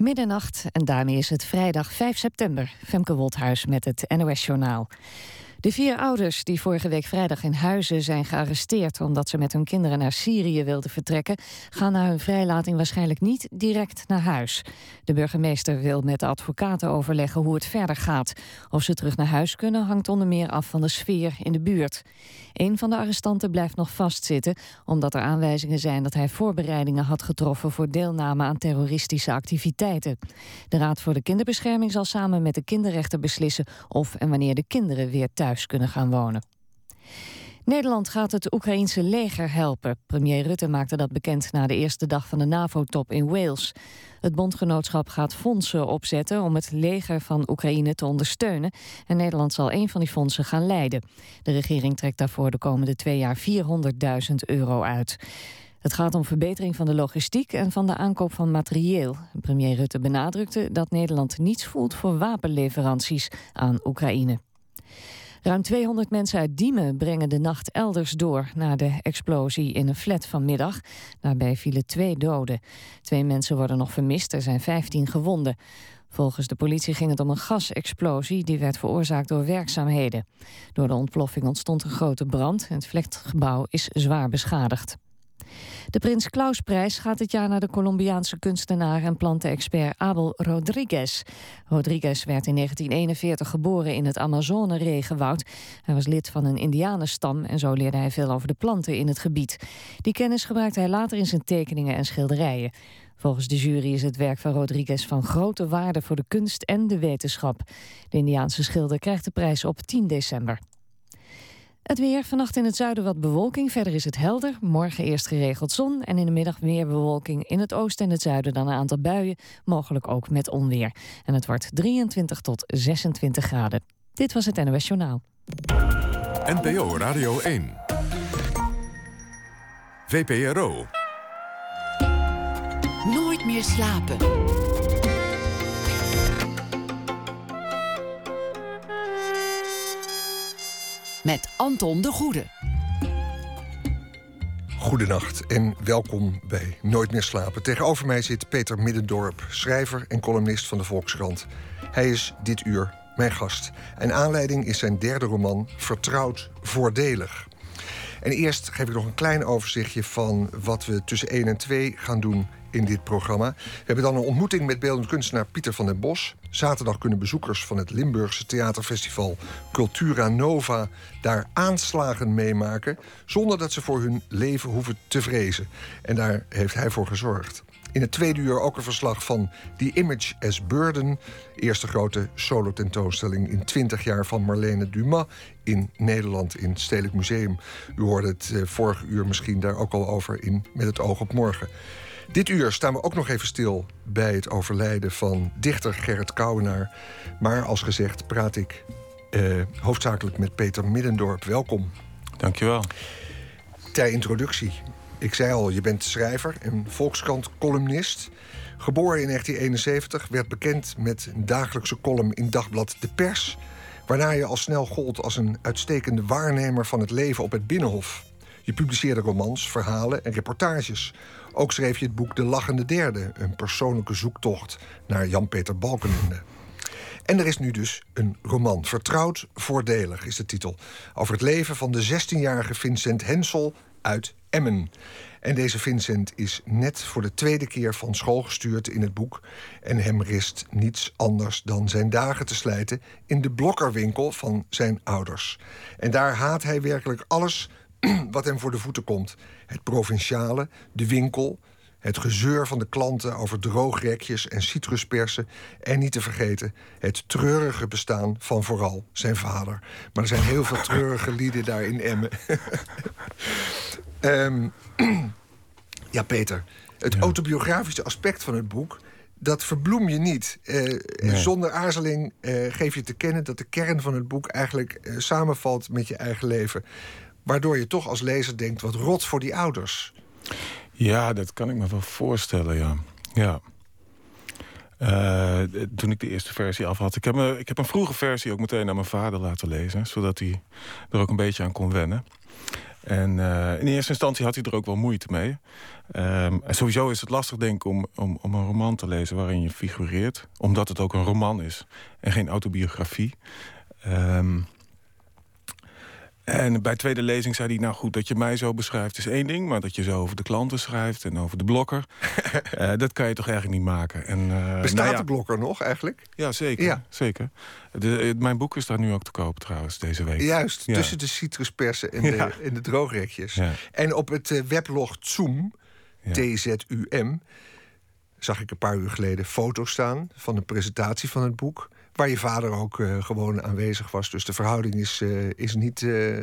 Middernacht en daarmee is het vrijdag 5 september. Femke Wolthuis met het NOS Journaal. De vier ouders die vorige week vrijdag in Huizen zijn gearresteerd omdat ze met hun kinderen naar Syrië wilden vertrekken, gaan na hun vrijlating waarschijnlijk niet direct naar huis. De burgemeester wil met de advocaten overleggen hoe het verder gaat. Of ze terug naar huis kunnen hangt onder meer af van de sfeer in de buurt. Een van de arrestanten blijft nog vastzitten omdat er aanwijzingen zijn dat hij voorbereidingen had getroffen voor deelname aan terroristische activiteiten. De Raad voor de Kinderbescherming zal samen met de kinderrechter beslissen of en wanneer de kinderen weer thuis kunnen gaan wonen. Nederland gaat het Oekraïense leger helpen. Premier Rutte maakte dat bekend na de eerste dag van de NAVO-top in Wales. Het bondgenootschap gaat fondsen opzetten om het leger van Oekraïne te ondersteunen. En Nederland zal een van die fondsen gaan leiden. De regering trekt daarvoor de komende twee jaar 400.000 euro uit. Het gaat om verbetering van de logistiek en van de aankoop van materieel. Premier Rutte benadrukte dat Nederland niets voelt voor wapenleveranties aan Oekraïne. Ruim 200 mensen uit Diemen brengen de nacht elders door... na de explosie in een flat vanmiddag. Daarbij vielen twee doden. Twee mensen worden nog vermist, er zijn 15 gewonden. Volgens de politie ging het om een gasexplosie... die werd veroorzaakt door werkzaamheden. Door de ontploffing ontstond een grote brand... en het flatgebouw is zwaar beschadigd. De Prins Klausprijs gaat dit jaar naar de Colombiaanse kunstenaar en plantenexpert Abel Rodriguez. Rodriguez werd in 1941 geboren in het Amazone-regenwoud. Hij was lid van een indianenstam en zo leerde hij veel over de planten in het gebied. Die kennis gebruikte hij later in zijn tekeningen en schilderijen. Volgens de jury is het werk van Rodriguez van grote waarde voor de kunst en de wetenschap. De Indiaanse schilder krijgt de prijs op 10 december. Het weer, vannacht in het zuiden wat bewolking. Verder is het helder. Morgen eerst geregeld zon en in de middag meer bewolking. In het oosten en het zuiden dan een aantal buien. Mogelijk ook met onweer. En het wordt 23 tot 26 graden. Dit was het NOS Journaal. NPO Radio 1. VPRO. Nooit meer slapen. Met Anton de Goede. Goedenacht en welkom bij Nooit meer slapen. Tegenover mij zit Peter Middendorp, schrijver en columnist van de Volkskrant. Hij is dit uur mijn gast. En aanleiding is zijn derde roman Vertrouwd Voordelig. En eerst geef ik nog een klein overzichtje van wat we tussen 1 en 2 gaan doen in dit programma. We hebben dan een ontmoeting met beeldend kunstenaar Pieter van den Bos. Zaterdag kunnen bezoekers van het Limburgse theaterfestival Cultura Nova daar aanslagen meemaken, zonder dat ze voor hun leven hoeven te vrezen. En daar heeft hij voor gezorgd. In het tweede uur ook een verslag van The Image as Burden. Eerste grote solo-tentoonstelling in 20 jaar van Marlene Dumas in Nederland in het Stedelijk Museum. U hoorde het eh, vorige uur misschien daar ook al over in Met het oog op morgen. Dit uur staan we ook nog even stil bij het overlijden van dichter Gerrit Kouwenaar. Maar als gezegd praat ik eh, hoofdzakelijk met Peter Middendorp. Welkom. Dankjewel. Ter introductie. Ik zei al, je bent schrijver en Volkskrant-columnist. Geboren in 1971, werd bekend met een dagelijkse column in dagblad De Pers... waarna je al snel gold als een uitstekende waarnemer van het leven op het Binnenhof. Je publiceerde romans, verhalen en reportages ook schreef je het boek De Lachende Derde, een persoonlijke zoektocht naar Jan-Peter Balkenende. En er is nu dus een roman. Vertrouwd voordelig is de titel. Over het leven van de 16-jarige Vincent Hensel uit Emmen. En deze Vincent is net voor de tweede keer van school gestuurd in het boek. En hem rist niets anders dan zijn dagen te slijten in de blokkerwinkel van zijn ouders. En daar haat hij werkelijk alles wat hem voor de voeten komt. Het provinciale, de winkel, het gezeur van de klanten over droogrekjes en citruspersen. En niet te vergeten het treurige bestaan van vooral zijn vader. Maar er zijn heel veel treurige lieden daar in Emmen. Ehm, ja, Peter. Het autobiografische aspect van het boek dat verbloem je niet. Uh, Zonder aarzeling uh, geef je te kennen dat de kern van het boek eigenlijk uh, samenvalt met je eigen leven. Waardoor je toch als lezer denkt, wat rot voor die ouders. Ja, dat kan ik me wel voorstellen, ja. ja. Uh, toen ik de eerste versie af had. Ik heb, me, ik heb een vroege versie ook meteen aan mijn vader laten lezen. Zodat hij er ook een beetje aan kon wennen. En in eerste instantie had hij er ook wel moeite mee. Ehm, en sowieso is het lastig, denk ik, om, om, om een roman te lezen waarin je figureert. Omdat het ook een roman is en geen autobiografie. Um, en bij tweede lezing zei hij, nou goed, dat je mij zo beschrijft is één ding... maar dat je zo over de klanten schrijft en over de blokker... uh, dat kan je toch eigenlijk niet maken. En, uh, Bestaat nou ja, de blokker nog eigenlijk? Ja, zeker. Ja. zeker. De, mijn boek is daar nu ook te koop trouwens, deze week. Juist, ja. tussen de citruspersen en, de, en de droogrekjes. En op het weblog Zoom, T-Z-U-M... zag ik een paar uur geleden foto's staan van een presentatie van het boek... Waar je vader ook uh, gewoon aanwezig was. Dus de verhouding is, uh, is niet uh,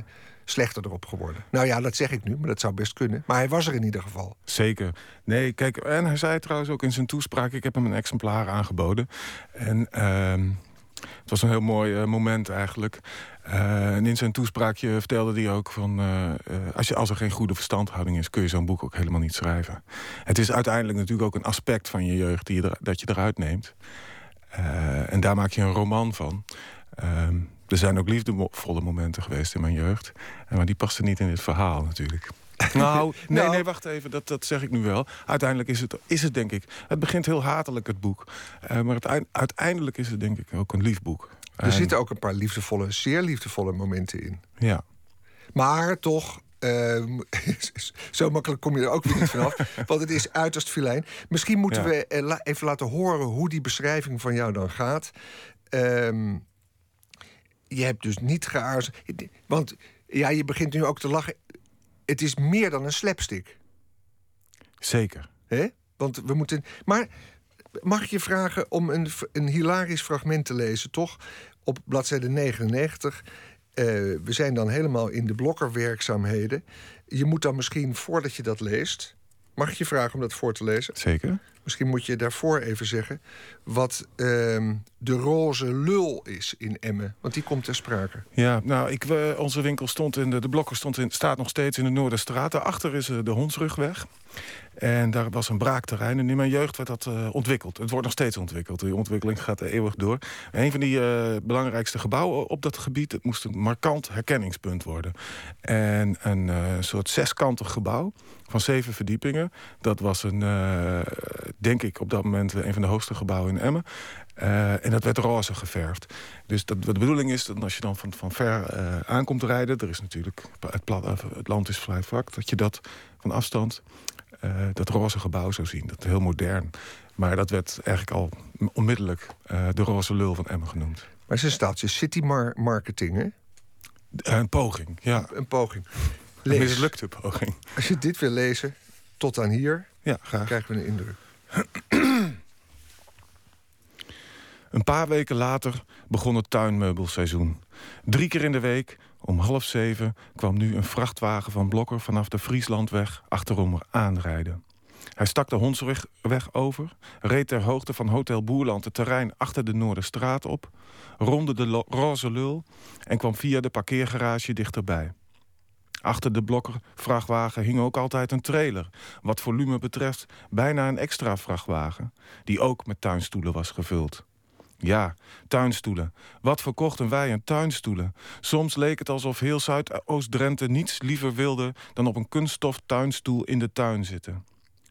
slechter erop geworden. Nou ja, dat zeg ik nu, maar dat zou best kunnen. Maar hij was er in ieder geval. Zeker. Nee, kijk, en hij zei trouwens ook in zijn toespraak... ik heb hem een exemplaar aangeboden. En ehm, het was een heel mooi moment eigenlijk. en in zijn toespraakje vertelde hij ook van... als, je, als er geen goede verstandhouding is... kun je zo'n boek ook helemaal niet schrijven. Het is uiteindelijk natuurlijk ook een aspect van je jeugd... Die dat je eruit neemt. Uh, en daar maak je een roman van. Uh, er zijn ook liefdevolle momenten geweest in mijn jeugd. Maar die passen niet in dit verhaal natuurlijk. Nou, nee, nou. nee, wacht even, dat, dat zeg ik nu wel. Uiteindelijk is het, is het denk ik... Het begint heel hatelijk, het boek. Uh, maar het, uiteindelijk is het denk ik ook een lief boek. Er zitten ook een paar liefdevolle, zeer liefdevolle momenten in. Ja. Maar toch, uh, zo makkelijk kom je er ook weer niet vanaf. want het is uiterst filijn. Misschien moeten we even laten horen hoe die beschrijving van jou dan gaat. Um, je hebt dus niet geaarzeld. Want ja, je begint nu ook te lachen. Het is meer dan een slapstick. Zeker. Hè? Want we moeten. Maar mag ik je vragen om een, een hilarisch fragment te lezen, toch? Op bladzijde 99. Uh, we zijn dan helemaal in de blokkerwerkzaamheden. Je moet dan misschien, voordat je dat leest... Mag ik je vragen om dat voor te lezen? Zeker. Misschien moet je daarvoor even zeggen wat uh, de roze lul is in Emmen. Want die komt ter sprake. Ja, nou, ik, uh, onze winkel stond in de, de blokker stond in, staat nog steeds in de Noorderstraat. Daarachter is uh, de Hondsrugweg. En daar was een braakterrein. En in mijn jeugd werd dat uh, ontwikkeld. Het wordt nog steeds ontwikkeld. Die ontwikkeling gaat eeuwig door. een van die uh, belangrijkste gebouwen op dat gebied... het moest een markant herkenningspunt worden. En een uh, soort zeskantig gebouw van zeven verdiepingen. Dat was een, denk ik, op dat moment een van de hoogste gebouwen in Emmen. en dat werd roze geverfd. Dus dat, de bedoeling is dat als je dan van, van ver aankomt rijden... er is natuurlijk, het, plat, het land is vrij vlak... dat je dat van afstand uh, dat roze gebouw zou zien. Dat heel modern. Maar dat werd eigenlijk al onmiddellijk uh, de roze lul van Emmen genoemd. Maar het is een staaltje city marketing, hè? Een poging, ja. Een poging. Lees. Een mislukte poging. Als je dit wil lezen, tot aan hier, ja, graag. krijgen we een indruk. Een paar weken later begon het tuinmeubelseizoen. Drie keer in de week om half zeven kwam nu een vrachtwagen van Blokker vanaf de Frieslandweg achterom aanrijden. Hij stak de Hondsweg over, reed ter hoogte van Hotel Boerland het terrein achter de Noorderstraat op, ronde de roze lul en kwam via de parkeergarage dichterbij. Achter de blokker vrachtwagen hing ook altijd een trailer. Wat volume betreft bijna een extra vrachtwagen, die ook met tuinstoelen was gevuld. Ja, tuinstoelen. Wat verkochten wij een tuinstoelen? Soms leek het alsof heel Zuidoost-Drenthe niets liever wilde... dan op een kunststof tuinstoel in de tuin zitten.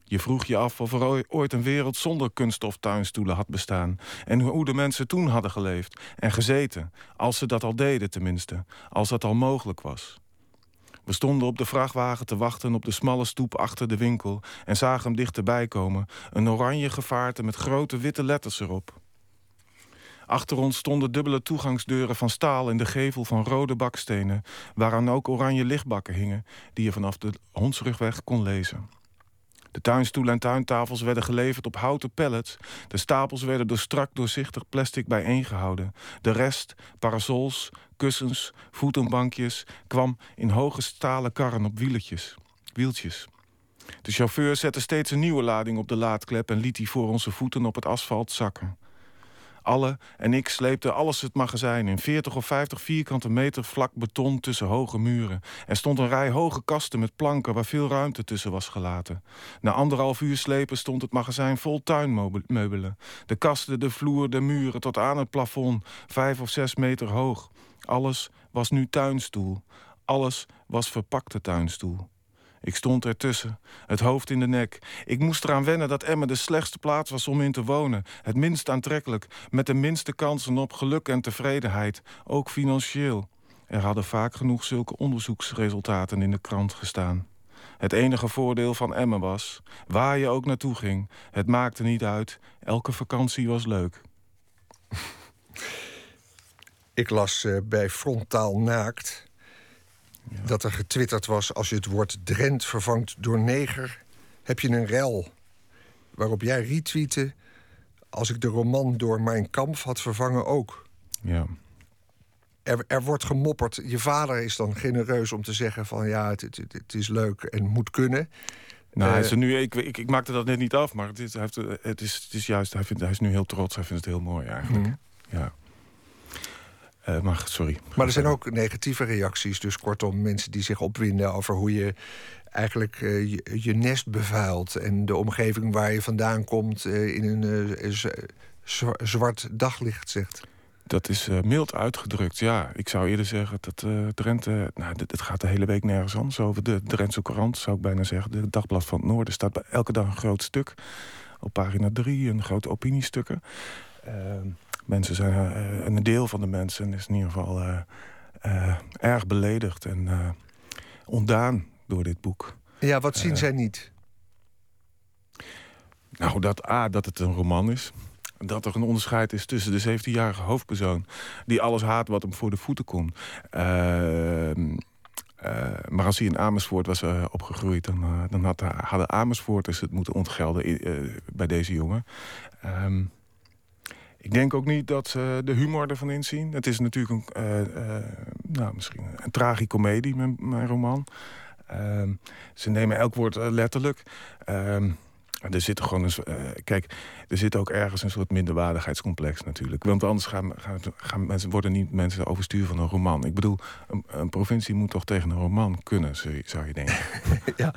Je vroeg je af of er ooit een wereld zonder kunststof tuinstoelen had bestaan... en hoe de mensen toen hadden geleefd en gezeten. Als ze dat al deden tenminste, als dat al mogelijk was. We stonden op de vrachtwagen te wachten op de smalle stoep achter de winkel... en zagen hem dichterbij komen, een oranje gevaarte met grote witte letters erop... Achter ons stonden dubbele toegangsdeuren van staal in de gevel van rode bakstenen, waaraan ook oranje lichtbakken hingen, die je vanaf de hondsrugweg kon lezen. De tuinstoelen en tuintafels werden geleverd op houten pallets. De stapels werden door strak doorzichtig plastic bijeengehouden. De rest, parasols, kussens, voetenbankjes... kwam in hoge stalen karren op wieletjes, wieltjes. De chauffeur zette steeds een nieuwe lading op de laadklep... en liet die voor onze voeten op het asfalt zakken. Alle en ik sleepten alles het magazijn in 40 of 50 vierkante meter vlak beton tussen hoge muren. Er stond een rij hoge kasten met planken waar veel ruimte tussen was gelaten. Na anderhalf uur slepen stond het magazijn vol tuinmeubelen. De kasten, de vloer, de muren tot aan het plafond, vijf of zes meter hoog. Alles was nu tuinstoel. Alles was verpakte tuinstoel. Ik stond ertussen, het hoofd in de nek. Ik moest eraan wennen dat Emmen de slechtste plaats was om in te wonen. Het minst aantrekkelijk, met de minste kansen op geluk en tevredenheid, ook financieel. Er hadden vaak genoeg zulke onderzoeksresultaten in de krant gestaan. Het enige voordeel van Emmen was, waar je ook naartoe ging, het maakte niet uit, elke vakantie was leuk. Ik las uh, bij Frontaal Naakt dat er getwitterd was... als je het woord Drent vervangt door neger, heb je een rel. Waarop jij retweette... als ik de roman door mijn kamp had vervangen ook. Ja. Er, er, wordt gemopperd. Je vader is dan genereus om te zeggen van... ja, het, het, het is leuk en moet kunnen. Nou, hij is er nu, ik, ik, ik, maakte dat net niet af, maar het is, hij heeft, het is, het is juist, hij, vindt, hij is nu heel trots. Hij vindt het heel mooi eigenlijk. Mm. Ja. Uh, maar sorry. Maar er zijn ook negatieve reacties. Dus kortom, mensen die zich opwinden over hoe je eigenlijk uh, je, je, nest bevuilt. En de omgeving waar je vandaan komt uh, in een zwart daglicht zegt. Dat is mild uitgedrukt, ja. Ik zou eerder zeggen dat Drenthe... Nou, het gaat de hele week nergens anders over. De Drentse Courant, zou ik bijna zeggen. De Dagblad van het Noorden staat elke dag een groot stuk. Op pagina 3, een grote opiniestukken. Ehm, mensen zijn, uh, een deel van de mensen is in ieder geval uh, uh, erg beledigd en ontdaan door dit boek. Ja, wat zien zij niet? Nou, dat A, dat het een roman is. Dat er een onderscheid is tussen de 17-jarige hoofdpersoon... die alles haat wat hem voor de voeten komt. Ehm, maar als hij in Amersfoort was opgegroeid... dan, dan had, hadden Amersfoorters het moeten ontgelden bij deze jongen. Ehm, ik denk ook niet dat ze de humor ervan inzien. Het is natuurlijk een, uh, uh, nou, misschien een tragicomedie, mijn, mijn roman. Uh, ze nemen elk woord eh, letterlijk. Er zit gewoon een, uh, kijk, er zit ook ergens een soort minderwaardigheidscomplex natuurlijk. Want anders gaan, gaan, gaan mensen, worden niet mensen overstuur van een roman. Ik bedoel, een, een, provincie moet toch tegen een roman kunnen, zou je denken. ja,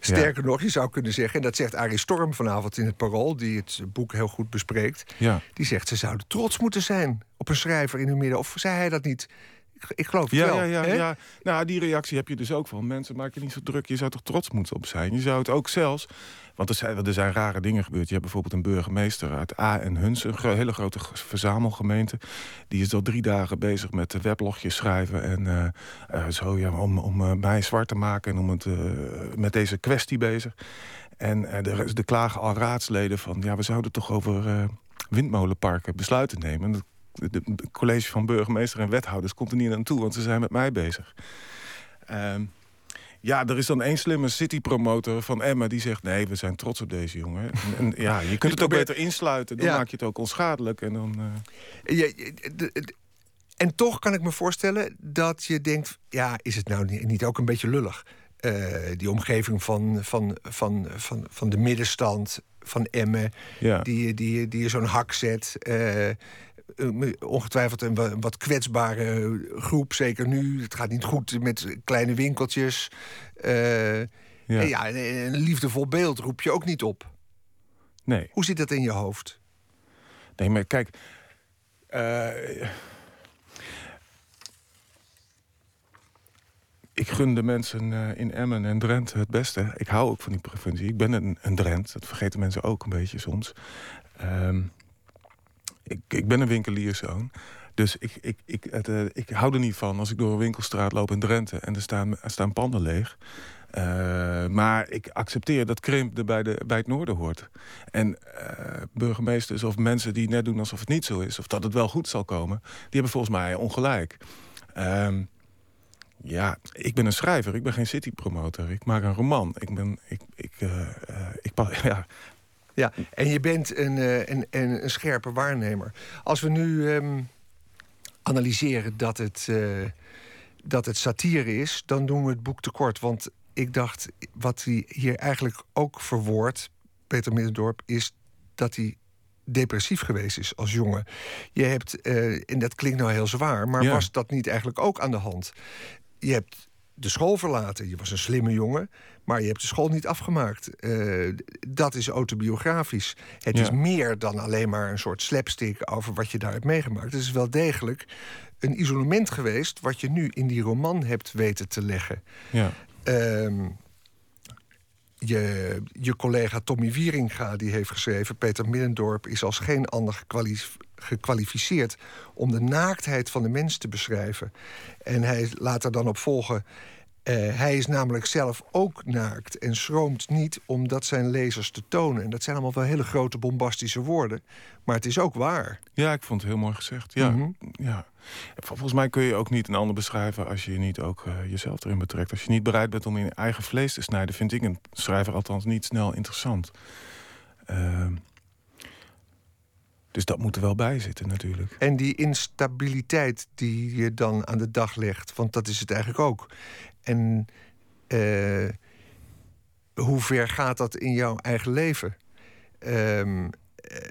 sterker nog, je zou kunnen zeggen... en dat zegt Arie Storm vanavond in het Parool... die het boek heel goed bespreekt. Ja. Die zegt, ze zouden trots moeten zijn op een schrijver in hun midden. Of zei hij dat niet? Ik geloof het ja, wel. Ja, ja, ja. Nou, die reactie heb je dus ook van. Mensen, maak je niet zo druk. Je zou toch trots moeten op zijn. Je zou het ook zelfs... Want er zijn, er zijn rare dingen gebeurd. Je hebt bijvoorbeeld een burgemeester uit A en Huns... een hele grote verzamelgemeente. Die is al drie dagen bezig met weblogjes schrijven... en uh, uh, zo, ja, om, om uh, mij zwart te maken en om het, met deze kwestie bezig. En de klagen al raadsleden van... ja, we zouden toch over windmolenparken besluiten nemen het college van burgemeester en wethouders komt er niet aan toe, want ze zijn met mij bezig. Uh, ja, er is dan één slimme citypromotor van Emma die zegt... nee, we zijn trots op deze jongen. En, ja, je kunt het ook beter insluiten. Dan maak je het ook onschadelijk. En, dan, uh... ja, en toch kan ik me voorstellen dat je denkt... ja, is het nou niet ook een beetje lullig? Uh, die omgeving van, van, van, van, van de middenstand, van Emmen... Ja. die, die, die je zo'n hak zet... Uh, ongetwijfeld een wat kwetsbare groep. Zeker nu. Het gaat niet goed met kleine winkeltjes. Uh, ja. ja, een liefdevol beeld roep je ook niet op. Nee. Hoe zit dat in je hoofd? Nee, maar kijk... Uh, ik gun de mensen in Emmen en Drenthe het beste. Ik hou ook van die provincie. Ik ben een, een Drent. Dat vergeten mensen ook een beetje soms. Um, ik, ik ben een winkelierszoon. Dus ik, ik, ik, het, uh, ik hou er niet van als ik door een winkelstraat loop in Drenthe... en er staan, er staan panden leeg. Uh, maar ik accepteer dat Krimp er bij, de, bij het noorden hoort. En uh, burgemeesters of mensen die net doen alsof het niet zo is... of dat het wel goed zal komen, die hebben volgens mij ongelijk. Uh, ja, ik ben een schrijver, ik ben geen citypromotor. Ik maak een roman. Ik ben... Ik, ik, ik, ja, ja, en je bent een, uh, een, een, een, scherpe waarnemer. Als we nu um, analyseren dat het, uh, dat het satire is, dan doen we het boek tekort. Want ik dacht, wat hij hier eigenlijk ook verwoordt, Peter Middendorp, is dat hij depressief geweest is als jongen. Je hebt, uh, en dat klinkt nou heel zwaar, maar Ja. was dat niet eigenlijk ook aan de hand? Je hebt de school verlaten. Je was een slimme jongen, maar je hebt de school niet afgemaakt. Eh, dat is autobiografisch. Het is meer dan alleen maar een soort slapstick over wat je daar hebt meegemaakt. Het is wel degelijk een isolement geweest wat je nu in die roman hebt weten te leggen. Ja. Ehm, je, je collega Tommy Wieringa die heeft geschreven... Peter Middendorp is als geen ander gekwalificeerd... om de naaktheid van de mens te beschrijven. En hij laat er dan op volgen... Uh, hij is namelijk zelf ook naakt en schroomt niet om dat zijn lezers te tonen. En dat zijn allemaal wel hele grote bombastische woorden. Maar het is ook waar. Ja, ik vond het heel mooi gezegd. Ja, Mhm. ja. Volgens mij kun je ook niet een ander beschrijven als je niet ook eh, jezelf erin betrekt. Als je niet bereid bent om in je eigen vlees te snijden, vind ik een schrijver althans niet snel interessant. Ehm, dus dat moet er wel bij zitten natuurlijk. En die instabiliteit die je dan aan de dag legt, want dat is het eigenlijk ook. En eh, hoe ver gaat dat in jouw eigen leven? Ehm, eh,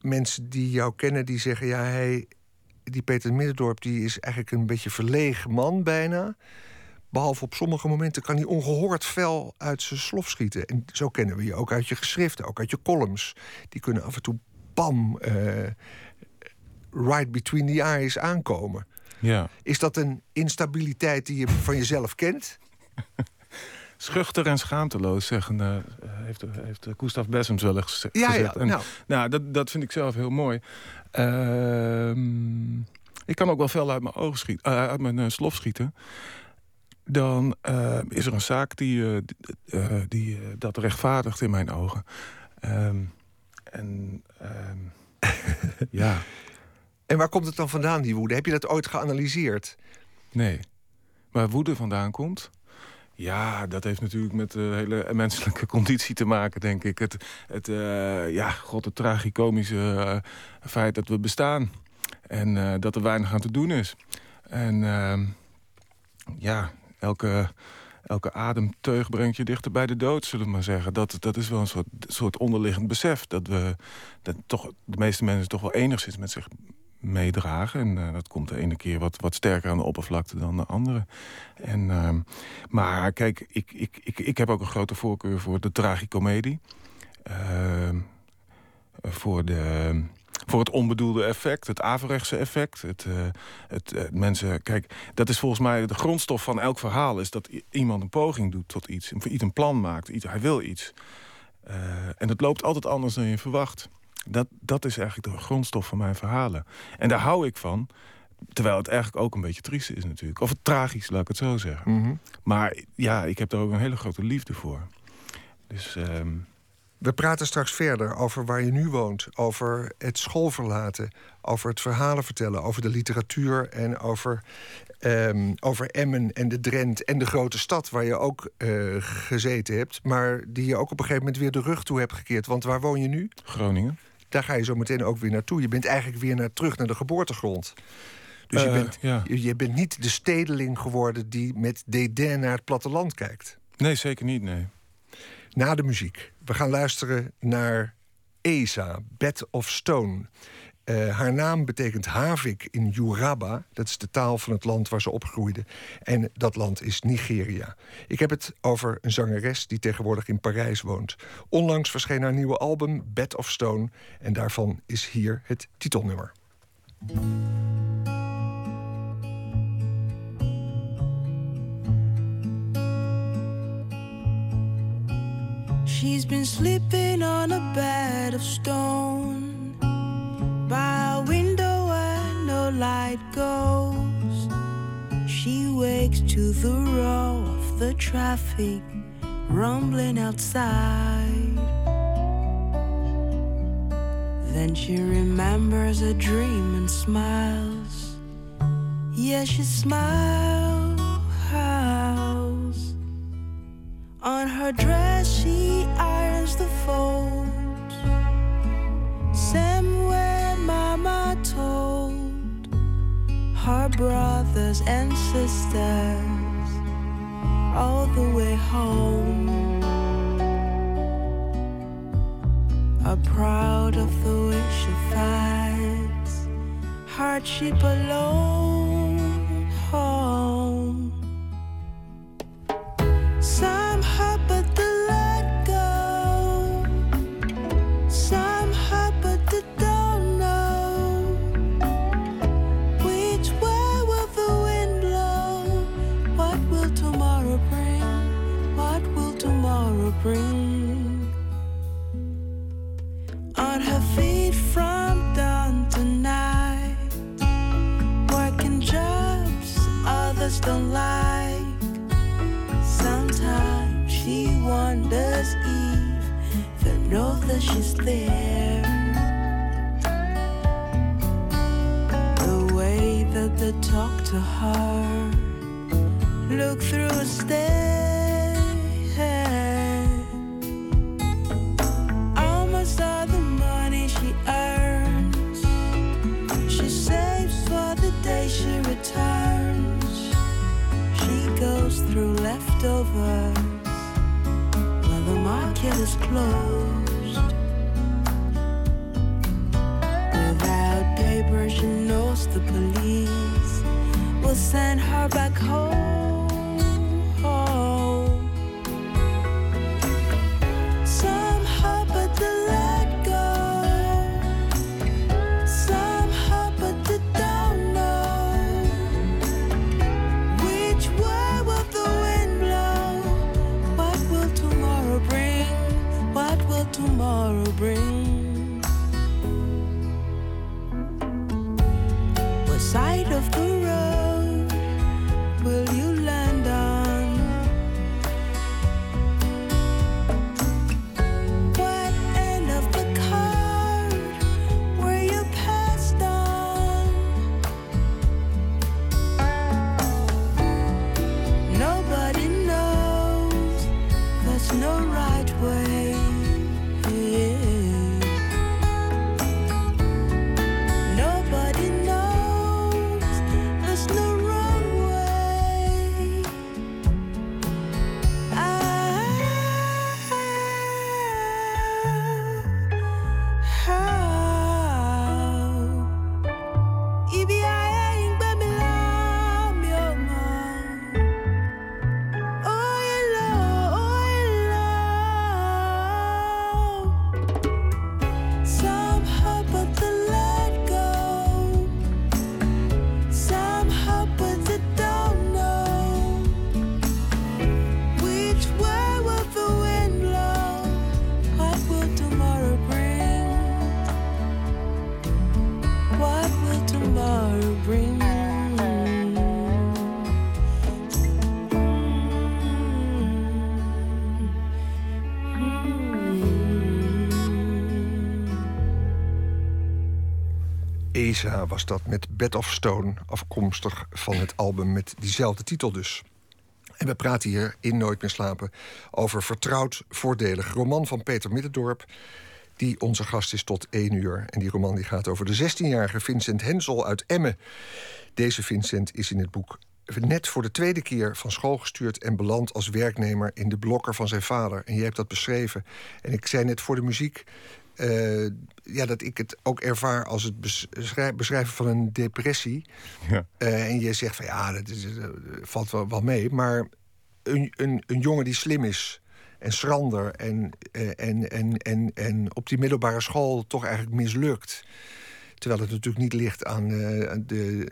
mensen die jou kennen, die zeggen: ja, hij, die Peter Middendorp, die is eigenlijk een beetje verlegen man bijna. Behalve op sommige momenten kan hij ongehoord fel uit zijn slof schieten. En zo kennen we je ook uit je geschriften, ook uit je columns. Die kunnen af en toe bam, eh, right between the eyes aankomen. Ja. Is dat een instabiliteit die je van jezelf kent? Schuchter en schaamteloos, zeggen, eh, heeft, heeft Gustav Bessems wel eens geze- Ja, gezegd. ja, En, nou. nou, dat, dat vind ik zelf heel mooi. Ehm, ik kan ook wel fel uit mijn ogen schieten, eh, uit mijn slof schieten. Dan is er een zaak die, die dat rechtvaardigt in mijn ogen. Ehm, en ehm, ja, En waar komt het dan vandaan, die woede? Heb je dat ooit geanalyseerd? nee. Waar woede vandaan komt? Ja, dat heeft natuurlijk met de hele menselijke conditie te maken, denk ik. Het, het, eh, ja, god, het tragicomische eh, feit dat we bestaan. En eh, dat er weinig aan te doen is. En ehm, ja, elke, elke ademteug brengt je dichter bij de dood, zullen we maar zeggen. Dat, dat is wel een soort, soort onderliggend besef. Dat we dat toch de meeste mensen toch wel enigszins met zich meedragen. En eh, dat komt de ene keer wat, wat sterker aan de oppervlakte dan de andere. En, ehm, maar kijk, ik, ik, ik, ik heb ook een grote voorkeur voor de tragicomedie. Ehm, voor, de, voor het onbedoelde effect, het averechtse effect. Het, eh, het, eh, mensen, kijk, dat is volgens mij de grondstof van elk verhaal... is dat iemand een poging doet tot iets. Iets een plan maakt. Iets, hij wil iets. Eh, en het loopt altijd anders dan je verwacht. Dat, dat is eigenlijk de grondstof van mijn verhalen. En daar hou ik van. Terwijl het eigenlijk ook een beetje triest is natuurlijk. Of het tragisch, laat ik het zo zeggen. Maar ja, ik heb daar ook een hele grote liefde voor. Dus ehm, We praten straks verder over waar je nu woont, over het schoolverlaten, over het verhalen vertellen, over de literatuur en over, ehm, over Emmen en de Drent en de grote stad waar je ook eh, gezeten hebt, maar die je ook op een gegeven moment weer de rug toe hebt gekeerd. Want waar woon je nu? Groningen. Daar ga je zo meteen ook weer naartoe. Je bent eigenlijk weer naar, terug naar de geboortegrond. Dus je, Eh, bent, ja. je, je bent niet de stedeling geworden die met dédain naar het platteland kijkt. Nee, zeker niet, nee. Na de muziek. We gaan luisteren naar Esa, Bed of Stone. Eh, haar naam betekent havik in Yoruba. Dat is de taal van het land waar ze opgroeide. En dat land is Nigeria. Ik heb het over een zangeres die tegenwoordig in Parijs woont. Onlangs verscheen haar nieuwe album Bed of Stone. En daarvan is hier het titelnummer. She's been sleeping on a bed of stone by a window where no light goes. She wakes to the roar of the traffic rumbling outside. Then she remembers a dream and smiles. Yes, she smiles. Her dress, she irons the folds. Somewhere, Mama told her brothers and sisters all the way home. Are proud of the way she fights, hardship alone spring. On her feet from dawn to night, working jobs others don't like. Sometimes she wonders if they know that she's there. The way that they talk to her, look through a stare. Send her back home. Was dat met Bed of Stone, afkomstig van het album met diezelfde titel dus. En we praten hier in Nooit meer slapen over Vertrouwd Voordelig. Roman van Peter Middendorp, die onze gast is tot één uur. En die roman die gaat over de 16-jarige Vincent Hensel uit Emmen. Deze Vincent is in het boek net voor de tweede keer van school gestuurd... en beland als werknemer in de blokker van zijn vader. En je hebt dat beschreven. En ik zei net voor de muziek... eh, ja, dat ik het ook ervaar als het beschrij- beschrijven van een depressie. Ja. Eh, en je zegt van ja, dat is, eh, valt wel, wel mee. Maar een, een, een jongen die slim is en schrander en, en, en, en, en op die middelbare school toch eigenlijk mislukt. Terwijl het natuurlijk niet ligt aan aan de,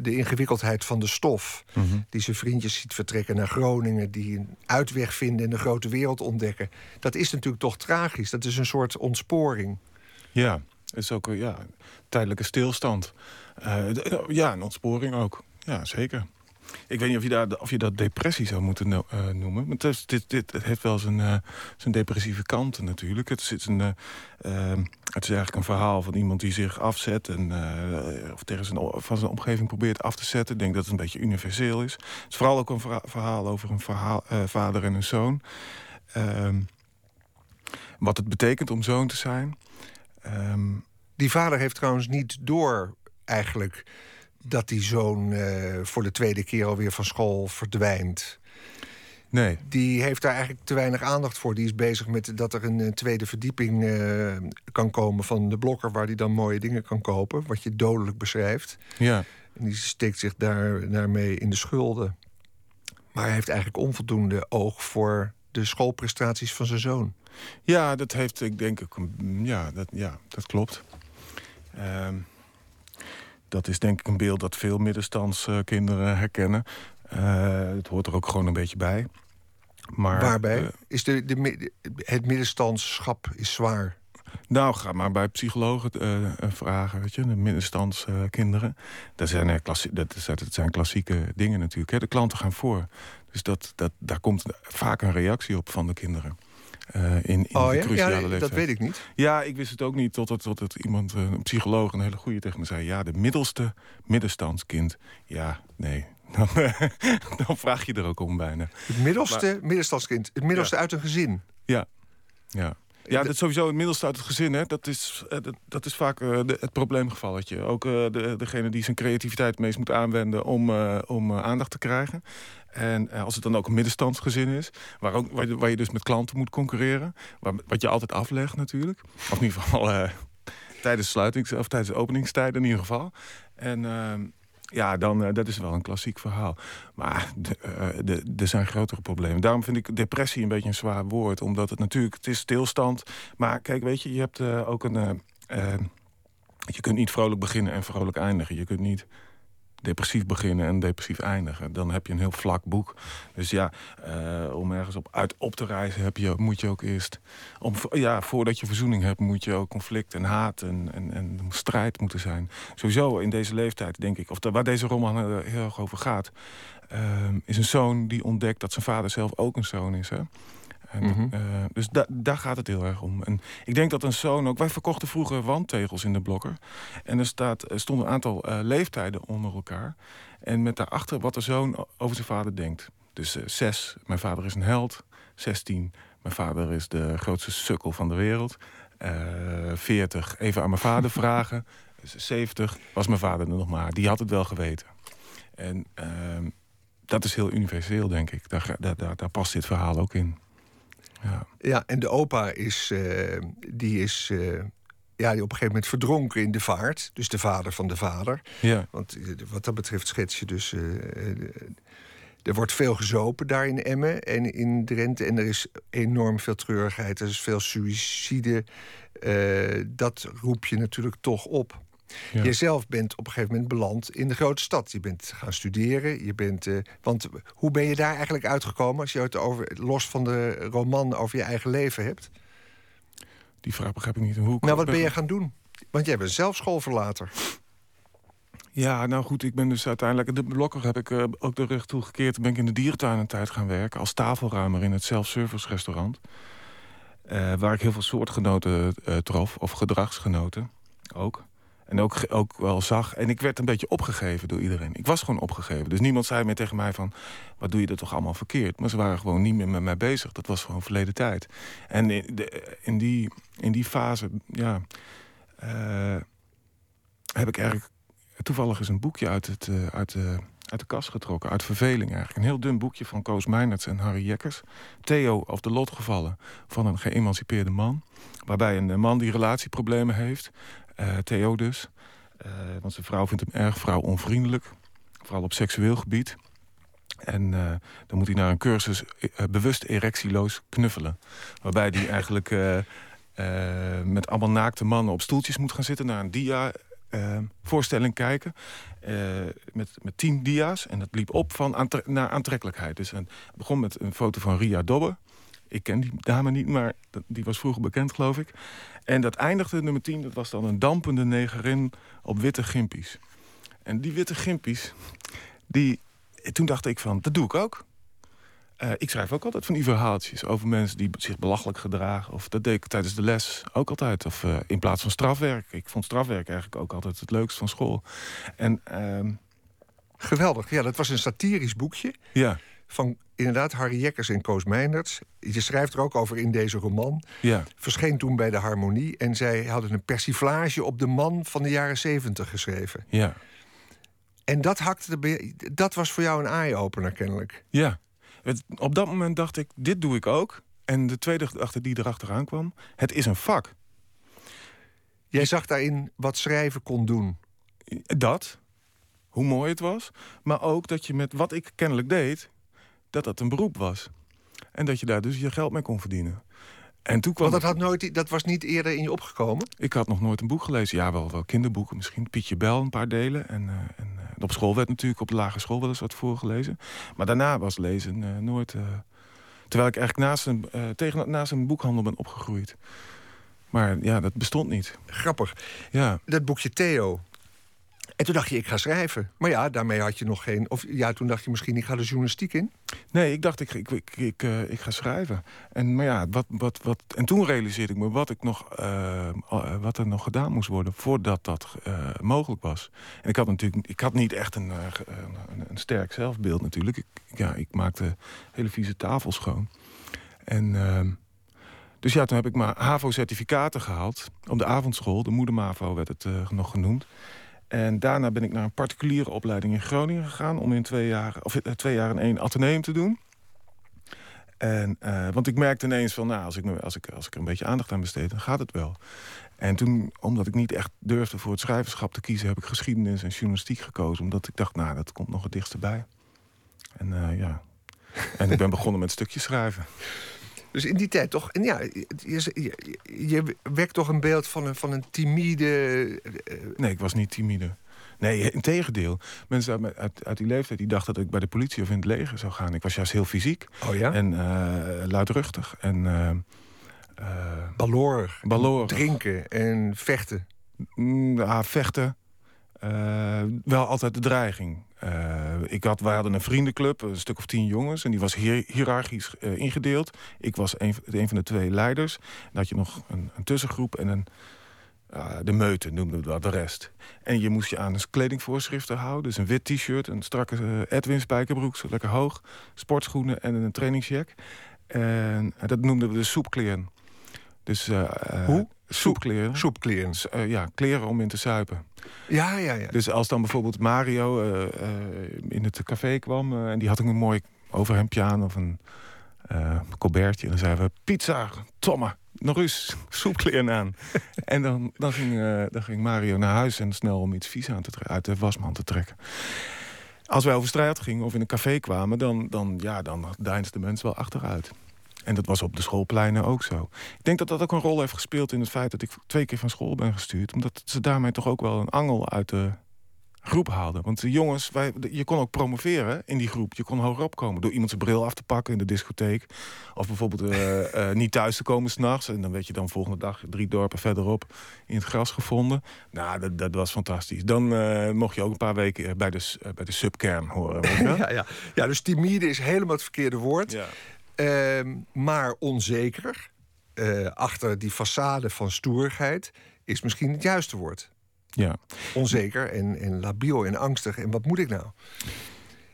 de, ingewikkeldheid van de stof. Die zijn vriendjes ziet vertrekken naar Groningen, die een uitweg vinden en de grote wereld ontdekken. Dat is natuurlijk toch tragisch. Dat is een soort ontsporing. Ja, het is ook een ja, tijdelijke stilstand. Eh, ja, een ontsporing ook. Ja, zeker. Ik weet niet of je, daar, of je dat depressie zou moeten eh, noemen. Maar dit, dit het heeft wel zijn, eh, depressieve kanten natuurlijk. Het is, een, eh, eh, het is eigenlijk een verhaal van iemand die zich afzet... en of tegen zijn, van zijn omgeving probeert af te zetten. Ik denk dat het een beetje universeel is. Het is vooral ook een verha- verhaal over een verhaal, vader en een zoon. Ehm, wat het betekent om zoon te zijn... Ehm, Die vader heeft trouwens niet door eigenlijk dat die zoon eh, voor de tweede keer alweer van school verdwijnt. nee, Die heeft daar eigenlijk te weinig aandacht voor. Die is bezig met dat er een eh, tweede verdieping eh, kan komen van de blokker... waar hij dan mooie dingen kan kopen, wat je dodelijk beschrijft. ja. En die steekt zich daar, daarmee in de schulden. Maar hij heeft eigenlijk onvoldoende oog voor de schoolprestaties van zijn zoon. Ja, dat heeft, ik denk, een- ja, dat, ja, dat klopt. Ehm, dat is denk ik een beeld dat veel middenstandskinderen herkennen. Eh, het hoort er ook gewoon een beetje bij. Maar, Waarbij? eh, is de, het middenstandschap is zwaar. Nou, ga maar bij psychologen eh, eh, vragen, weet je, de middenstandskinderen. dat, zijn, eh, klassie- dat, is- dat zijn klassieke dingen natuurlijk. Hè. De klanten gaan voor. Dus dat, dat, daar komt vaak een reactie op van de kinderen. Eh, in, in Oh ja, cruciale ja dat weet ik niet. Ja, ik wist het ook niet totdat, totdat iemand, eh, een psycholoog, een hele goede tegen me zei... ja, de middelste middenstandskind. Ja, nee. Dan, eh, dan vraag je er ook om bijna. Het middelste middenstandskind. Het middelste uit een gezin. Ja. Ja, dat is sowieso het middelste uit het gezin. Hè. Dat, is, dat, dat is vaak eh, de, het probleemgevalletje. Ook de, degene die zijn creativiteit het meest moet aanwenden om, om aandacht te krijgen. En eh, als het dan ook een middenstandsgezin is, waar, ook, waar, je- dus met klanten moet concurreren, waar, wat je altijd aflegt natuurlijk. Of in ieder geval eh, tijdens sluitings of tijdens de openingstijden in ieder geval. En ehm, ja, dan eh, dat is wel een klassiek verhaal. Maar er zijn grotere problemen. Daarom vind ik depressie een beetje een zwaar woord. Omdat het natuurlijk, het is stilstand. Maar kijk, weet je, je hebt ook een... je kunt niet vrolijk beginnen en vrolijk eindigen. Je kunt niet depressief beginnen en depressief eindigen. Dan heb je een heel vlak boek. Dus ja, eh, om ergens op, uit op te reizen heb je, moet je ook eerst... Om, ja, voordat je verzoening hebt, moet je ook conflict en haat en, en, en strijd moeten zijn. Sowieso in deze leeftijd, denk ik, of waar deze roman heel erg over gaat... ehm, is een zoon die ontdekt dat zijn vader zelf ook een zoon is. Hè? En, Mhm. eh, dus da- daar gaat het heel erg om. En ik denk dat een zoon ook... Wij verkochten vroeger wandtegels in de blokker. En er, staat, stonden een aantal eh, leeftijden onder elkaar. En met daarachter wat de zoon over zijn vader denkt. Dus eh, zes, mijn vader is een held. 16, mijn vader is de grootste sukkel van de wereld. 40, even aan mijn vader vragen. Dus 70, was mijn vader er nog maar. Die had het wel geweten. En ehm, dat is heel universeel, denk ik. Daar, daar, daar past dit verhaal ook in. Ja. Ja, en de opa is, eh, die is eh, ja, die op een gegeven moment verdronken in de vaart. Dus de vader van de vader. Ja. Want eh, wat dat betreft schets je dus... er wordt veel gezopen daar in Emmen en in Drenthe. En er is enorm veel treurigheid, er is veel suïcide. Dat roep je natuurlijk toch op. Ja. Jijzelf bent op een gegeven moment beland in de grote stad. Je bent gaan studeren. Je bent, eh, want hoe ben je daar eigenlijk uitgekomen... als je het over, los van de roman over je eigen leven hebt? Die vraag begrijp ik niet. Hoe Nou, wat ben je gaan doen? Want jij bent zelf schoolverlater. Ja, nou goed, ik ben dus uiteindelijk... De blokker heb ik eh, ook de rug toegekeerd. Ben ik in de dierentuin een tijd gaan werken... als tafelruimer in het self-service restaurant. Eh, waar ik heel veel soortgenoten trof. Of gedragsgenoten ook. En ook, ook wel zag. En ik werd een beetje opgegeven door iedereen. Ik was gewoon opgegeven. Dus niemand zei meer tegen mij van... wat doe je er toch allemaal verkeerd? Maar ze waren gewoon niet meer met mij bezig. Dat was gewoon verleden tijd. En in, de, in, die, in die fase, ja... eh, heb ik eigenlijk toevallig eens een boekje uit, het, eh, uit, de, uit de kast getrokken. Uit verveling eigenlijk. Een heel dun boekje van Koos Meinerts en Harry Jekkers. Theo of de lotgevallen van een geëmancipeerde man. Waarbij een man die relatieproblemen heeft. Eh, Theo dus. Eh, want zijn vrouw vindt hem erg vrouwonvriendelijk. Vooral op seksueel gebied. En eh, dan moet hij naar een cursus bewust erectieloos knuffelen. Waarbij hij eigenlijk met allemaal naakte mannen op stoeltjes moet gaan zitten... naar een dia eh, voorstelling kijken. met, met tien dia's. En dat liep op van aantre- naar aantrekkelijkheid. Dus het begon met een foto van Ria Dobbe. Ik ken die dame niet, maar die was vroeger bekend, geloof ik. En dat eindigde, nummer 10, dat was dan een dampende negerin op witte gimpies. En die witte gimpies, die, toen dacht ik van, dat doe ik ook. Eh, ik schrijf ook altijd van die verhaaltjes over mensen die zich belachelijk gedragen. Of dat deed ik tijdens de les ook altijd. Of eh, in plaats van strafwerk. Ik vond strafwerk eigenlijk ook altijd het leukst van school. En ehm, Geweldig. Ja, dat was een satirisch boekje. ja, Van inderdaad Harry Jekkers en Koos Meinerts. Je schrijft er ook over in deze roman. ja, Verscheen toen bij de Harmonie. En zij hadden een persiflage op de man van de jaren zeventig geschreven. ja, En dat, hakte de, dat was voor jou een eye-opener kennelijk. ja. Het- op dat moment dacht ik, dit doe ik ook. En de tweede gedachte die erachteraan kwam, het is een vak. Jij zag daarin wat schrijven kon doen. Dat, hoe mooi het was. Maar ook dat je met wat ik kennelijk deed, dat dat een beroep was. En dat je daar dus je geld mee kon verdienen. En toen kwam Want dat, had nooit, dat was niet eerder in je opgekomen. Ik had nog nooit een boek gelezen. Ja, wel, wel kinderboeken misschien. Pietje Bel, een paar delen. En, eh, en eh, op school werd natuurlijk op de lagere school wel eens wat voorgelezen. Maar daarna was lezen eh, nooit... terwijl ik eigenlijk naast een, tegen, naast een boekhandel ben opgegroeid. Maar ja, dat bestond niet. Grappig. Ja, Dat boekje Theo. En toen dacht je, ik ga schrijven. Maar ja, daarmee had je nog geen... Of ja, toen dacht je misschien, ik ga de journalistiek in. nee, ik dacht, ik, ik, ik, ik, eh, ik ga schrijven. En, maar ja, wat, wat, wat, en toen realiseerde ik me wat, ik nog, eh, eh, wat er nog gedaan moest worden voordat dat mogelijk was. En ik had natuurlijk ik had niet echt een, een, een sterk zelfbeeld natuurlijk. Ik, ja, ik maakte hele vieze tafels schoon. En, ehm, dus ja, toen heb ik maar HAVO-certificaten gehaald. Op de avondschool, de moedermavo werd het eh, nog genoemd. En daarna ben ik naar een particuliere opleiding in Groningen gegaan... om in twee jaar, of, eh, twee jaar in één ateneum te doen. En, eh, want ik merkte ineens van, nou, als ik, als, ik, als ik er een beetje aandacht aan besteed... dan gaat het wel. En toen, omdat ik niet echt durfde voor het schrijverschap te kiezen... heb ik geschiedenis en journalistiek gekozen. Omdat ik dacht, nou, dat komt nog het dichtst bij. En eh, ja... En ik ben begonnen met stukjes schrijven. Dus in die tijd toch... En ja, je, je, je wekt toch een beeld van een, van een timide... eh, Nee, ik was niet timide. Nee, in tegendeel. Mensen uit, uit, uit die leeftijd die dachten dat ik bij de politie of in het leger zou gaan. Ik was juist heel fysiek oh ja? en eh, luidruchtig. En Ballorig. Ballorig. Drinken en vechten. mm, ja, vechten. Eh, wel altijd de dreiging. Eh, ik had, wij hadden een vriendenclub, een stuk of tien jongens. En die was hier, hiërarchisch eh, ingedeeld. Ik was een, een van de twee leiders. Dan had je nog een, een tussengroep en een, de meute noemden we dat, de rest. En je moest je aan een kledingvoorschriften houden. Dus een wit t-shirt, een strakke Edwin spijkerbroek, lekker hoog. Sportschoenen en een trainingsjack. En dat noemden we de soepkleren. Dus, Hoe? Soepkleren. Soepkleren. Eh, ja, kleren om in te suipen. Ja, ja, ja. Dus als dan bijvoorbeeld Mario eh, eh, in het café kwam... en die had ook een mooi overhemdje aan of een colbertje... dan zeiden we, pizza, Tomme, nog eens soepkleren aan. en dan, dan, ging, dan ging Mario naar huis en snel om iets vies aan te uit de wasmand te trekken. Als wij over straat gingen of in een café kwamen... dan, dan, ja, dan deinsden mensen wel achteruit. En dat was op de schoolpleinen ook zo. Ik denk dat dat ook een rol heeft gespeeld in het feit dat ik twee keer van school ben gestuurd. Omdat ze daarmee toch ook wel een angel uit de groep haalden. Want de jongens, wij, je kon ook promoveren in die groep. Je kon hogerop komen door iemand zijn bril af te pakken in de discotheek. Of bijvoorbeeld eh, eh, niet thuis te komen s'nachts. En dan werd je dan volgende dag drie dorpen verderop in het gras gevonden. Nou, dat, dat was fantastisch. Dan eh, mocht je ook een paar weken bij de, bij de subkern horen. Ja, ja. ja, dus timide is helemaal het verkeerde woord. ja. Ehm, maar onzeker, eh, achter die façade van stoerigheid... is misschien het juiste woord. ja. Onzeker en, en labiel en angstig. En wat moet ik nou?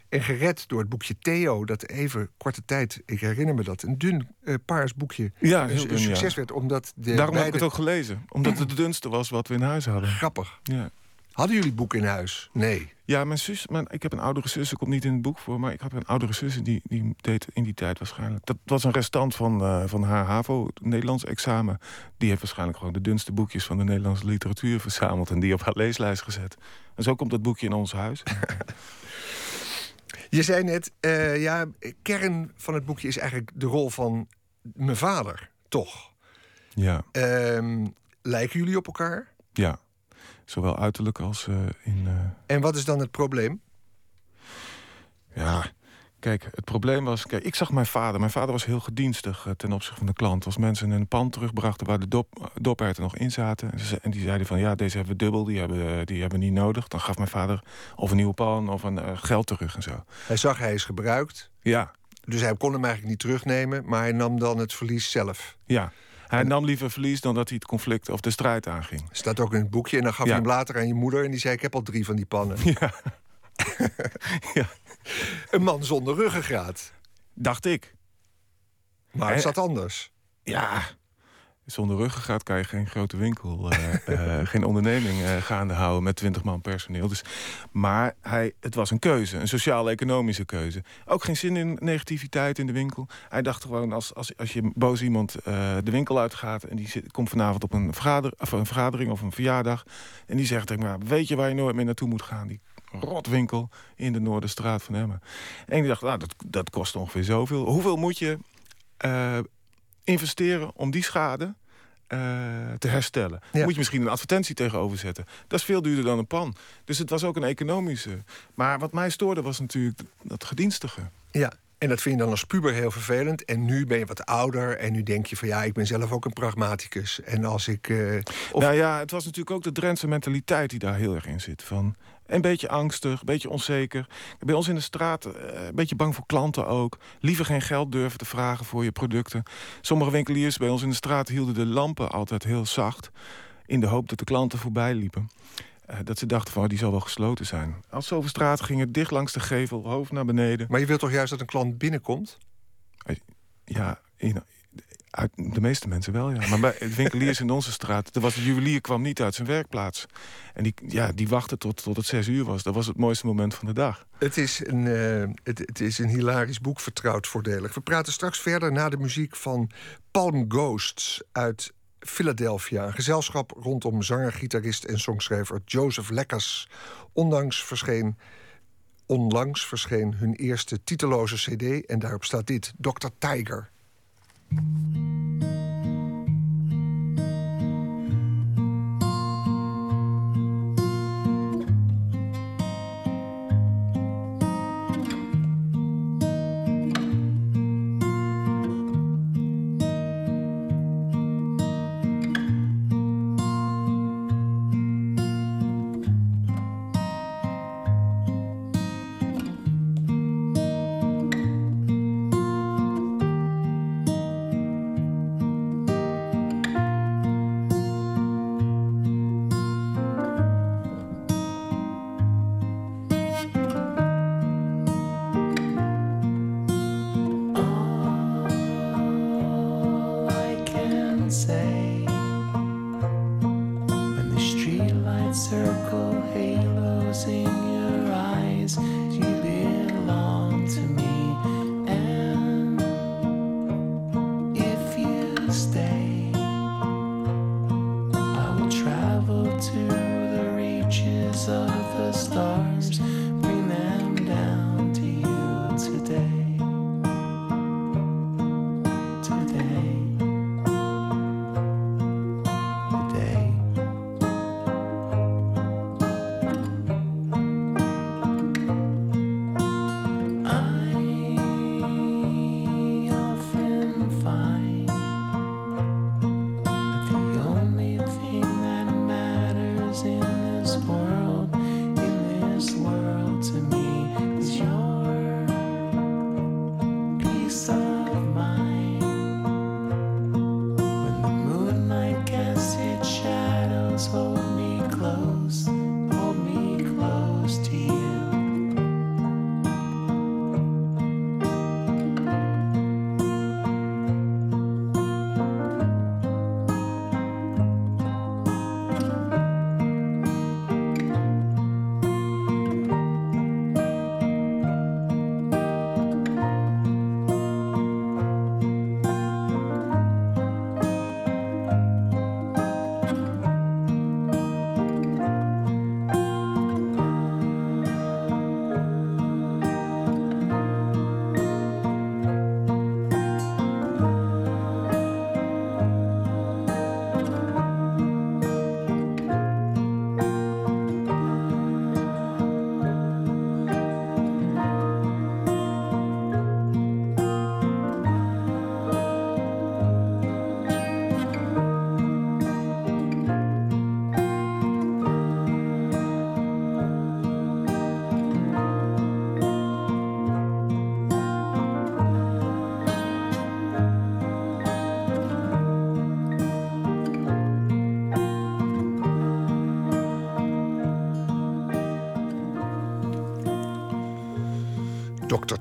En gered door het boekje Theo, dat even korte tijd... ik herinner me dat, een dun eh, paars boekje... Ja, heel ja. succes werd, omdat de Daarom heb ik het ook gelezen. Omdat het de dunste was wat we in huis hadden. Grappig. Ja. Hadden jullie boeken in huis? Nee. Ja, mijn zus, mijn, ik heb een oudere zus, ze komt niet in het boek voor, maar ik heb een oudere zus die, die deed in die tijd waarschijnlijk. Dat was een restant van, eh, van haar HAVO, Nederlands examen. Die heeft waarschijnlijk gewoon de dunste boekjes van de Nederlandse literatuur verzameld en die op haar leeslijst gezet. En zo komt dat boekje in ons huis. Je zei net, eh, ja, kern van het boekje is eigenlijk de rol van mijn vader, toch? ja, Ehm, lijken jullie op elkaar? ja. Zowel uiterlijk als eh, in. eh, En wat is dan het probleem? Ja, kijk, het probleem was... Kijk, ik zag mijn vader. Mijn vader was heel gedienstig eh, ten opzichte van de klant. Als mensen een pand terugbrachten waar de dop, doperwten nog in zaten... en die zeiden van, ja, deze hebben we dubbel, die hebben, die hebben we niet nodig... dan gaf mijn vader of een nieuwe pan of een geld terug en zo. Hij zag hij is gebruikt, Ja, dus hij kon hem eigenlijk niet terugnemen... maar hij nam dan het verlies zelf. ja. Hij nam liever verlies dan dat hij het conflict of de strijd aanging. Staat ook in het boekje en dan gaf Ja. hij hem later aan je moeder... en die zei, ik heb al drie van die pannen. Ja. ja, Een man zonder ruggengraat. dacht ik. Maar het zat anders. Ja, zonder ruggengraat kan je geen grote winkel, eh, eh, geen onderneming eh, gaande houden met 20 man personeel. Dus, maar hij, het was een keuze, een sociaal-economische keuze. Ook geen zin in negativiteit in de winkel. Hij dacht gewoon, als, als, als je boos iemand de winkel uitgaat... en die zit, komt vanavond op een, of een vergadering of een verjaardag... en die zegt, maar, weet je waar je nooit meer naartoe moet gaan? Die rotwinkel in de Noorderstraat van Emmen. En die dacht, nou, dat, dat kost ongeveer zoveel. Hoeveel moet je investeren om die schade eh, te herstellen. Ja. Moet je misschien een advertentie tegenover zetten. Dat is veel duurder dan een pan. Dus het was ook een economische. Maar wat mij stoorde was natuurlijk dat gedienstige. Ja, En dat vind je dan als puber heel vervelend. En nu ben je wat ouder en nu denk je van ja, ik ben zelf ook een pragmaticus. En als ik. eh, of- Nou ja, het was natuurlijk ook de Drentse mentaliteit die daar heel erg in zit. Van een beetje angstig, een beetje onzeker. Bij ons in de straat eh, een beetje bang voor klanten ook. Liever geen geld durven te vragen voor je producten. Sommige winkeliers bij ons in de straat hielden de lampen altijd heel zacht. In de hoop dat de klanten voorbij liepen. Eh, dat ze dachten van, oh, die zal wel gesloten zijn. Als ze over straat gingen, dicht langs de gevel, hoofd naar beneden. maar je wilt toch juist dat een klant binnenkomt? Ja, in- uit de meeste mensen wel, ja. Maar bij winkeliers in onze straat... Er was, de juwelier kwam niet uit zijn werkplaats. En die, ja, die wachtte tot, tot het zes uur was. Dat was het mooiste moment van de dag. Het is, een, eh, het, het is een hilarisch boek, vertrouwd voordelig. We praten straks verder na de muziek van Palm Ghosts uit Philadelphia. Een gezelschap rondom zanger, gitarist en songschrijver Joseph Lekkers. Ondanks verscheen, onlangs verscheen hun eerste titeloze cd... en daarop staat dit, Dr. Tiger. thank you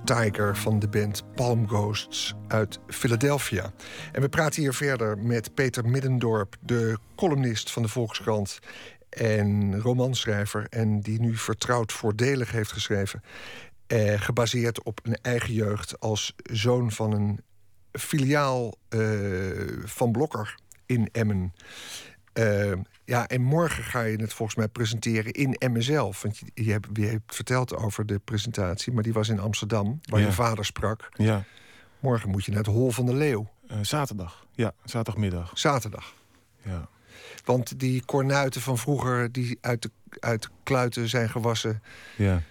Tiger van de band Palm Ghosts uit Philadelphia. En we praten hier verder met Peter Middendorp, de columnist van de Volkskrant en romanschrijver. En die nu vertrouwd voordelig heeft geschreven. Eh, gebaseerd op een eigen jeugd als zoon van een filiaal eh, van Blokker in Emmen. Eh, ja, en morgen ga je het volgens mij presenteren in zelf. Want je, je, hebt, je hebt verteld over de presentatie, maar die was in Amsterdam, waar Ja. je vader sprak. Ja, Morgen moet je naar het Hol van de Leeuw, eh, zaterdag. Ja, zaterdagmiddag. zaterdag. Ja. Want die kornuiten van vroeger, die uit de, uit de kluiten zijn gewassen... ja.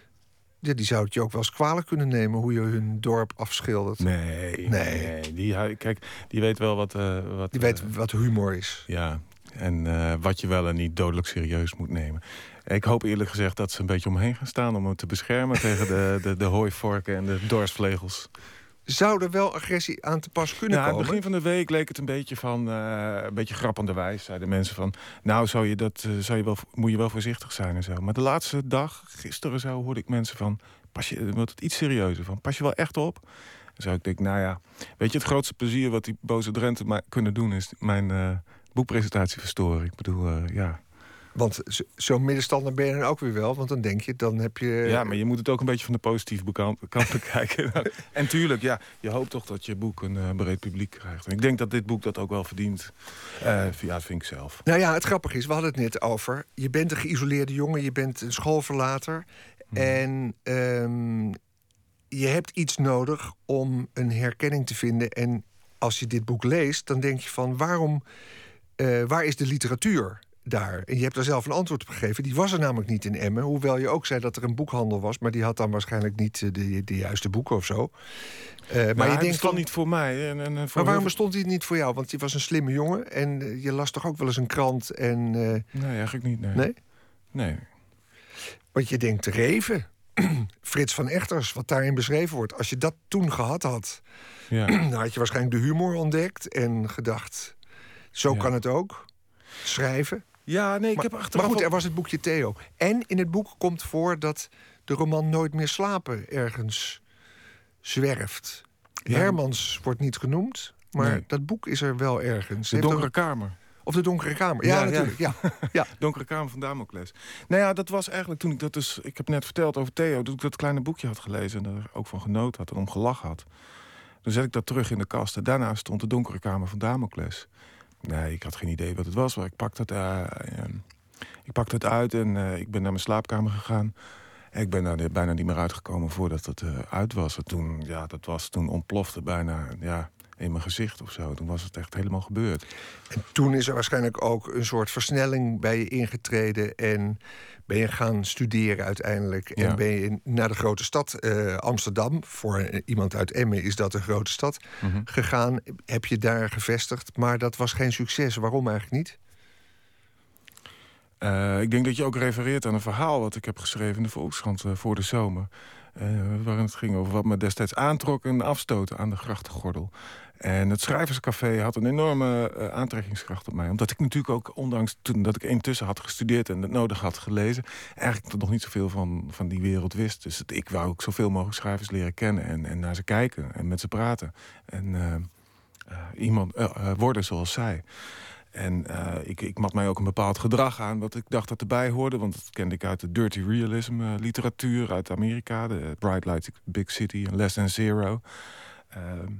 Ja, die zou het je ook wel eens kwalijk kunnen nemen hoe je hun dorp afschildert. Nee, Nee. nee. Die, kijk, die weet wel wat... eh, wat Die weet eh, wat humor is. ja, en eh, wat je wel en niet dodelijk serieus moet nemen. Ik hoop eerlijk gezegd dat ze een beetje omheen gaan staan... om hem te beschermen tegen de, de, de hooivorken en de dorsvlegels. Zou er wel agressie aan te pas kunnen Ja, aan het komen? begin van de week leek het een beetje van... eh, een beetje grappenderwijs, zeiden mensen van... nou, zou je dat, eh, zou je wel, moet je wel voorzichtig zijn en zo. Maar de laatste dag, gisteren zo, hoorde ik mensen van... pas je, wordt het iets serieuzer van, pas je wel echt op? Dan zou ik denken, nou ja... weet je, het grootste plezier wat die boze Drenten kunnen doen... is mijn boekpresentatie verstoren. Ik bedoel, eh, ja... Want zo- zo'n middenstander ben je dan ook weer wel. Want dan denk je, dan heb je... Ja, maar je moet het ook een beetje van de positieve kant bekijken. en tuurlijk, ja, je hoopt toch dat je boek een eh, breed publiek krijgt. En ik denk dat dit boek dat ook wel verdient. Eh, ja, dat vind ik zelf. Nou ja, het grappige is, we hadden het net over. Je bent een geïsoleerde jongen, je bent een schoolverlater. Hmm. En ehm, je hebt iets nodig om een herkenning te vinden. En als je dit boek leest, dan denk je van waarom, eh, waar is de literatuur daar? En je hebt daar zelf een antwoord op gegeven. Die was er namelijk niet in Emmen. Hoewel je ook zei dat er een boekhandel was, maar die had dan waarschijnlijk niet eh, de, de juiste boeken of zo. Eh, maar Maar je denkt niet voor mij. En, en, voor maar waarom bestond die niet voor jou? Want je was een slimme jongen en je las toch ook wel eens een krant en. Nee, eigenlijk niet. Nee. nee? Nee. Want je denkt, Reven, Frits van Echters, wat daarin beschreven wordt. Als je dat toen gehad had, Ja. dan had je waarschijnlijk de humor ontdekt en gedacht, zo Ja. kan het ook. Schrijven. ja, nee, ik Maar, heb maar achteraf... goed, ook- er was het boekje Theo. En in het boek komt voor dat de roman Nooit meer slapen ergens zwerft. Ja. Hermans wordt niet genoemd, maar Nee. dat boek is er wel ergens. De Donkere Kamer. Of de Donkere Kamer. Ja, Ja, ja. natuurlijk. Ja. Ja. Donkere Kamer van Damocles. Nou ja, dat was eigenlijk toen ik dat dus... Ik heb net verteld over Theo, dat ik dat kleine boekje had gelezen... en er ook van genoten had en om gelachen had. Toen zet ik dat terug in de kast. En daarna stond de Donkere Kamer van Damocles. Nee, ik had geen idee wat het was, maar ik pakte het, eh, eh, ik pakte het uit... en eh, ik ben naar mijn slaapkamer gegaan... En ik ben daar bijna niet meer uitgekomen voordat het eh, uit was. En toen, ja, dat was, toen ontplofte bijna ja, in mijn gezicht of zo. Toen was het echt helemaal gebeurd. En toen is er waarschijnlijk ook een soort versnelling bij je ingetreden. En ben je gaan studeren uiteindelijk. Ja. En ben je naar de grote stad eh, Amsterdam. Voor eh, iemand uit Emmen is dat een grote stad. Mhm. Gegaan. Heb je daar gevestigd. Maar dat was geen succes. Waarom eigenlijk niet? Eh, ik denk dat je ook refereert aan een verhaal wat ik heb geschreven in de Volkskrant voor de zomer. Waarin het ging over wat me destijds aantrok en afstoten aan de grachtengordel. En het schrijverscafé had een enorme eh, aantrekkingskracht op mij. Omdat ik natuurlijk ook, ondanks toen dat ik intussen had gestudeerd en het nodig had gelezen, eigenlijk nog niet zoveel van, van die wereld wist. Dus ik wou ook zoveel mogelijk schrijvers leren kennen en, en naar ze kijken en met ze praten. En eh, eh, iemand worden zoals zij. En ik, ik mat mij ook een bepaald gedrag aan wat ik dacht dat erbij hoorde. Want dat kende ik uit de dirty realism literatuur uit Amerika. De Bright Light Big City en Less Than Zero. Ehm,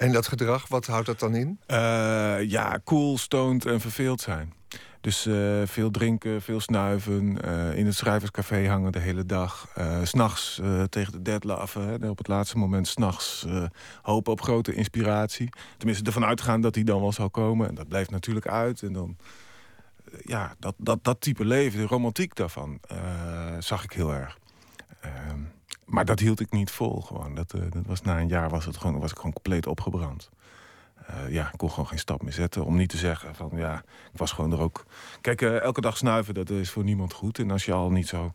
En dat gedrag, wat houdt dat dan in? eh, ja, cool, stoned en verveeld zijn. Dus eh, veel drinken, veel snuiven. eh, in het schrijverscafé hangen de hele dag. s S'nachts tegen de dead laffen. Hè, op het laatste moment s'nachts hopen op grote inspiratie. Tenminste, ervan uitgaan dat die dan wel zou komen. En dat blijft natuurlijk uit. En dan, ja, dat, dat, dat type leven, de romantiek daarvan, zag ik heel erg. Maar dat hield ik niet vol. Gewoon. Dat, eh, dat was, na een jaar was, het gewoon, was ik gewoon compleet opgebrand. Eh, ja, ik kon gewoon geen stap meer zetten. Om niet te zeggen van ja, ik was gewoon er ook. Kijk, eh, elke dag snuiven, dat is voor niemand goed. En als je al niet zo,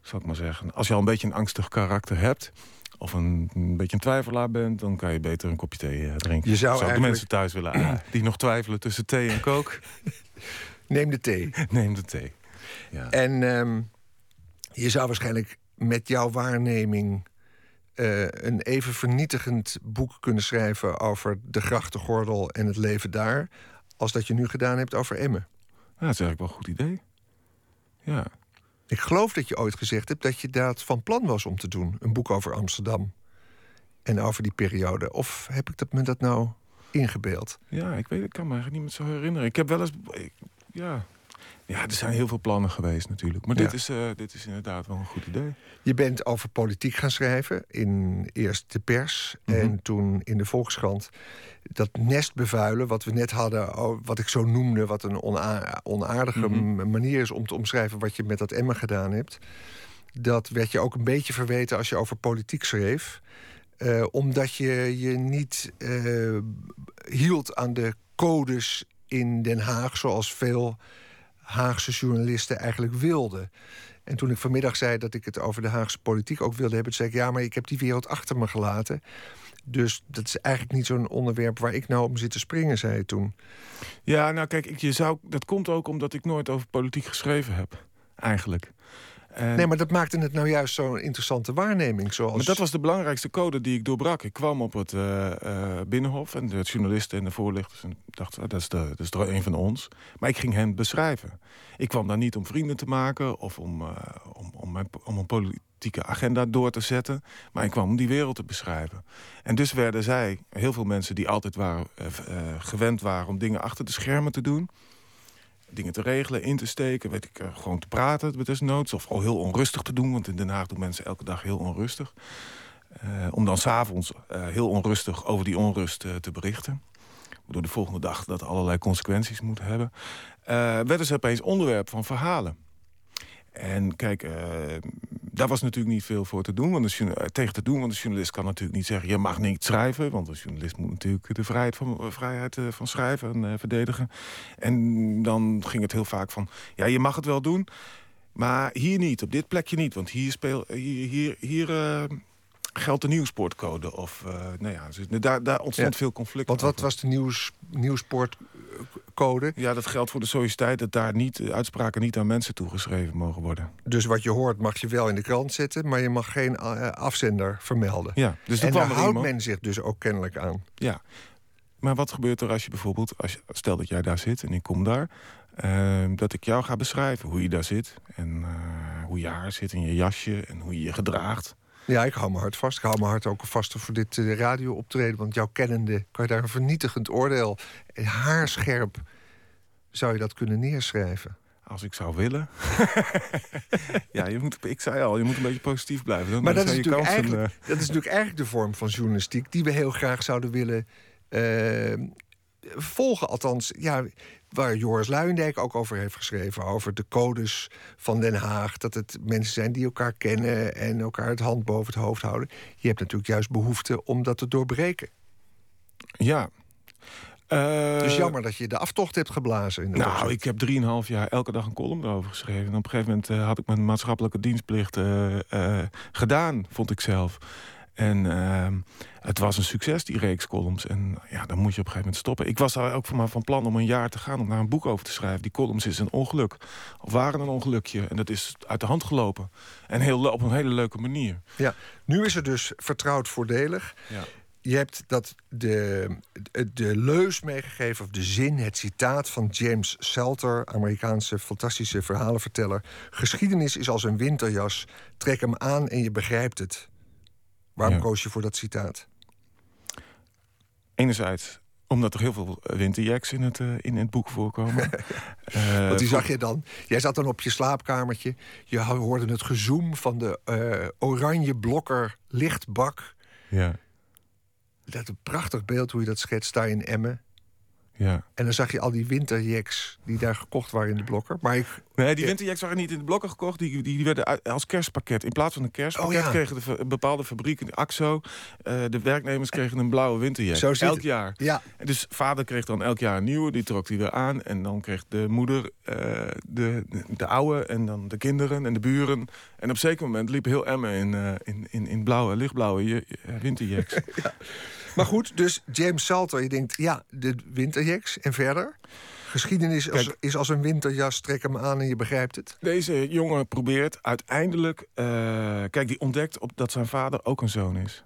zal ik maar zeggen, als je al een beetje een angstig karakter hebt. Of een, een beetje een twijfelaar bent, dan kan je beter een kopje thee drinken. Je zou ik de mensen thuis willen aan die nog twijfelen tussen thee en kook. Neem de thee. Neem de thee. Ja. En ehm, je zou waarschijnlijk met jouw waarneming eh, een even vernietigend boek kunnen schrijven over de grachtengordel en het leven daar, als dat je nu gedaan hebt over Emmen. Ja, dat is eigenlijk wel een goed idee. Ja. Ik geloof dat je ooit gezegd hebt dat je dat van plan was om te doen, een boek over Amsterdam en over die periode. Of heb ik dat, me dat nou ingebeeld? Ja, ik weet, ik kan me eigenlijk niet meer zo herinneren. Ik heb wel eens, ik- ja, ja, er zijn heel veel plannen geweest natuurlijk. Maar dit, is, eh, dit is inderdaad wel een goed idee. Je bent over politiek gaan schrijven in eerst de pers Mhm. en toen in de Volkskrant. Dat nest bevuilen, wat we net hadden, oh, wat ik zo noemde, wat een ona- onaardige Mhm. manier is om te omschrijven wat je met dat Emmen gedaan hebt. Dat werd je ook een beetje verweten als je over politiek schreef. Eh, omdat je je niet eh, hield aan de codes in Den Haag... zoals veel Haagse journalisten eigenlijk wilden. En toen ik vanmiddag zei dat ik het over de Haagse politiek ook wilde hebben... zei ik, ja, maar ik heb die wereld achter me gelaten. Dus dat is eigenlijk niet zo'n onderwerp waar ik nou om zit te springen, zei je toen. Ja, nou kijk, ik, je zou, dat komt ook omdat ik nooit over politiek geschreven heb. Eigenlijk. En- Nee, maar dat maakte het nou juist zo'n interessante waarneming. Zoals... Maar dat was de belangrijkste code die ik doorbrak. Ik kwam op het eh, eh, Binnenhof en de journalisten en de voorlichters... en dacht, ah, dat is, de, dat is er een van ons. Maar ik ging hen beschrijven. Ik kwam daar niet om vrienden te maken... of om, eh, om, om, mijn, om een politieke agenda door te zetten... maar ik kwam om die wereld te beschrijven. En dus werden zij, heel veel mensen die altijd waren, gewend waren... om dingen achter de schermen te doen dingen te regelen, in te steken, weet ik, eh, gewoon te praten desnoods. Of al heel onrustig te doen, want in Den Haag doen mensen elke dag heel onrustig. Eh, om dan s'avonds uh, heel onrustig over die onrust te berichten. Waardoor de volgende dag dat allerlei consequenties moet hebben. Werden ze opeens onderwerp van verhalen. En kijk, uh, daar was natuurlijk niet veel voor te doen, want de, tegen te doen. Want de journalist kan natuurlijk niet zeggen, je mag niet schrijven. Want de journalist moet natuurlijk de vrijheid van, vrijheid uh, van schrijven uh, verdedigen. En dan ging het heel vaak van, ja, je mag het wel doen. Maar hier niet, op dit plekje niet. Want hier, speel, hier, hier, hier geldt de nieuwsportcode. Of, nou ja, dus daar, daar ontstond Ja, veel conflict. Want wat over. was de nieuws, nieuwsportcode? Ja, dat geldt voor de sociëteit dat daar niet, eh, uitspraken niet aan mensen toegeschreven mogen worden. Dus wat je hoort mag je wel in de krant zetten... maar je mag geen uh, afzender vermelden. Ja, dus en kwam daar er houdt iemand- men zich dus ook kennelijk aan. Ja. Maar wat gebeurt er als je bijvoorbeeld, als je, stel dat jij daar zit en ik kom daar, eh, dat ik jou ga beschrijven hoe je daar zit en eh, hoe je haar zit in je jasje en hoe je je gedraagt. Ja, ik hou me hard vast. Ik hou me hard ook vast voor dit uh, radio optreden. Want jouw kennende kan je daar een vernietigend oordeel... en haarscherp zou je dat kunnen neerschrijven. Als ik zou willen. ja, je moet, ik zei al, je moet een beetje positief blijven. Dan Maar dat is, natuurlijk kansen, eigenlijk, dat is natuurlijk eigenlijk de vorm van journalistiek... die we heel graag zouden willen eh, volgen. Althans, ja, waar Joris Luijendijk ook over heeft geschreven... over de codes van Den Haag. Dat het mensen zijn die elkaar kennen... en elkaar het hand boven het hoofd houden. Je hebt natuurlijk juist behoefte om dat te doorbreken. Ja. Eh, Dus jammer dat je de aftocht hebt geblazen. In dat Nou, opzicht. ik heb drieënhalf jaar elke dag een column erover geschreven. En op een gegeven moment eh, had ik mijn maatschappelijke dienstplicht eh, gedaan, vond ik zelf. En ehm, het was een succes, die reeks columns. En ja, dan moet je op een gegeven moment stoppen. Ik was daar ook van, maar van plan om een jaar te gaan om daar een boek over te schrijven. Die columns is een ongeluk. Of waren een ongelukje. En dat is uit de hand gelopen. En heel, op een hele leuke manier. Ja, nu is het dus vertrouwd voordelig. Ja. Je hebt dat de, de leus meegegeven, of de zin, het citaat van James Salter, Amerikaanse fantastische verhalenverteller. Geschiedenis is als een winterjas. Trek hem aan en je begrijpt het. Waarom Ja. koos je voor dat citaat? Enerzijds omdat er heel veel winterjacks in het, eh, in het boek voorkomen. Eh, Want die zag je dan. Jij zat dan op je slaapkamertje. Je hoorde het gezoem van de eh, oranje blokker lichtbak. Ja, Dat een prachtig beeld hoe je dat schetst daar in Emmen. ja. En dan zag je al die winterjacks die daar gekocht waren in de blokker. Maar ik, Nee, die Ja. winterjacks waren niet in de blokken gekocht. Die, die, die werden als kerstpakket. In plaats van een kerstpakket Oh ja. kregen de bepaalde fabrieken, AXO... eh, de werknemers kregen een blauwe winterjack. Zo elk het. jaar. ja, En dus vader kreeg dan elk jaar een nieuwe. Die trok hij weer aan. En dan kreeg de moeder eh, de, de oude. En dan de kinderen en de buren. En op een zeker moment liep heel Emmen in, eh, in, in, in blauwe, lichtblauwe eh, winterjacks. maar goed, dus James Salter, je denkt, ja, de winterjacks en verder. Geschiedenis als- Kijk. is als een winterjas, trek hem aan en je begrijpt het. Deze jongen probeert uiteindelijk... eh, kijk, die ontdekt op dat zijn vader ook een zoon is.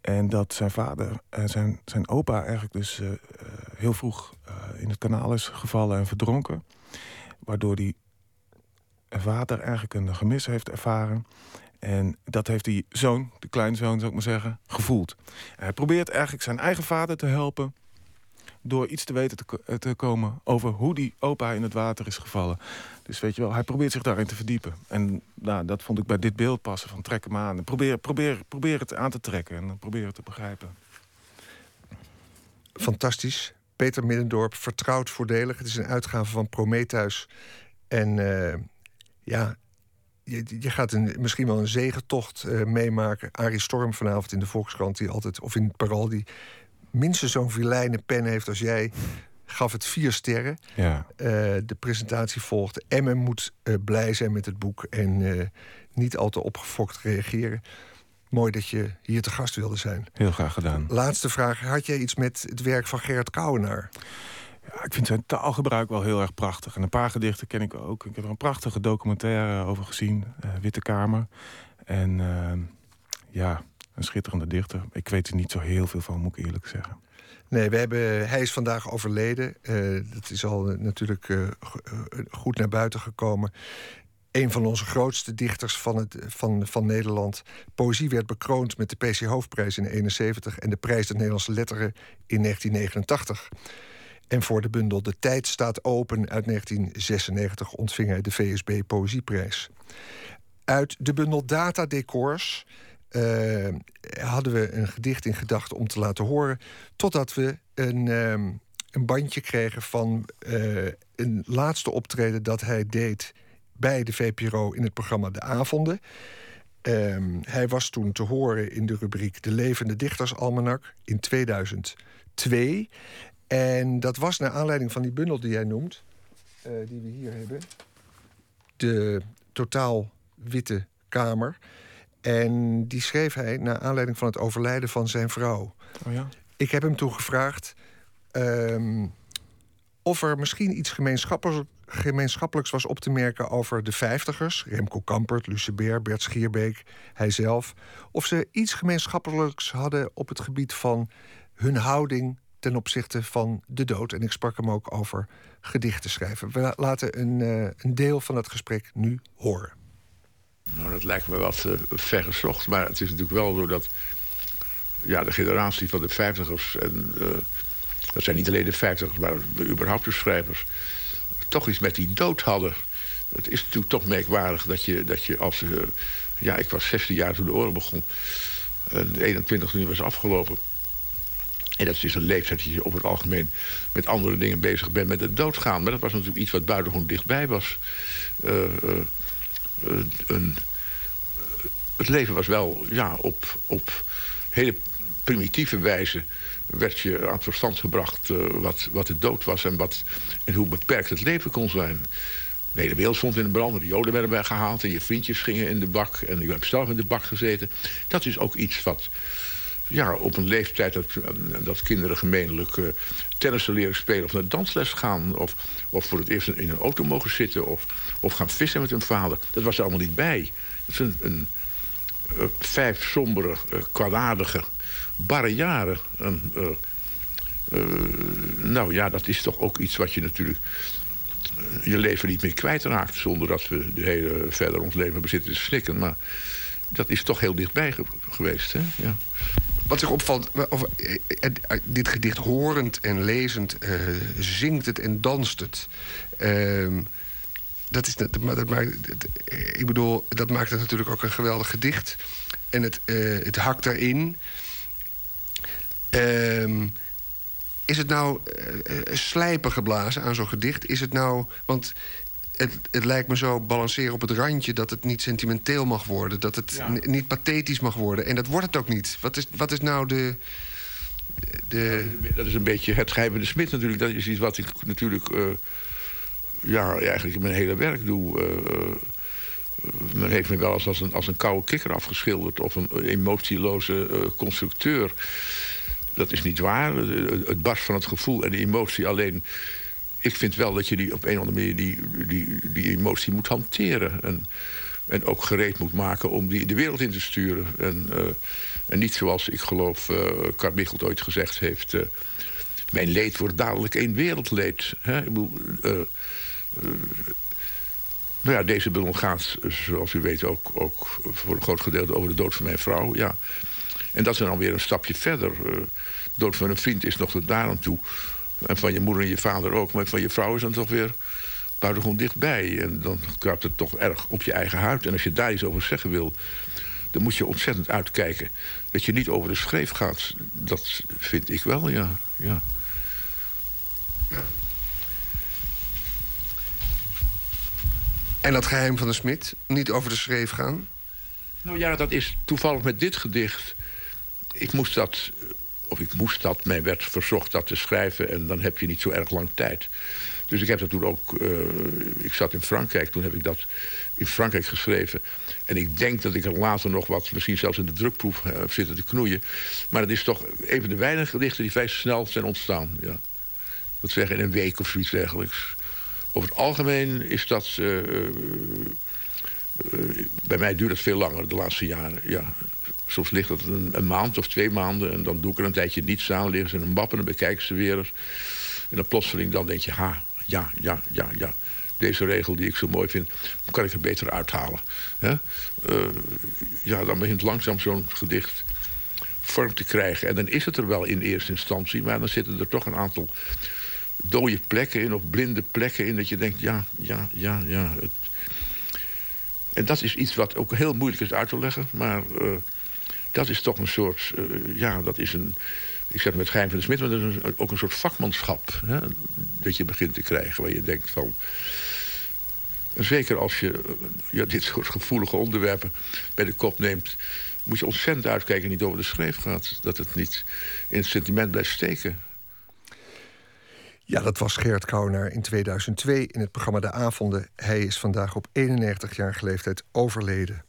En dat zijn vader, eh, zijn, zijn opa eigenlijk dus eh, eh, heel vroeg in het kanaal is gevallen en verdronken. Waardoor die vader eigenlijk een gemis heeft ervaren. En dat heeft die zoon, de kleinzoon zou ik maar zeggen, gevoeld. En hij probeert eigenlijk zijn eigen vader te helpen... door iets te weten te, ko- te komen over hoe die opa in het water is gevallen. Dus weet je wel, hij probeert zich daarin te verdiepen. En nou, dat vond ik bij dit beeld passen, van trek hem aan. Probeer, het aan te trekken en probeer het te begrijpen. Fantastisch. Peter Middendorp, vertrouwd voordelig. Het is een uitgave van Prometheus. En eh, ja, je, je gaat een, misschien wel een zegentocht eh, meemaken. Arie Storm vanavond in de Volkskrant, die altijd, of in het die minstens zo'n vilijne pen heeft als jij, gaf het vier sterren. Ja. Eh, de presentatie volgde. Emmen moet eh, blij zijn met het boek en eh, niet al te opgefokt reageren. Mooi dat je hier te gast wilde zijn. Heel graag gedaan. Laatste vraag. Had jij iets met het werk van Gerard Kouwenaar? Ja, ik vind zijn taalgebruik wel heel erg prachtig. En een paar gedichten ken ik ook. Ik heb er een prachtige documentaire over gezien, Witte Kamer. En ja, een schitterende dichter. Ik weet er niet zo heel veel van, moet ik eerlijk zeggen. Nee, we hebben, hij is vandaag overleden. Eh, dat is al eh, natuurlijk eh, go- goed naar buiten gekomen. Een van onze grootste dichters van, het, van, van Nederland. Poëzie werd bekroond met de PC Hoofdprijs in 1971 en de Prijs der Nederlandse Letteren in 1989. En voor de bundel De Tijd staat open uit 1996 ontving hij de VSB Poëzieprijs. Uit de bundel Data Eh, hadden we een gedicht in gedachten om te laten horen. Totdat we een, ehm, een bandje kregen van eh, een laatste optreden dat hij deed bij de VPRO in het programma De Avonden. Ehm, hij was toen te horen in de rubriek De Levende Dichtersalmanak in 2002. En dat was naar aanleiding van die bundel die jij noemt, eh, die we hier hebben. De totaal witte kamer. En die schreef hij naar aanleiding van het overlijden van zijn vrouw. Oh ja? Ik heb hem toen gevraagd ehm, of er misschien iets gemeenschappelijks, gemeenschappelijks was op te merken over de vijftigers. Remco Kampert, Luce Beer, Bert Schierbeek, hijzelf. Of ze iets gemeenschappelijks hadden op het gebied van hun houding ten opzichte van de dood. En ik sprak hem ook over gedichten schrijven. We la- laten een, eh, een deel van dat gesprek nu horen. Nou, dat lijkt me wat uh, vergezocht. Maar het is natuurlijk wel zo dat ja, de generatie van de vijftigers... en uh, dat zijn niet alleen de vijftigers, maar überhaupt de schrijvers... toch iets met die dood hadden. Het is natuurlijk toch merkwaardig dat je, dat je als... Uh, ja, ik was 16 jaar toen de oorlog begon. En de 21 nu was afgelopen. En dat is een leeftijd dat je over het algemeen met andere dingen bezig bent met het doodgaan. Maar dat was natuurlijk iets wat buitengewoon dichtbij was. Een, het leven was wel ja, op, op hele primitieve wijze werd je aan het verstand gebracht uh, wat, wat de dood was en, wat, en hoe beperkt het leven kon zijn. De hele wereld stond in de brand, de joden werden weggehaald en je vriendjes gingen in de bak en je hebt zelf in de bak gezeten. Dat is ook iets wat ja, op een leeftijd dat, dat kinderen gemeenlijk uh, tennissen leren spelen of naar dansles gaan of, of voor het eerst in een auto mogen zitten of, of gaan vissen met hun vader. Dat was er allemaal niet bij. Dat is een, een uh, vijf sombere, uh, kwaadaardige, barre jaren. En, nou ja, dat is toch ook iets wat je natuurlijk je leven niet meer kwijtraakt... zonder dat we de hele verder ons leven bezitten te snikken. Maar dat is toch heel dichtbij ge geweest, hè? Ja. Wat zich opvalt, of, dit gedicht horend en lezend zingt het en danst het. Uh, dat is, dat, maakt, ik bedoel, dat maakt het natuurlijk ook een geweldig gedicht. En het, het hakt erin. Uh, is het nou slijpen geblazen aan zo'n gedicht? Is het nou, want het, het, lijkt me zo balanceren op het randje dat het niet sentimenteel mag worden. Dat het ja. niet pathetisch mag worden. En dat wordt het ook niet. Wat is, wat is nou de. de... Ja, dat is een beetje het geheim de smid natuurlijk. Dat is iets wat ik natuurlijk. Uh, ja, eigenlijk in mijn hele werk doe. Uh, men heeft me wel eens als een, als een koude kikker afgeschilderd. Of een emotieloze uh, constructeur. Dat is niet waar. Het barst van het gevoel en de emotie alleen ik vind wel dat je die op een of andere manier die, die, die emotie moet hanteren. En, en ook gereed moet maken om die de wereld in te sturen. En, uh, en niet zoals ik geloof uh, ooit gezegd heeft... Uh, mijn leed wordt dadelijk één wereldleed. Hè? Ik bedoel, nou ja, deze bundel gaat, zoals u weet, ook, ook voor een groot gedeelte over de dood van mijn vrouw. Ja. En dat is dan weer een stapje verder. de dood van een vriend is nog tot daar aan toe... En van je moeder en je vader ook. Maar van je vrouw is dan toch weer buitengewoon dichtbij. En dan kruipt het toch erg op je eigen huid. En als je daar iets over zeggen wil... dan moet je ontzettend uitkijken. Dat je niet over de schreef gaat. Dat vind ik wel, ja. ja. En dat geheim van de smid, niet over de schreef gaan? Nou ja, dat is toevallig met dit gedicht. Ik moest dat, of ik moest dat, mij werd verzocht dat te schrijven... en dan heb je niet zo erg lang tijd. Dus ik heb dat toen ook... eh, ik zat in Frankrijk, toen heb ik dat in Frankrijk geschreven. En ik denk dat ik er later nog wat, misschien zelfs in de drukproef... eh, heb zitten te knoeien. Maar het is toch een van de weinige gedichten die vrij snel zijn ontstaan. Ja. Dat zeggen in een week of zoiets dergelijks. Over het algemeen is dat... eh, bij mij duurt het veel langer, de laatste jaren. Ja. Soms ligt het een, maand of twee maanden... en dan doe ik er een tijdje niets aan, liggen ze in een map... en dan bekijk ze weer eens. En dan plotseling dan denk je, ha, ja, ja, ja, ja. Deze regel die ik zo mooi vind, kan ik er beter uithalen. Eh, ja, dan begint langzaam zo'n gedicht vorm te krijgen. En dan is het er wel in eerste instantie... maar dan zitten er toch een aantal dode plekken in... of blinde plekken in, dat je denkt, ja, ja, ja, ja... Het, en dat is iets wat ook heel moeilijk is uit te leggen. Maar eh, dat is toch een soort... eh, ja, dat is een... Ik zeg het met Geheim van de Smit, maar dat is ook een soort vakmanschap. Hè, dat je begint te krijgen. Waar je denkt van... Zeker als je eh, ja, dit soort gevoelige onderwerpen bij de kop neemt... moet je ontzettend uitkijken niet over de schreef gaat. Dat het niet in het sentiment blijft steken. Ja, dat was Gerard Kouwenaar in 2002 in het programma De Avonden. Hij is vandaag op 91-jarige leeftijd overleden.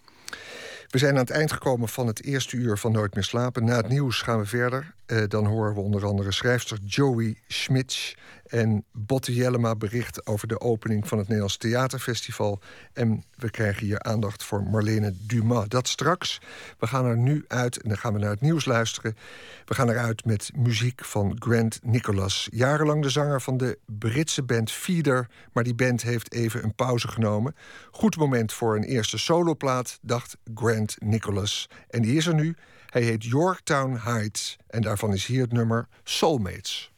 We zijn aan het eind gekomen van het eerste uur van Nooit meer slapen. Na het nieuws gaan we verder. Eh, dan horen we onder andere schrijfster Joey Schmitz... en Botte Jellema bericht over de opening van het Nederlands Theaterfestival. En we krijgen hier aandacht voor Marlene Dumas. Dat straks. We gaan er nu uit en dan gaan we naar het nieuws luisteren. We gaan eruit met muziek van Grant Nicholas. Jarenlang de zanger van de Britse band Feeder... maar die band heeft even een pauze genomen. Goed moment voor een eerste soloplaat, dacht Grant Nicholas. En die is er nu. Hij heet Yorktown Heights en daarvan is hier het nummer Soulmates.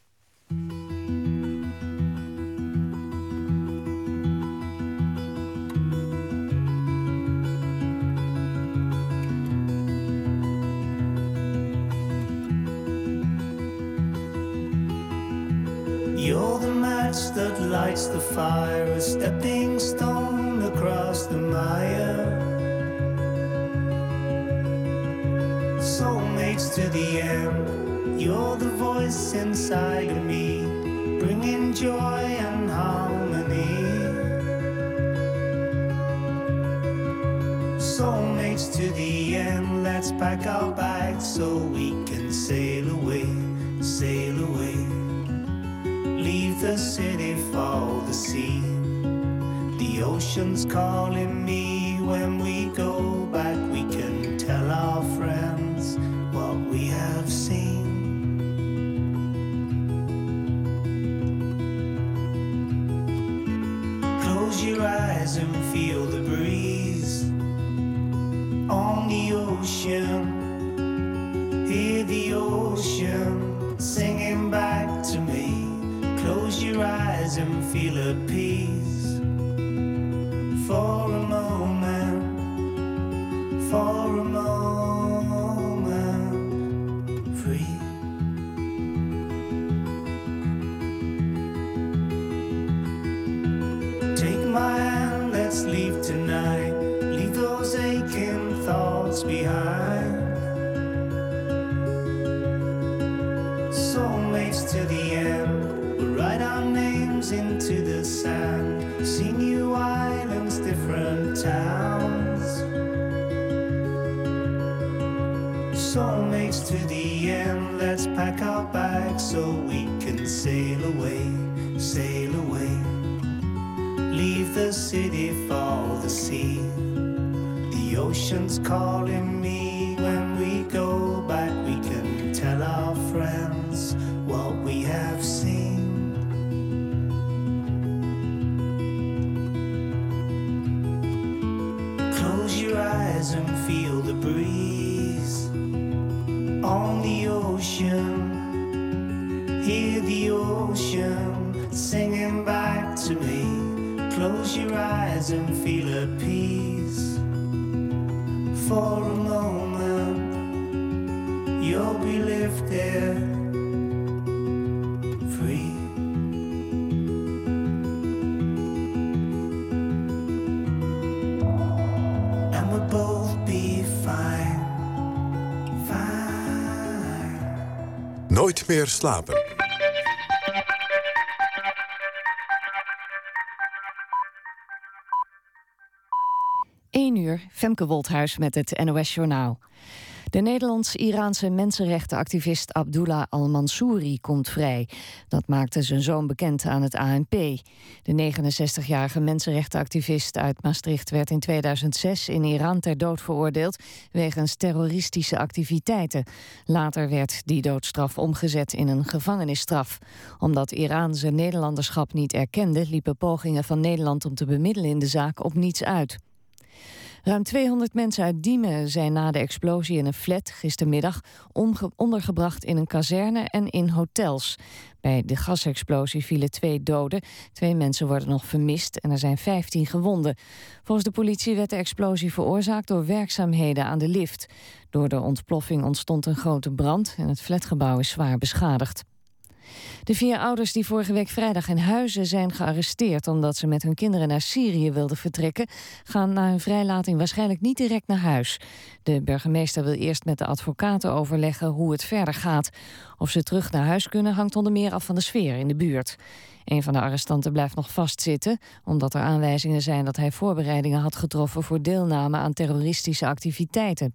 You're the match that lights the fire, a stepping stone across the mire. To the end, you're the voice inside of me, bringing joy and harmony. Soulmates to the end, let's pack our bags so we can sail away, sail away. Leave the city for the sea. The ocean's calling me when we go back. We can tell our friends have seen. Close your eyes and feel the breeze on the ocean. Hear the ocean singing back to me. Close your eyes and feel at peace for a moment. For a moment, leave tonight. Leave those aching thoughts behind. Soulmates to the end. We'll write our names into the sand. See new islands, different towns. Soulmates to the end. Let's pack our bags so we can sail away, sail away. Leave the city. The calling me when we go back. We can tell our friends what we have seen. Close your eyes and feel the breeze on the ocean. Hear the ocean singing back to me. Close your eyes and feel at peace for a moment, you'll be lifted free. And we'll both be fine, fine. Nooit meer slapen. Eén uur, Femke Wolthuis met het NOS Journaal. De Nederlands-Iraanse mensenrechtenactivist Abdullah al-Mansouri komt vrij. Dat maakte zijn zoon bekend aan het ANP. De 69-jarige mensenrechtenactivist uit Maastricht werd in 2006 in Iran ter dood veroordeeld wegens terroristische activiteiten. Later werd die doodstraf omgezet in een gevangenisstraf. Omdat Iran zijn Nederlanderschap niet erkende, liepen pogingen van Nederland om te bemiddelen in de zaak op niets uit. Ruim 200 mensen uit Diemen zijn na de explosie in een flat gistermiddag ondergebracht in een kazerne en in hotels. Bij de gasexplosie vielen twee doden. Twee mensen worden nog vermist en er zijn 15 gewonden. Volgens de politie werd de explosie veroorzaakt door werkzaamheden aan de lift. Door de ontploffing ontstond een grote brand en het flatgebouw is zwaar beschadigd. De vier ouders die vorige week vrijdag in Huizen zijn gearresteerd omdat ze met hun kinderen naar Syrië wilden vertrekken, gaan na hun vrijlating waarschijnlijk niet direct naar huis. De burgemeester wil eerst met de advocaten overleggen hoe het verder gaat. Of ze terug naar huis kunnen hangt onder meer af van de sfeer in de buurt. Een van de arrestanten blijft nog vastzitten, omdat er aanwijzingen zijn dat hij voorbereidingen had getroffen voor deelname aan terroristische activiteiten.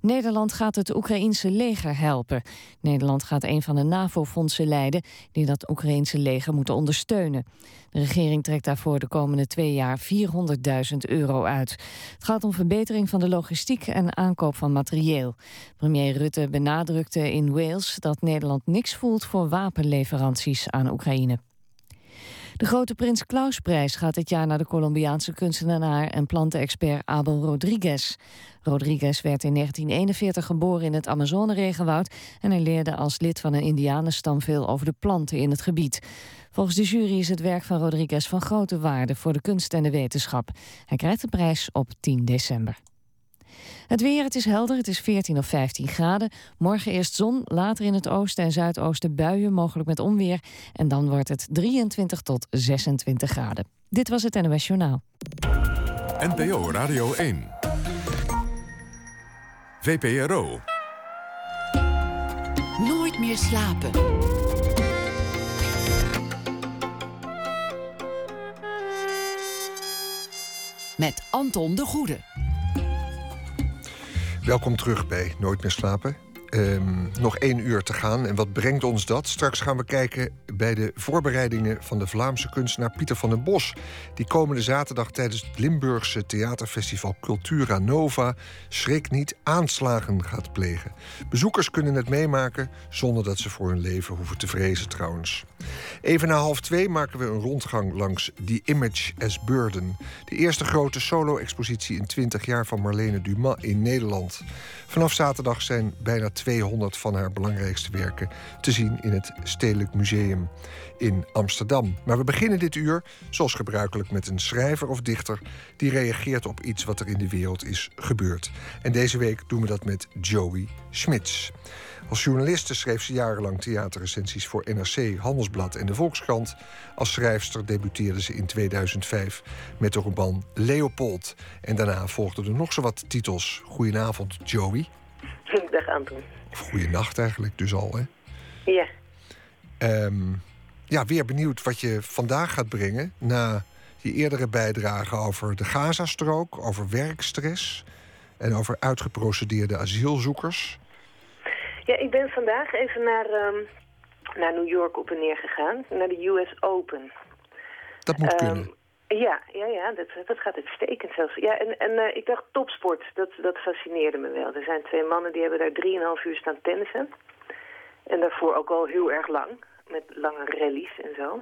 Nederland gaat het Oekraïense leger helpen. Nederland gaat een van de NAVO-fondsen leiden die dat Oekraïense leger moeten ondersteunen. De regering trekt daarvoor de komende twee jaar 400.000 euro uit. Het gaat om verbetering van de logistiek en aankoop van materieel. Premier Rutte benadrukte in Wales dat Nederland niks voelt voor wapenleveranties aan Oekraïne. De grote Prins Klausprijs gaat dit jaar naar de Colombiaanse kunstenaar en plantenexpert Abel Rodriguez. Rodriguez werd in 1941 geboren in het Amazone-regenwoud en hij leerde als lid van een indianenstam veel over de planten in het gebied. Volgens de jury is het werk van Rodriguez van grote waarde voor de kunst en de wetenschap. Hij krijgt de prijs op 10 december. Het weer, het is helder, het is 14 of 15 graden. Morgen eerst zon, later in het oosten en zuidoosten buien, mogelijk met onweer. En dan wordt het 23 tot 26 graden. Dit was het NOS Journaal. NPO Radio 1. VPRO. Nooit meer slapen. Met Anton de Goede. Welkom terug bij Nooit meer slapen. Ehm, nog één uur te gaan. En wat brengt ons dat? Straks gaan we kijken bij de voorbereidingen van de Vlaamse kunstenaar Pieter van den Bos. Die komende zaterdag tijdens het Limburgse theaterfestival Cultura Nova schrik niet aanslagen gaat plegen. Bezoekers kunnen het meemaken zonder dat ze voor hun leven hoeven te vrezen trouwens. Even na half twee maken we een rondgang langs The Image as Burden. De eerste grote solo-expositie in 20 jaar van Marlene Dumas in Nederland. Vanaf zaterdag zijn bijna 200 van haar belangrijkste werken te zien in het Stedelijk Museum in Amsterdam. Maar we beginnen dit uur, zoals gebruikelijk, met een schrijver of dichter die reageert op iets wat er in de wereld is gebeurd. En deze week doen we dat met Joey Schmitz. Als journaliste schreef ze jarenlang theaterrecensies voor NRC, Handelsblad en de Volkskrant. Als schrijfster debuteerde ze in 2005 met de roman Leopold. En daarna volgden er nog zo wat titels. Goedenavond, Joey. Dag Anton. Of goeienacht eigenlijk dus al, hè? Ja. Ehm, ja, weer benieuwd wat je vandaag gaat brengen... na je eerdere bijdrage over de Gazastrook, over werkstress... en over uitgeprocedeerde asielzoekers. Ja, ik ben vandaag even naar, ehm, naar New York op en neer gegaan. Naar de US Open. Dat moet Ehm, kunnen. Ja, ja, ja dat, dat gaat uitstekend zelfs. Ja, en, en eh, ik dacht topsport, dat, dat fascineerde me wel. Er zijn twee mannen die hebben daar drieënhalf uur staan tennissen. En daarvoor ook al heel erg lang, met lange rallies en zo.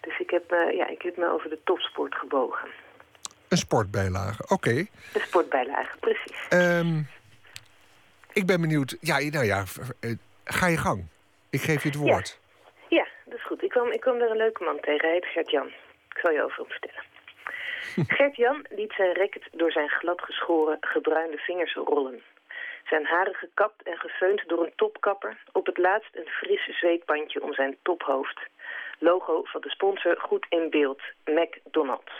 Dus ik heb, me ja, ik heb me over de topsport gebogen. Een sportbijlage, oké. De sportbijlage, precies. Ehm, ik ben benieuwd. Ja, nou ja, eh, ga je gang. Ik geef je het woord. Ja, dat is goed. Ik kwam, ik kwam daar een leuke man tegen. Hij heet Gert-Jan. Ik zal je over hem vertellen. Gert-Jan liet zijn racket door zijn gladgeschoren, gebruinde vingers rollen. Zijn haren gekapt en gefeund door een topkapper. Op het laatst een frisse zweetbandje om zijn tophoofd. Logo van de sponsor goed in beeld, McDonald's.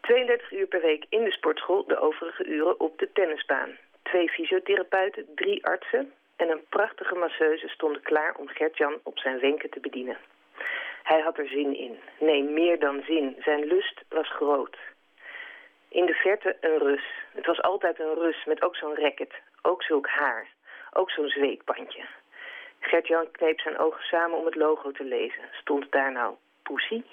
32 uur per week in de sportschool, de overige uren op de tennisbaan. Twee fysiotherapeuten, drie artsen, en een prachtige masseuse stonden klaar om Gert-Jan op zijn wenken te bedienen. Hij had er zin in. Nee, meer dan zin. Zijn lust was groot. In de verte een Rus. Het was altijd een Rus met ook zo'n racket. Ook zulk haar. Ook zo'n zweetbandje. Gert-Jan kneep zijn ogen samen om het logo te lezen. Stond daar nou Poesie?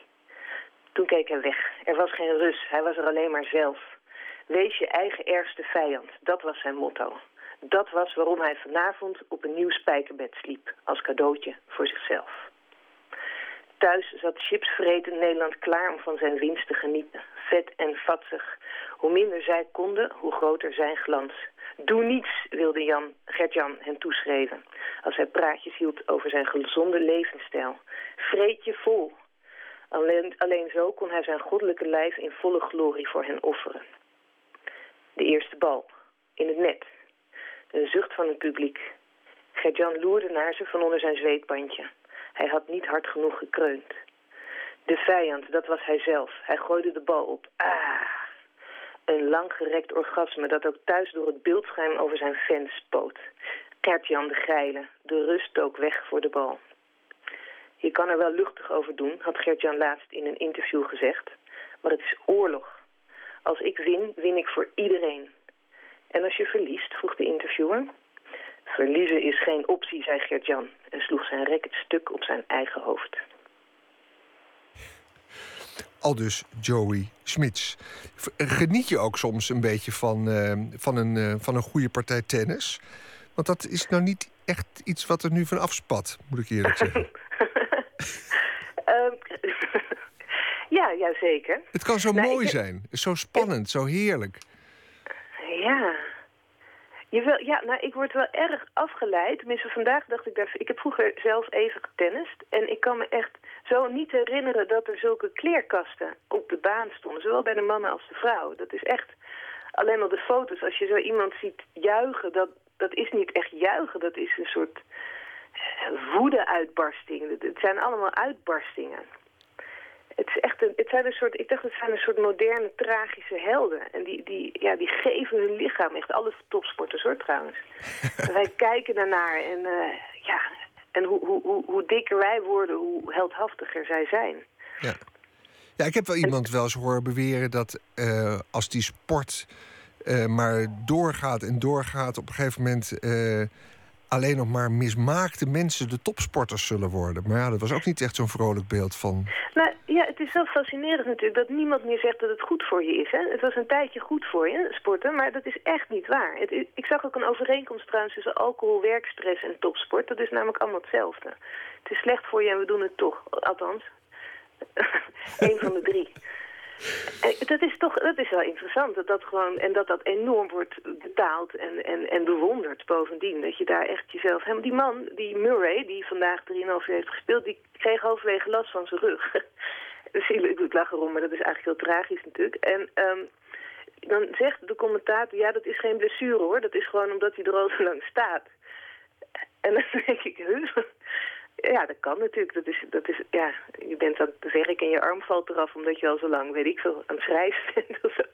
Toen keek hij weg. Er was geen Rus. Hij was er alleen maar zelf. Wees je eigen ergste vijand. Dat was zijn motto. Dat was waarom hij vanavond op een nieuw spijkerbed sliep. Als cadeautje voor zichzelf. Thuis zat chipsvretend Nederland klaar om van zijn winst te genieten. Vet en vatsig. Hoe minder zij konden, hoe groter zijn glans. Doe niets, wilde Jan, Gert-Jan hem toeschreven. Als hij praatjes hield over zijn gezonde levensstijl. Vreet je vol. Alleen, alleen zo kon hij zijn goddelijke lijf in volle glorie voor hen offeren. De eerste bal. In het net. Een zucht van het publiek. Gert-Jan loerde naar ze van onder zijn zweetbandje. Hij had niet hard genoeg gekreund. De vijand, dat was hij zelf. Hij gooide de bal op. Ah! Een langgerekt orgasme dat ook thuis door het beeldscherm over zijn fans spoot. Gert-Jan de Geile, de rust ook weg voor de bal. Je kan er wel luchtig over doen, had Gert-Jan laatst in een interview gezegd. Maar het is oorlog. Als ik win, win ik voor iedereen. En als je verliest, vroeg de interviewer. Verliezen is geen optie, zei Gert-Jan en sloeg zijn racket stuk op zijn eigen hoofd. Al dus Joey Smits. Geniet je ook soms een beetje van, eh, van, een, eh, van een goede partij tennis? Want dat is nou niet echt iets wat er nu van afspat, moet ik eerlijk zeggen. Ehm, ja, ja, zeker. Het kan zo Nou, mooi ik- zijn, zo spannend, zo heerlijk. Ja. Ja, nou, ik word wel erg afgeleid. Tenminste, vandaag dacht ik daar... Ik heb vroeger zelf even getennist. En ik kan me echt zo niet herinneren dat er zulke kleerkasten op de baan stonden. Zowel bij de mannen als de vrouw. Dat is echt... Alleen al de foto's, als je zo iemand ziet juichen... Dat, dat is niet echt juichen, dat is een soort eh, woede-uitbarsting. Het zijn allemaal uitbarstingen. Het, is echt een, het zijn een soort, ik dacht het zijn een soort moderne tragische helden. En die, die, ja, die geven hun lichaam, echt alle topsporters hoor trouwens. En wij kijken daarnaar en, eh, ja, en hoe, hoe, hoe, hoe dikker wij worden, hoe heldhaftiger zij zijn. Ja. ja, ik heb wel iemand wel eens horen beweren dat eh, als die sport eh, maar doorgaat en doorgaat, op een gegeven moment alleen nog maar mismaakte mensen de topsporters zullen worden. Maar ja, dat was ook niet echt zo'n vrolijk beeld van. Nou ja, het is wel fascinerend natuurlijk dat niemand meer zegt dat het goed voor je is. Hè? Het was een tijdje goed voor je, sporten, maar dat is echt niet waar. Het, ik zag ook een overeenkomst trouwens tussen alcohol, werkstress en topsport. Dat is namelijk allemaal hetzelfde. Het is slecht voor je en we doen het toch. Althans, Eén van de drie. En dat is toch dat is wel interessant. Dat dat gewoon, en dat dat enorm wordt betaald en, en, en bewonderd bovendien. Dat je daar echt jezelf... Hem, die man, die Murray, die vandaag 3,5 uur heeft gespeeld... die kreeg halverwege last van zijn rug. dus ik, ik lach erom, maar dat is eigenlijk heel tragisch natuurlijk. En ehm, dan zegt de commentator... ja, dat is geen blessure hoor. Dat is gewoon omdat hij er al zo lang staat. En dan denk ik, huh? Ja, dat kan natuurlijk. Dat is, dat is, ja, je bent aan het werk en je arm valt eraf omdat je al zo lang, weet ik veel, aan het schrijven bent.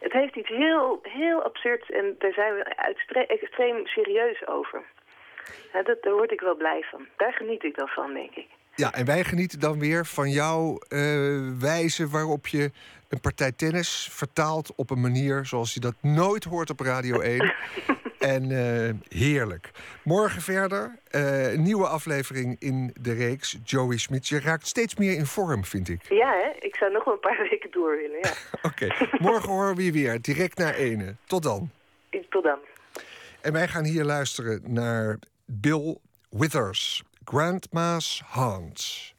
Het heeft iets heel, heel absurds en daar zijn we extreem serieus over. Dat, daar word ik wel blij van. Daar geniet ik dan van, denk ik. Ja, en wij genieten dan weer van jouw eh, wijze waarop je een partij tennis vertaalt op een manier zoals je dat nooit hoort op Radio 1. en eh, heerlijk. Morgen verder, eh, een nieuwe aflevering in de reeks Joey Smit. Je raakt steeds meer in vorm, vind ik. Ja, hè? Ik zou nog wel een paar weken door willen, ja. Oké, morgen horen we je weer, direct naar ene. Tot dan. Tot dan. En wij gaan hier luisteren naar Bill Withers, Grandma's Haunts.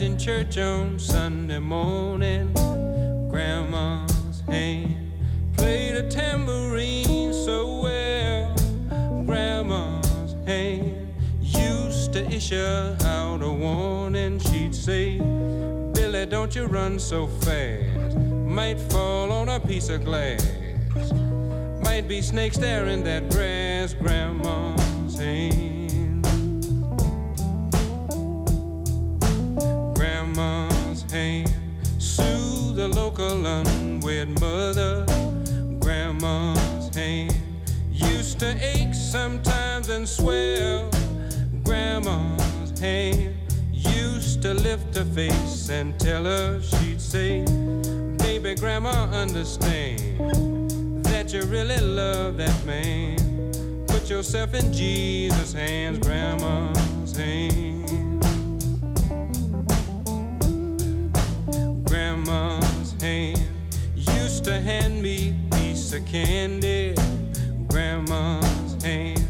In church on Sunday morning. Grandma's hand played a tambourine so well. Grandma's hand used to issue out a warning. She'd say, Billy, don't you run so fast. Might fall on a piece of glass. Might be snakes there in that grass, Grandma's hand. uncle, unwed mother, grandma's hand used to ache sometimes and swell. Grandma's hand used to lift her face and tell her she'd say, Baby, grandma, understand that you really love that man. Put yourself in Jesus' hands, grandma's hand, Grandma hand used to hand me a piece of candy. Grandma's hand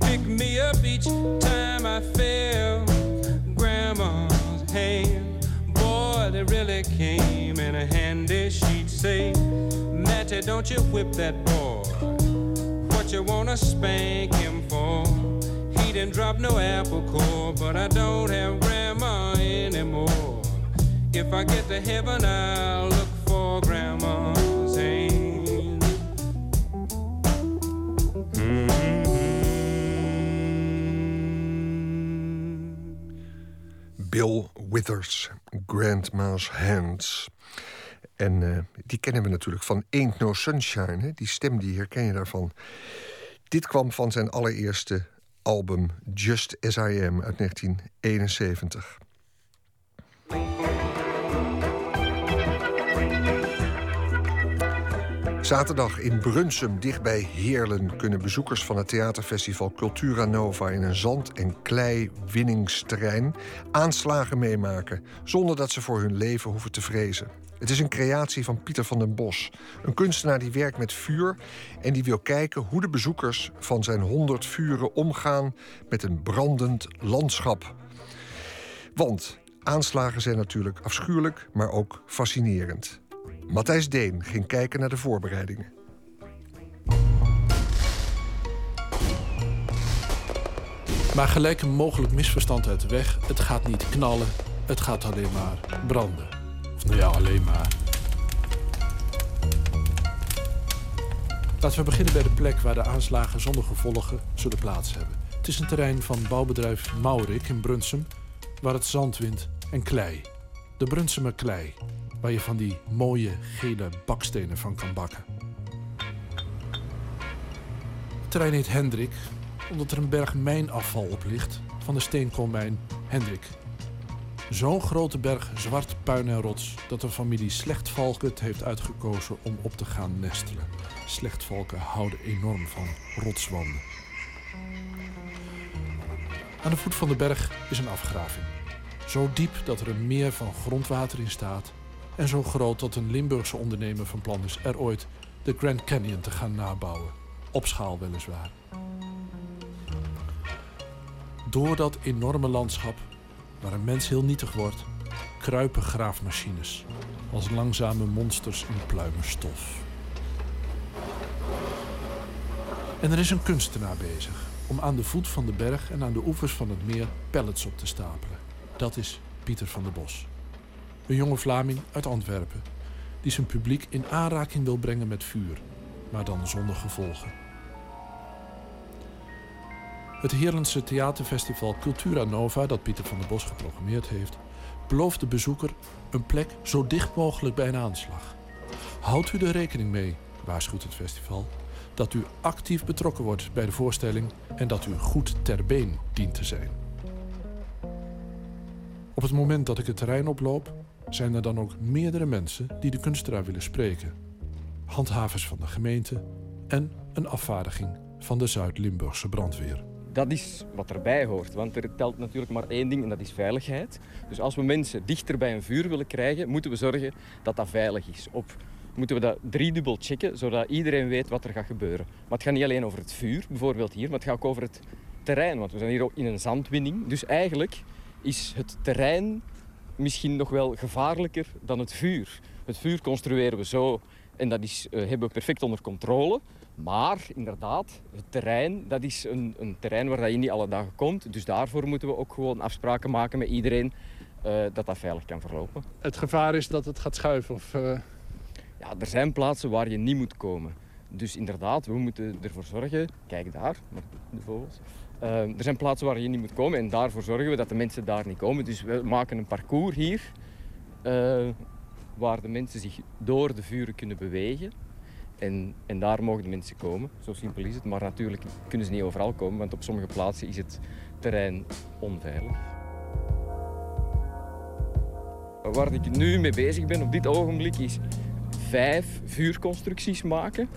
picked me up each time I fell. Grandma's hand, boy, they really came in handy. She'd say, Matty, don't you whip that boy. What you wanna spank him for? He didn't drop no apple core, but I don't have grandma anymore. If I get to heaven, I'll look for grandma's hand. Bill Withers, Grandma's Hands. En eh, die kennen we natuurlijk van Ain't No Sunshine. Hè? Die stem, die herken je daarvan. Dit kwam van zijn allereerste album Just As I Am uit 1971. Zaterdag in Brunsum, dichtbij Heerlen, kunnen bezoekers van het theaterfestival Cultura Nova in een zand- en klei-winningsterrein aanslagen meemaken, zonder dat ze voor hun leven hoeven te vrezen. Het is een creatie van Pieter van den Bos, een kunstenaar die werkt met vuur en die wil kijken hoe de bezoekers van zijn 100 vuren omgaan met een brandend landschap. Want aanslagen zijn natuurlijk afschuwelijk, maar ook fascinerend. Matthijs Deen ging kijken naar de voorbereidingen. Maar gelijk een mogelijk misverstand uit de weg. Het gaat niet knallen, het gaat alleen maar branden. Nou ja, alleen maar. Laten we beginnen bij de plek waar de aanslagen zonder gevolgen zullen plaats hebben. Het is een terrein van bouwbedrijf Maurik in Brunsum, waar het zand wint en klei. De Brunsumer klei, waar je van die mooie gele bakstenen van kan bakken. Het terrein heet Hendrik, omdat er een berg mijnafval op ligt van de steenkoolmijn Hendrik. Zo'n grote berg zwart puin en rots dat een familie slechtvalken heeft uitgekozen om op te gaan nestelen. Slechtvalken houden enorm van rotswanden. Aan de voet van de berg is een afgraving. Zo diep dat er een meer van grondwater in staat en zo groot dat een Limburgse ondernemer van plan is er ooit de Grand Canyon te gaan nabouwen. Op schaal weliswaar. Door dat enorme landschap, waar een mens heel nietig wordt, kruipen graafmachines als langzame monsters in pluimenstof. En er is een kunstenaar bezig om aan de voet van de berg en aan de oevers van het meer pallets op te stapelen. Dat is Pieter van der Bos. Een jonge Vlaming uit Antwerpen, die zijn publiek in aanraking wil brengen met vuur, maar dan zonder gevolgen. Het Heerlense theaterfestival Cultura Nova, dat Pieter van der Bos geprogrammeerd heeft, belooft de bezoeker een plek zo dicht mogelijk bij een aanslag. Houdt u er rekening mee, waarschuwt het festival, dat u actief betrokken wordt bij de voorstelling en dat u goed ter been dient te zijn. Op het moment dat ik het terrein oploop, zijn er dan ook meerdere mensen die de kunstenaar willen spreken. Handhavers van de gemeente en een afvaardiging van de Zuid-Limburgse brandweer. Dat is wat erbij hoort, want er telt natuurlijk maar één ding en dat is veiligheid. Dus als we mensen dichter bij een vuur willen krijgen, moeten we zorgen dat dat veilig is. Op moeten we dat driedubbel checken, zodat iedereen weet wat er gaat gebeuren. Maar het gaat niet alleen over het vuur, bijvoorbeeld hier, maar het gaat ook over het terrein. Want we zijn hier ook in een zandwinning. Dus eigenlijk is het terrein misschien nog wel gevaarlijker dan het vuur. Het vuur construeren we zo en dat is, eh, hebben we perfect onder controle. Maar inderdaad, het terrein, dat is een, een terrein waar je niet alle dagen komt. Dus daarvoor moeten we ook gewoon afspraken maken met iedereen eh, dat dat veilig kan verlopen. Het gevaar is dat het gaat schuiven? Of, eh, Ja, er zijn plaatsen waar je niet moet komen. Dus inderdaad, we moeten ervoor zorgen... Kijk daar, naar de vogels. Eh, er zijn plaatsen waar je niet moet komen en daarvoor zorgen we dat de mensen daar niet komen. Dus we maken een parcours hier eh, waar de mensen zich door de vuren kunnen bewegen. En, en daar mogen de mensen komen. Zo simpel is het. Maar natuurlijk kunnen ze niet overal komen, want op sommige plaatsen is het terrein onveilig. Waar ik nu mee bezig ben op dit ogenblik is vijf vuurconstructies maken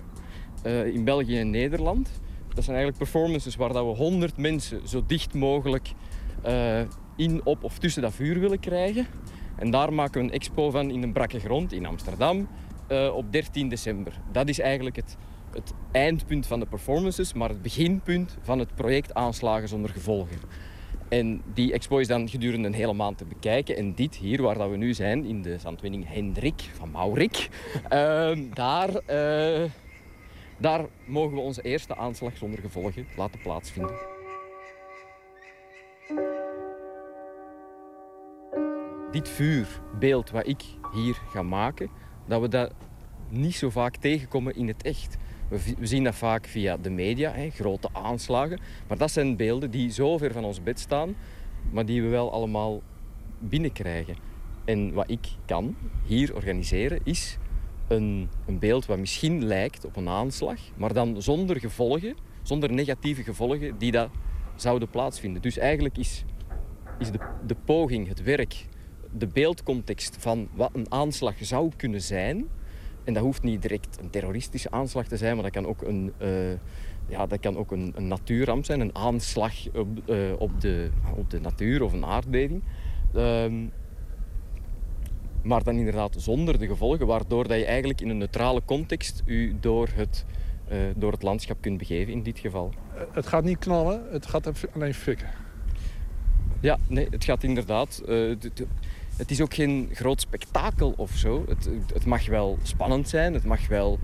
eh, in België en Nederland. Dat zijn eigenlijk performances waar dat we 100 mensen zo dicht mogelijk eh, in, op of tussen dat vuur willen krijgen. En daar maken we een expo van in een brakke grond in Amsterdam eh, op 13 december. Dat is eigenlijk het, het eindpunt van de performances, maar het beginpunt van het project Aanslagen zonder gevolgen. En die expo is dan gedurende een hele maand te bekijken. En dit hier, waar dat we nu zijn, in de zandwinning Hendrik van Maurik, ehm, daar, eh, daar mogen we onze eerste aanslag zonder gevolgen laten plaatsvinden. Dit vuurbeeld wat ik hier ga maken, dat we dat niet zo vaak tegenkomen in het echt. We, zien dat vaak via de media, hè, grote aanslagen. Maar dat zijn beelden die zo ver van ons bed staan, maar die we wel allemaal binnenkrijgen. En wat ik kan hier organiseren is een, een beeld wat misschien lijkt op een aanslag, maar dan zonder gevolgen, zonder negatieve gevolgen die dat zouden plaatsvinden. Dus eigenlijk is, is de, de poging, het werk, de beeldcontext van wat een aanslag zou kunnen zijn. En dat hoeft niet direct een terroristische aanslag te zijn, maar dat kan ook een, eh, ja, dat kan ook een, een natuurramp zijn, een aanslag op, eh, op, de, op de natuur of een aardbeving. Ehm, maar dan inderdaad zonder de gevolgen, waardoor dat je eigenlijk in een neutrale context u door het, eh, door het landschap kunt begeven in dit geval. Eh, Het gaat niet knallen, het gaat alleen fikken. Ja, nee, het gaat inderdaad. eh, het- is ook geen groot spektakel of zo. Het, het mag wel spannend zijn, het mag wel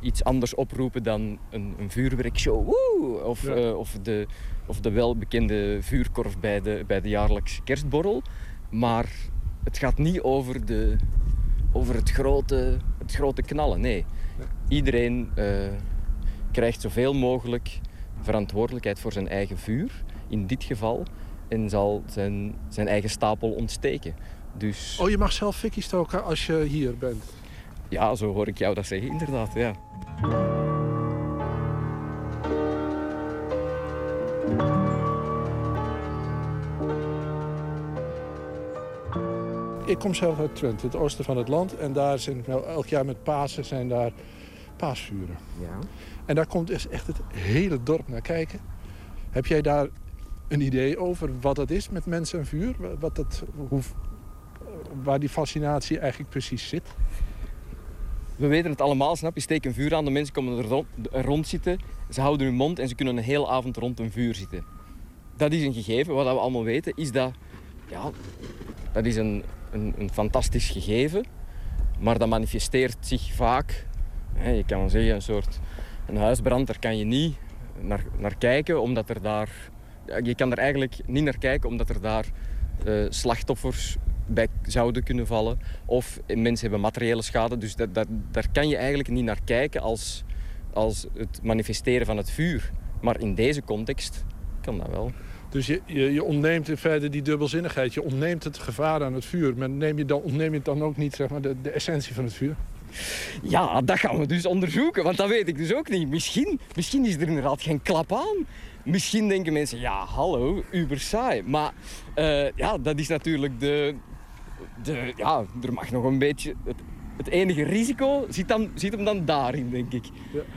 iets anders oproepen dan een, een vuurwerkshow. Woe! Of, Ja. of, de, of de welbekende vuurkorf bij de, bij de jaarlijkse kerstborrel. Maar het gaat niet over, de, over het, grote, het grote knallen. Nee. Iedereen eh, krijgt zoveel mogelijk verantwoordelijkheid voor zijn eigen vuur. In dit geval. En zal zijn, zijn eigen stapel ontsteken. Dus Oh, je mag zelf fikkie stoken als je hier bent. ja, zo hoor ik jou dat zeggen, inderdaad. Ja. Ik kom zelf uit Twente, het oosten van het land. En daar zijn nou, elk jaar met Pasen zijn daar paasvuren. Ja. En daar komt dus echt het hele dorp naar kijken. Heb jij daar een idee over wat dat is met mensen en vuur? Wat dat, hoe, waar die fascinatie eigenlijk precies zit? We weten het allemaal, snap je? Steek een vuur aan, de mensen komen er rond, er rond zitten. Ze houden hun mond en ze kunnen een hele avond rond een vuur zitten. Dat is een gegeven. Wat we allemaal weten is dat... Ja, dat is een, een, fantastisch gegeven. Maar dat manifesteert zich vaak... Hè, je kan zeggen, een soort... Een huisbrand, daar kan je niet naar, naar kijken, omdat er daar... Je kan er eigenlijk niet naar kijken, omdat er daar eh, slachtoffers bij zouden kunnen vallen. Of mensen hebben materiële schade. Dus dat, dat, daar kan je eigenlijk niet naar kijken als, als het manifesteren van het vuur. Maar in deze context kan dat wel. Dus je, je, je ontneemt in feite die dubbelzinnigheid. Je ontneemt het gevaar aan het vuur. Maar neem je dan, ontneem je dan ook niet zeg maar, de, de essentie van het vuur? Ja, dat gaan we dus onderzoeken, want dat weet ik dus ook niet. Misschien, misschien is er inderdaad geen klap aan. Misschien denken mensen, ja, hallo, uber saai. Maar eh, ja, dat is natuurlijk de, de... Ja, er mag nog een beetje... Het, het enige risico zit, dan, zit hem dan daarin, denk ik.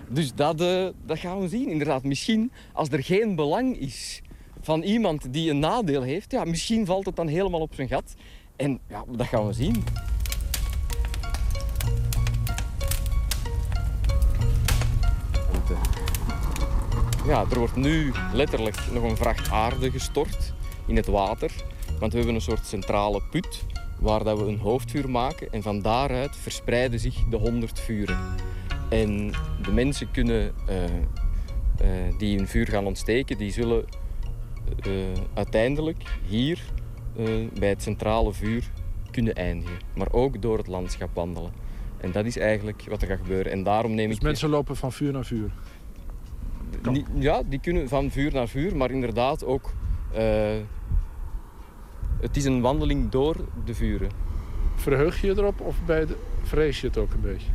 Dus dat, eh, dat gaan we zien. Inderdaad, misschien als er geen belang is van iemand die een nadeel heeft... Ja, misschien valt het dan helemaal op zijn gat. En ja, dat gaan we zien. Ja, er wordt nu letterlijk nog een vracht aarde gestort in het water. Want we hebben een soort centrale put waar dat we een hoofdvuur maken. En van daaruit verspreiden zich de honderd vuren. En de mensen kunnen, eh, eh, die een vuur gaan ontsteken, die zullen uiteindelijk hier eh, bij het centrale vuur kunnen eindigen. Maar ook door het landschap wandelen. En dat is eigenlijk wat er gaat gebeuren. En daarom neem Dus ik... mensen lopen van vuur naar vuur. Ja, die kunnen van vuur naar vuur, maar inderdaad ook. eh, het is een wandeling door de vuren. Verheug je erop of bij de, vrees je het ook een beetje?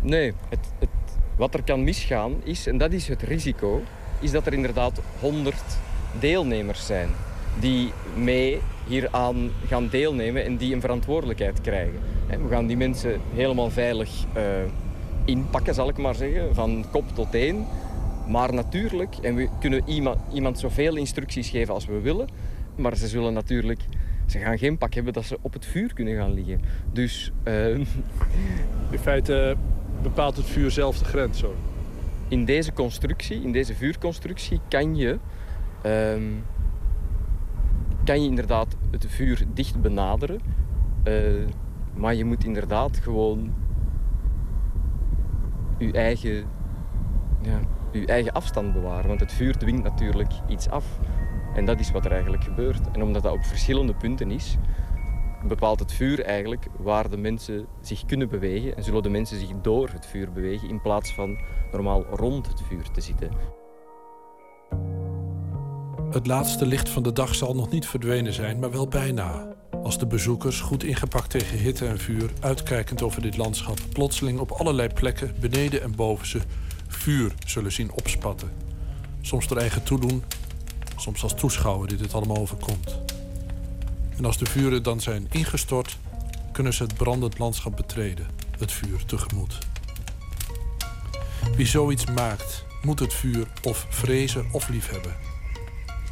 Nee, het, het, wat er kan misgaan is, en dat is het risico, is dat er inderdaad 100 deelnemers zijn die mee hieraan gaan deelnemen en die een verantwoordelijkheid krijgen. We gaan die mensen helemaal veilig eh, inpakken, zal ik maar zeggen, van kop tot teen. Maar natuurlijk, en we kunnen iemand, iemand zoveel instructies geven als we willen, maar ze zullen natuurlijk, ze gaan geen pak hebben dat ze op het vuur kunnen gaan liggen. Dus eh, In feite bepaalt het vuur zelf de grens zo. in deze constructie, in deze vuurconstructie, kan je, ehm, kan je inderdaad het vuur dicht benaderen. Eh, maar je moet inderdaad gewoon je eigen, ja, je eigen afstand bewaren. Want het vuur dwingt natuurlijk iets af. En dat is wat er eigenlijk gebeurt. En omdat dat op verschillende punten is, bepaalt het vuur eigenlijk waar de mensen zich kunnen bewegen. En zullen de mensen zich door het vuur bewegen in plaats van normaal rond het vuur te zitten. Het laatste licht van de dag zal nog niet verdwenen zijn, maar wel bijna. Als de bezoekers, goed ingepakt tegen hitte en vuur, uitkijkend over dit landschap, plotseling op allerlei plekken, beneden en boven ze, vuur zullen zien opspatten. Soms door eigen toedoen, soms als toeschouwer die dit allemaal overkomt. En als de vuren dan zijn ingestort, kunnen ze het brandend landschap betreden, het vuur tegemoet. Wie zoiets maakt, moet het vuur of vrezen of liefhebben.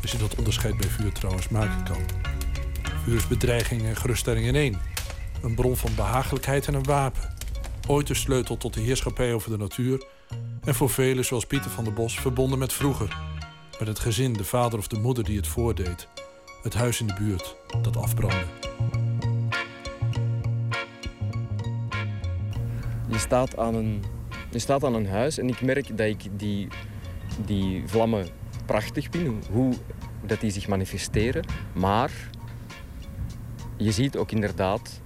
Als je dat onderscheid bij vuur trouwens maken kan. Vuur is bedreiging en geruststelling in één. Een bron van behagelijkheid en een wapen. Ooit de sleutel tot de heerschappij over de natuur. En voor velen, zoals Pieter van der Bos, verbonden met vroeger. Met het gezin, de vader of de moeder die het voordeed. Het huis in de buurt dat afbrandde. Je staat aan een, je staat aan een huis en ik merk dat ik die, die vlammen prachtig vind, hoe- dat die zich manifesteren. Maar je ziet ook inderdaad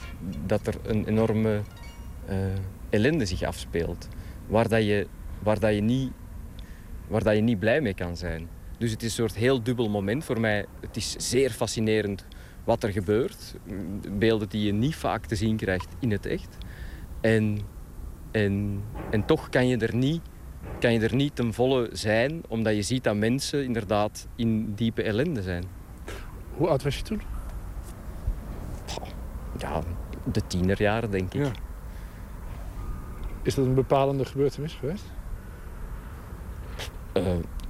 dat er een enorme eh, ellende zich afspeelt. Waar, dat je, waar, dat je niet, waar dat je niet blij mee kan zijn. Dus het is een soort heel dubbel moment voor mij. Het is zeer fascinerend wat er gebeurt. Beelden die je niet vaak te zien krijgt in het echt. En, en, en toch kan je, er niet, kan je er niet ten volle zijn, omdat je ziet dat mensen inderdaad in diepe ellende zijn. Hoe oud was je toen? Ja, de tienerjaren, denk ik. Ja. Is dat een bepalende gebeurtenis geweest? Eh,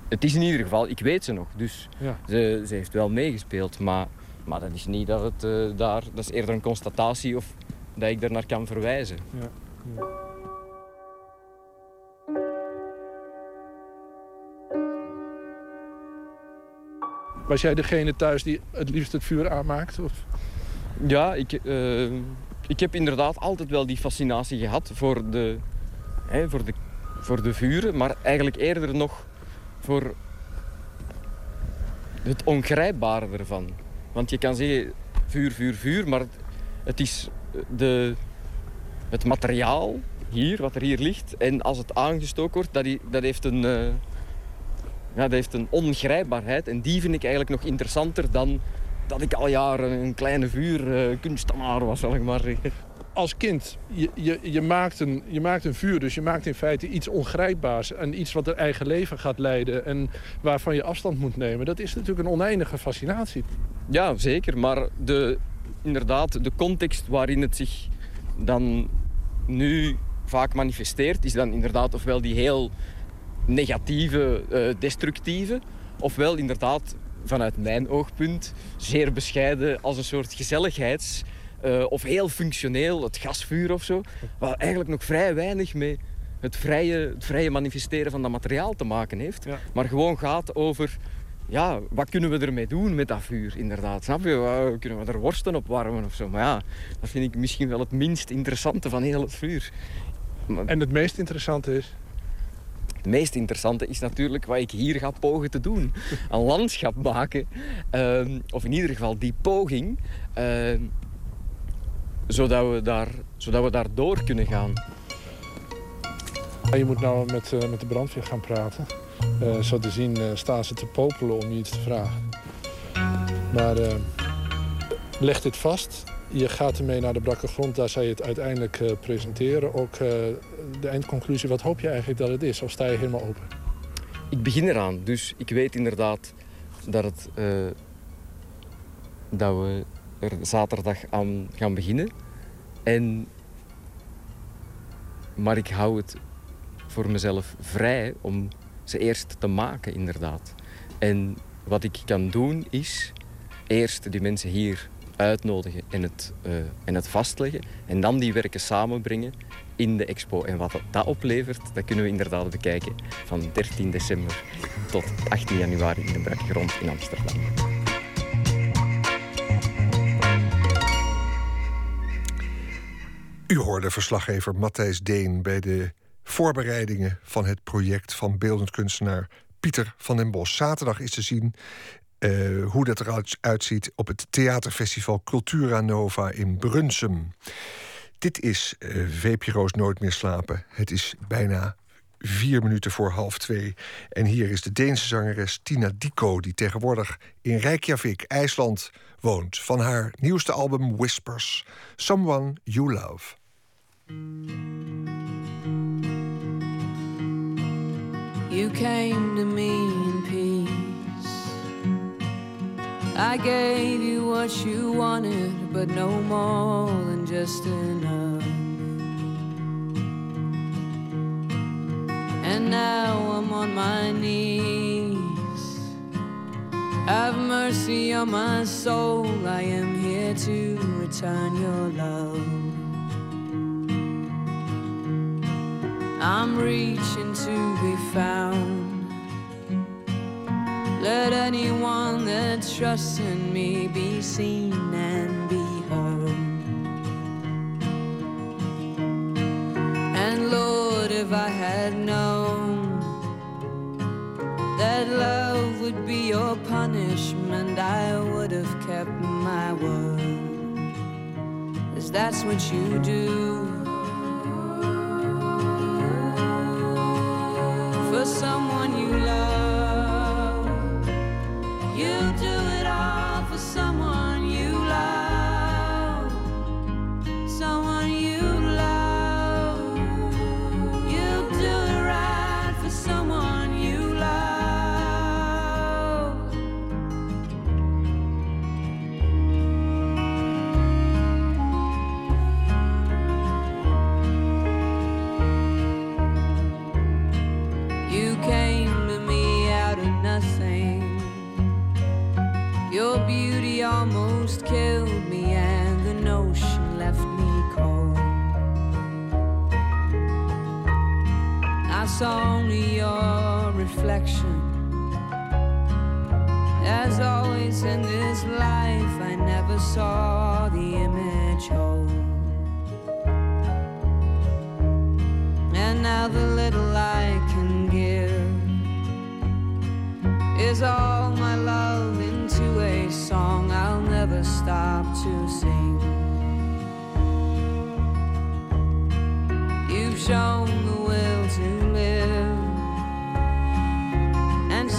het is in ieder geval, ik weet ze nog, dus Ja. ze, ze heeft wel meegespeeld. Maar, maar dat is niet dat het eh, daar, dat is eerder een constatatie of dat ik er naar kan verwijzen. Ja. Was jij degene thuis die het liefst het vuur aanmaakt? Of? Ja, ik, eh, ik heb inderdaad altijd wel die fascinatie gehad voor de, hè, voor, de, voor de vuren, maar eigenlijk eerder nog voor het ongrijpbare ervan. Want je kan zeggen vuur, vuur, vuur, maar het, is de, het materiaal hier, wat er hier ligt, en als het aangestoken wordt, dat, i- dat heeft een... eh, ja, dat heeft een ongrijpbaarheid en die vind ik eigenlijk nog interessanter dan dat ik al jaren een kleine vuurkunstenaar was, zal ik maar zeggen. Als kind, je, je, je, maakt een, je maakt een vuur, dus je maakt in feite iets ongrijpbaars. En iets wat er eigen leven gaat leiden en waarvan je afstand moet nemen. Dat is natuurlijk een oneindige fascinatie. Ja, zeker. Maar de, inderdaad, de context waarin het zich dan nu vaak manifesteert, is dan inderdaad ofwel die heel negatieve, eh, destructieve, ofwel inderdaad vanuit mijn oogpunt zeer bescheiden als een soort gezelligheids- eh, of heel functioneel, het gasvuur of zo, wat eigenlijk nog vrij weinig met het vrije, het vrije manifesteren van dat materiaal te maken heeft, maar gewoon gaat over ja, wat kunnen we ermee doen met dat vuur, inderdaad. Snap je? Kunnen we er worsten op warmen of zo? Maar ja, dat vind ik misschien wel het minst interessante van heel het vuur. En het meest interessante is? Het meest interessante is natuurlijk wat ik hier ga pogen te doen. Een landschap maken. ehm, of in ieder geval die poging. ehm, zodat, we daar, zodat we daar door kunnen gaan. Je moet nou met, eh, met de brandweer gaan praten. Eh, zo te zien eh, staan ze te popelen om je iets te vragen. Maar eh, leg dit vast Je gaat ermee naar de brakke grond, daar je het uiteindelijk eh, presenteren. Ook eh, de eindconclusie, wat hoop je eigenlijk dat het is? Of sta je helemaal open? Ik begin eraan, dus ik weet inderdaad dat, het, eh, dat we er zaterdag aan gaan beginnen. En, maar ik hou het voor mezelf vrij om ze eerst te maken, inderdaad. En wat ik kan doen is eerst die mensen hier uitnodigen en het, eh, en het vastleggen. En dan die werken samenbrengen in de expo. En wat dat oplevert, dat kunnen we inderdaad bekijken van 13 december tot 18 januari in de brakke grond in Amsterdam. U hoorde verslaggever Matthijs Deen bij de voorbereidingen van het project van beeldend kunstenaar Pieter van den Bos. Zaterdag is te zien eh, hoe dat eruit op het theaterfestival Cultura Nova in Brunsum. Dit is eh VPRO's Nooit meer slapen. Het is bijna vier minuten voor half twee. En hier is de Deense zangeres Tina Diko... die tegenwoordig in Reykjavik, IJsland, woont. Van haar nieuwste album Whispers. Someone You Love. You came to me in peace. I gave you what you wanted, but no more than just enough. And now I'm on my knees. Have mercy on my soul. I am here to return your love. I'm reaching to be found. Let anyone that trusts in me be seen and be heard. And Lord, if I had known that love would be your punishment, I would have kept my word. Cause that's what you do. for someone I saw only your reflection. As always in this life, I never saw the image whole. And now the little I can give is all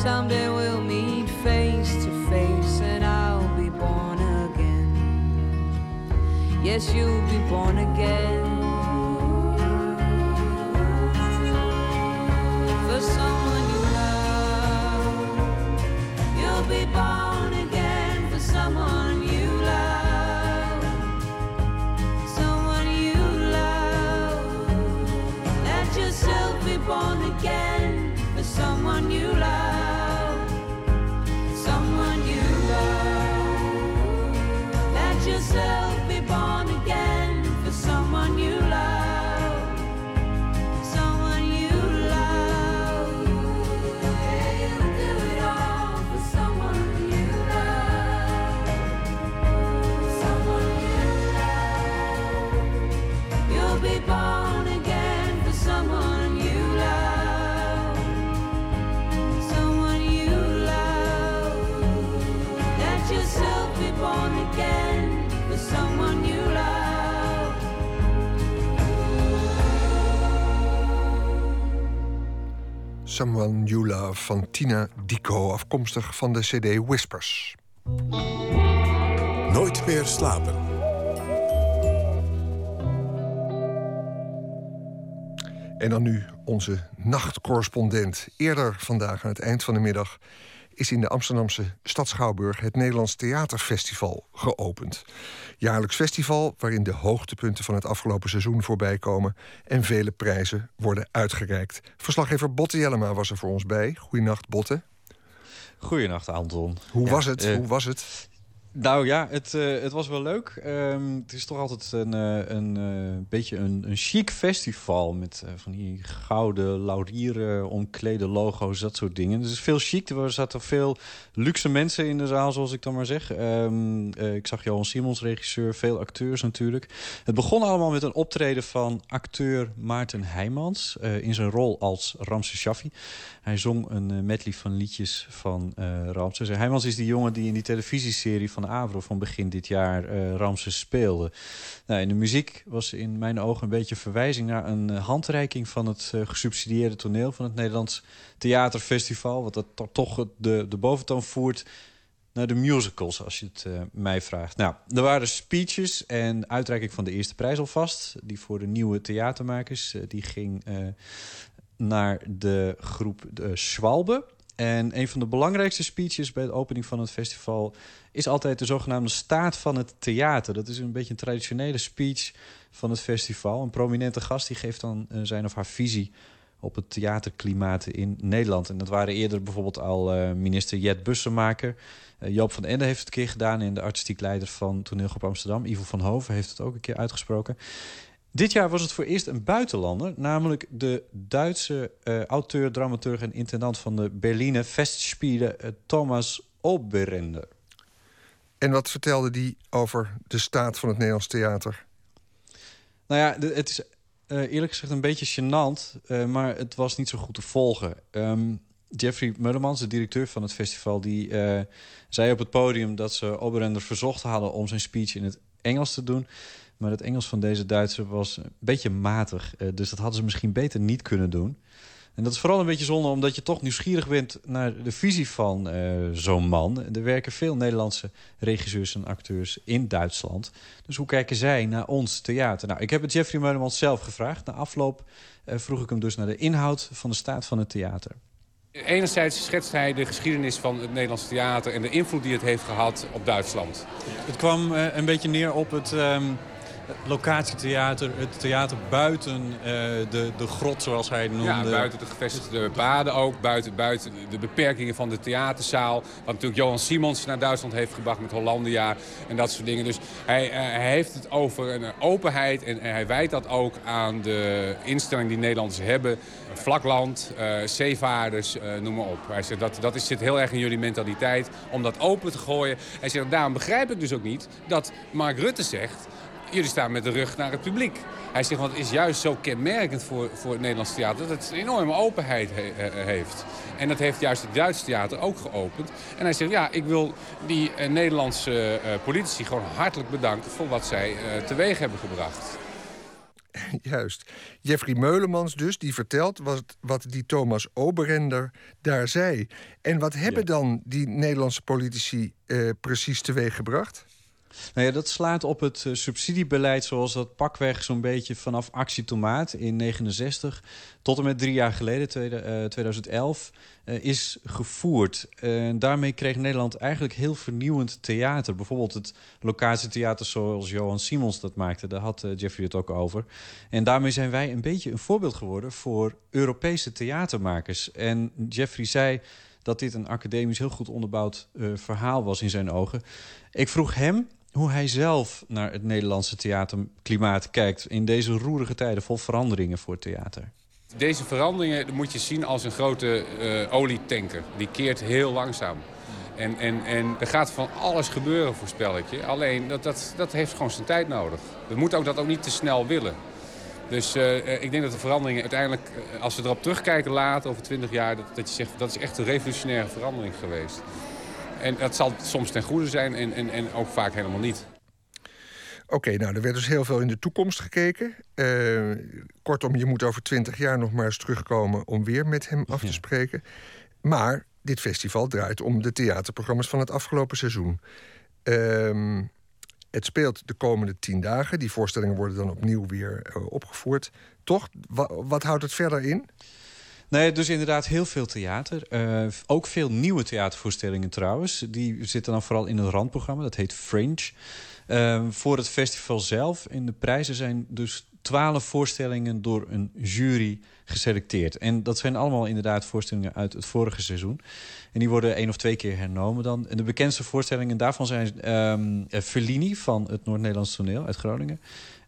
someday we'll meet face to face, and I'll be born again. Yes, you'll be born again. For someone you love, you'll be born Samuel You Love van Tina Dico, afkomstig van de CD Whispers. Nooit meer slapen. En dan nu onze nachtcorrespondent. Eerder vandaag aan het eind van de middag is in de Amsterdamse stad Schouwburg het Nederlands Theaterfestival geopend. Jaarlijks festival waarin de hoogtepunten van het afgelopen seizoen voorbij komen en vele prijzen worden uitgereikt. Verslaggever Botte Jellema was er voor ons bij. Goedenacht, Botte. Goedenacht, Anton. Hoe Ja, was het? eh, Hoe was het? Nou ja, het, eh, het was wel leuk. Ehm, het is toch altijd een, eh, een eh, beetje een, een chic festival... met van die gouden laurieren, omklede logo's, dat soort dingen. Dus veel chic. Er zaten veel luxe mensen in de zaal, zoals ik dan maar zeg. Ehm, eh, ik zag Johan Simons, regisseur, veel acteurs natuurlijk. Het begon allemaal met een optreden van acteur Maarten Heijmans... in zijn rol als Ramses Shaffi. Hij zong een medley van liedjes van Ramses. Heijmans is die jongen die in die televisieserie van Avro van begin dit jaar eh, Ramses speelde. Nou, in de muziek was in mijn ogen een beetje verwijzing naar een eh, handreiking van het eh, gesubsidieerde toneel van het Nederlands Theaterfestival. Wat dat to- toch de, de boventoon voert naar de musicals, als je het mij vraagt. Nou, er waren speeches en uitreiking van de eerste prijs alvast. Die voor de nieuwe theatermakers. die ging naar de groep de Schwalbe. En een van de belangrijkste speeches bij de opening van het festival is altijd de zogenaamde staat van het theater. Dat is een beetje een traditionele speech van het festival. Een prominente gast die geeft dan eh, zijn of haar visie op het theaterklimaat in Nederland. En dat waren eerder bijvoorbeeld al eh, minister Jet Bussemaker. Eh, Joop van Ende heeft het een keer gedaan... en de artistiek leider van Toneelgroep Amsterdam, Ivo van Hoven... heeft het ook een keer uitgesproken. Dit jaar was het voor eerst een buitenlander... namelijk de Duitse auteur, dramaturg en intendant... van de Berliner Festspiele, eh, Thomas Oberender. En wat vertelde die over de staat van het Nederlands theater? Nou ja, het is eh, eerlijk gezegd een beetje gênant, eh, maar het was niet zo goed te volgen. Ehm, Jeffrey Mullemans, de directeur van het festival, die eh, zei op het podium dat ze Oberender verzocht hadden om zijn speech in het Engels te doen. Maar het Engels van deze Duitser was een beetje matig, dus dat hadden ze misschien beter niet kunnen doen. En dat is vooral een beetje zonde, omdat je toch nieuwsgierig bent naar de visie van eh, zo'n man. Er werken veel Nederlandse regisseurs en acteurs in Duitsland. Dus hoe kijken zij naar ons theater? Nou, ik heb het Jeffrey Meulemans zelf gevraagd. Na afloop eh, vroeg ik hem dus naar de inhoud van de staat van het theater. Enerzijds schetst hij de geschiedenis van het Nederlandse theater... en de invloed die het heeft gehad op Duitsland. Het kwam eh, een beetje neer op het ehm, locatietheater, het theater buiten eh, de, de grot, zoals hij het noemde. Ja, buiten de gevestigde paden ook, buiten, buiten de beperkingen van de theaterzaal. Wat natuurlijk Johan Simons naar Duitsland heeft gebracht met Hollandia en dat soort dingen. Dus hij, eh, hij heeft het over een openheid en, en hij wijt dat ook aan de instelling die Nederlanders hebben. Vlakland, eh, zeevaarders, noem maar op. Hij zegt dat, dat is, zit heel erg in jullie mentaliteit om dat open te gooien. Hij zegt daarom begrijp ik dus ook niet dat Mark Rutte zegt... Jullie staan met de rug naar het publiek. Hij zegt, want het is juist zo kenmerkend voor, voor het Nederlands theater... dat het een enorme openheid he- eh, heeft. En dat heeft juist het Duitse theater ook geopend. En hij zegt, ja, ik wil die eh, Nederlandse eh, politici gewoon hartelijk bedanken... voor wat zij eh, teweeg hebben gebracht. Juist. Jeffrey Meulemans dus, die vertelt wat, wat die Thomas Oberender daar zei. En wat hebben dan die Nederlandse politici eh, precies teweeggebracht? Nou ja, dat slaat op het eh, subsidiebeleid zoals dat pakweg zo'n beetje vanaf Actie Tomaat in 69 tot en met drie jaar geleden, tweede- eh, 2011, eh, is gevoerd. En daarmee kreeg Nederland eigenlijk heel vernieuwend theater. Bijvoorbeeld het locatietheater zoals Johan Simons dat maakte. Daar had Jeffrey het ook over. En daarmee zijn wij een beetje een voorbeeld geworden voor Europese theatermakers. En Jeffrey zei dat dit een academisch heel goed onderbouwd verhaal was in zijn ogen. Ik vroeg hem hoe hij zelf naar het Nederlandse theaterklimaat kijkt... in deze roerige tijden vol veranderingen voor theater. Deze veranderingen moet je zien als een grote eh, olietanker. Die keert heel langzaam. En, en, en er gaat van alles gebeuren, voorspel ik je. Alleen, dat, dat, dat heeft gewoon zijn tijd nodig. We moeten ook dat ook niet te snel willen. Dus eh, eh, ik denk dat de veranderingen uiteindelijk, als we erop terugkijken later, over 20 jaar... Dat, dat je zegt, dat is echt een revolutionaire verandering geweest. En dat zal soms ten goede zijn en, en, en ook vaak helemaal niet. Oké, nou, er werd dus heel veel in de toekomst gekeken. Eh, kortom, je moet over twintig jaar nog maar eens terugkomen om weer met hem af te spreken. Maar dit festival draait om de theaterprogramma's van het afgelopen seizoen. Ehm, Het speelt de komende tien dagen. Die voorstellingen worden dan opnieuw weer eh, opgevoerd. Toch? Wa- wat houdt het verder in? Nee, dus inderdaad heel veel theater. Eh, ook veel nieuwe theatervoorstellingen trouwens. Die zitten dan vooral in het randprogramma. Dat heet Fringe. Eh, voor het festival zelf. In de prijzen zijn dus twaalf voorstellingen door een jury geselecteerd. En dat zijn allemaal inderdaad voorstellingen uit het vorige seizoen. En die worden één of twee keer hernomen dan. En de bekendste voorstellingen daarvan zijn ehm eh, Fellini van het Noord-Nederlands Toneel uit Groningen.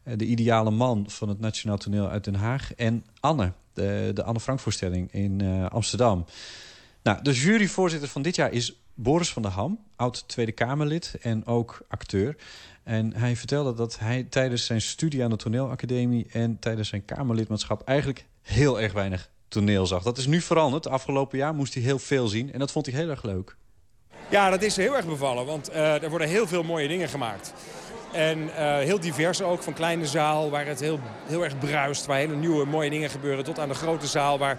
Eh, de Ideale Man van het Nationaal Toneel uit Den Haag. En Anne, de, de Anne Frank voorstelling in eh, Amsterdam. Nou, de juryvoorzitter van dit jaar is Boris van der Ham, oud Tweede Kamerlid en ook acteur. En hij vertelde dat hij tijdens zijn studie aan de toneelacademie en tijdens zijn Kamerlidmaatschap eigenlijk heel erg weinig toneel zag. Dat is nu veranderd. Afgelopen jaar moest hij heel veel zien en dat vond hij heel erg leuk. Ja, dat is heel erg bevallen, want eh, er worden heel veel mooie dingen gemaakt. En eh, heel divers ook, van kleine zaal waar het heel, heel erg bruist... waar hele nieuwe mooie dingen gebeuren, tot aan de grote zaal... waar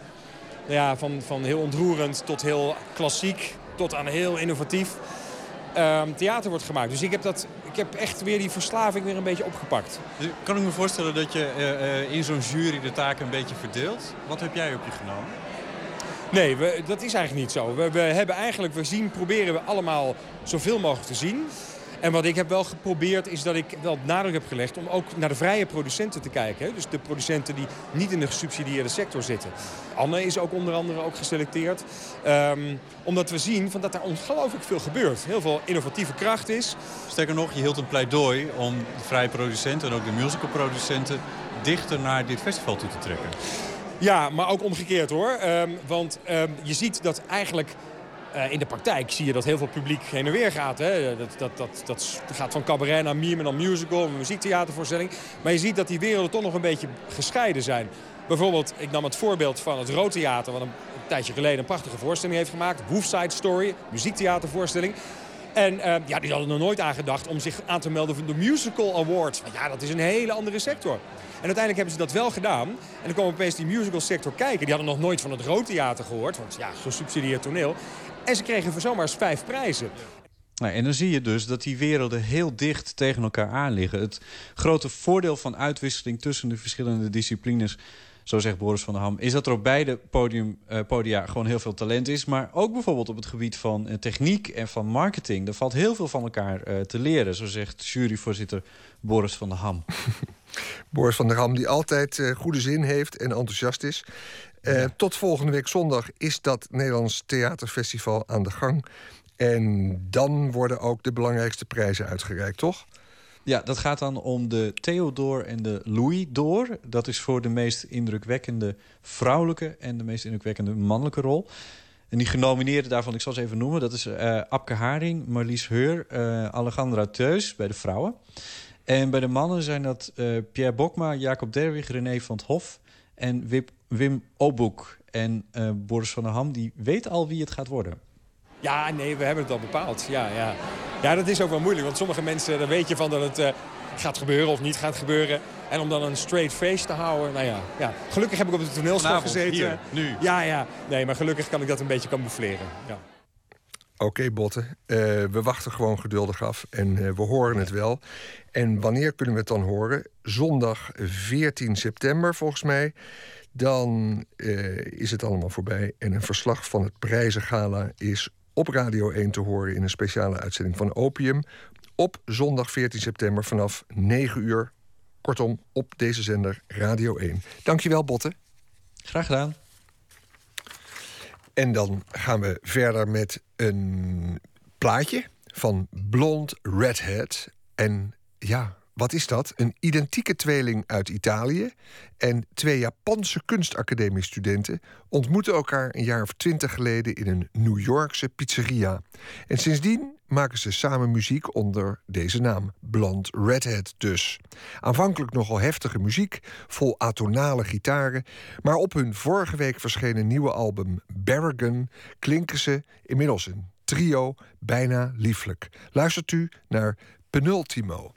ja, van, van heel ontroerend tot heel klassiek, tot aan heel innovatief ehm, theater wordt gemaakt. Dus ik heb, dat, ik heb echt weer die verslaving weer een beetje opgepakt. Kan ik me voorstellen dat je eh, eh, in zo'n jury de taken een beetje verdeelt? Wat heb jij op je genomen? Nee, we, dat is eigenlijk niet zo. We, we hebben eigenlijk, we zien, proberen we allemaal zoveel mogelijk te zien. En wat ik heb wel geprobeerd is dat ik wel nadruk heb gelegd om ook naar de vrije producenten te kijken. Hè? Dus de producenten die niet in de gesubsidieerde sector zitten. Anne is ook onder andere ook geselecteerd. Ehm, omdat we zien van dat daar ongelooflijk veel gebeurt. Heel veel innovatieve kracht is. Sterker nog, je hield een pleidooi om de vrije producenten en ook de musicalproducenten dichter naar dit festival toe te trekken. Ja, maar ook omgekeerd hoor. Ehm, want ehm, je ziet dat eigenlijk eh, in de praktijk zie je dat heel veel publiek heen en weer gaat. Hè. Dat, dat, dat, dat gaat van cabaret naar mime naar musical, muziektheatervoorstelling. Maar je ziet dat die werelden toch nog een beetje gescheiden zijn. Bijvoorbeeld, ik nam het voorbeeld van het Rood Theater... wat een, tijdje geleden een prachtige voorstelling heeft gemaakt. Woofside Story, muziektheatervoorstelling. En eh, ja, die hadden er nooit aan gedacht om zich aan te melden voor de Musical Awards. Ja, dat is een hele andere sector. En uiteindelijk hebben ze dat wel gedaan. En dan kwam opeens die musical sector kijken. Die hadden nog nooit van het Rood Theater gehoord. Want ja, gesubsidieerd toneel. En ze kregen voor zomaar eens vijf prijzen. Nou, en dan zie je dus dat die werelden heel dicht tegen elkaar aan liggen. Het grote voordeel van uitwisseling tussen de verschillende disciplines... zo zegt Boris van der Ham, is dat er op beide podium, eh, podia gewoon heel veel talent is. Maar ook bijvoorbeeld op het gebied van eh, techniek en van marketing. Er valt heel veel van elkaar eh, te leren, zo zegt juryvoorzitter Boris van der Ham. Boris van der Ham, die altijd eh, goede zin heeft en enthousiast is. Eh, Tot volgende week zondag is dat Nederlands Theaterfestival aan de gang. En dan worden ook de belangrijkste prijzen uitgereikt, toch? Ja, dat gaat dan om de Theodor en de Louis Door. Dat is voor de meest indrukwekkende vrouwelijke en de meest indrukwekkende mannelijke rol. En die genomineerden daarvan, ik zal ze even noemen... dat is eh Abke Haring, Marlies Heur, eh Alejandra Teus bij de vrouwen. En bij de mannen zijn dat Pierre Bokma, Jacob Derwig, René van het Hof... en Wip, Wim Oboek. En eh, Boris van der Ham, die weet al wie het gaat worden. Ja, nee, we hebben het al bepaald. Ja, ja. ja, dat is ook wel moeilijk. Want sommige mensen, daar weet je van dat het eh, gaat gebeuren of niet gaat gebeuren. En om dan een straight face te houden, nou ja. ja. Gelukkig heb ik op de toneelschool gezeten. hier, nu. Ja, ja. Nee, maar gelukkig kan ik dat een beetje camoufleren. Ja. Oké, Botte. Eh, we wachten gewoon geduldig af en eh, we horen het wel. En wanneer kunnen we het dan horen? Zondag 14 september, volgens mij. Dan eh, is het allemaal voorbij. En een verslag van het prijzengala is op Radio 1 te horen... in een speciale uitzending van Opium. Op zondag 14 september vanaf 9 uur. Kortom, op deze zender Radio 1. Dankjewel, Botte. Graag gedaan. En dan gaan we verder met een plaatje van Blond Redhead. En ja, wat is dat? Een identieke tweeling uit Italië en twee Japanse kunstacademiestudenten ontmoeten elkaar een jaar of twintig geleden in een New Yorkse pizzeria. En sindsdien maken ze samen muziek onder deze naam, Blond Redhead dus. Aanvankelijk nogal heftige muziek, vol atonale gitaren, maar op hun vorige week verschenen nieuwe album Barragan klinken ze inmiddels een trio bijna lieflijk. Luistert u naar Penultimo.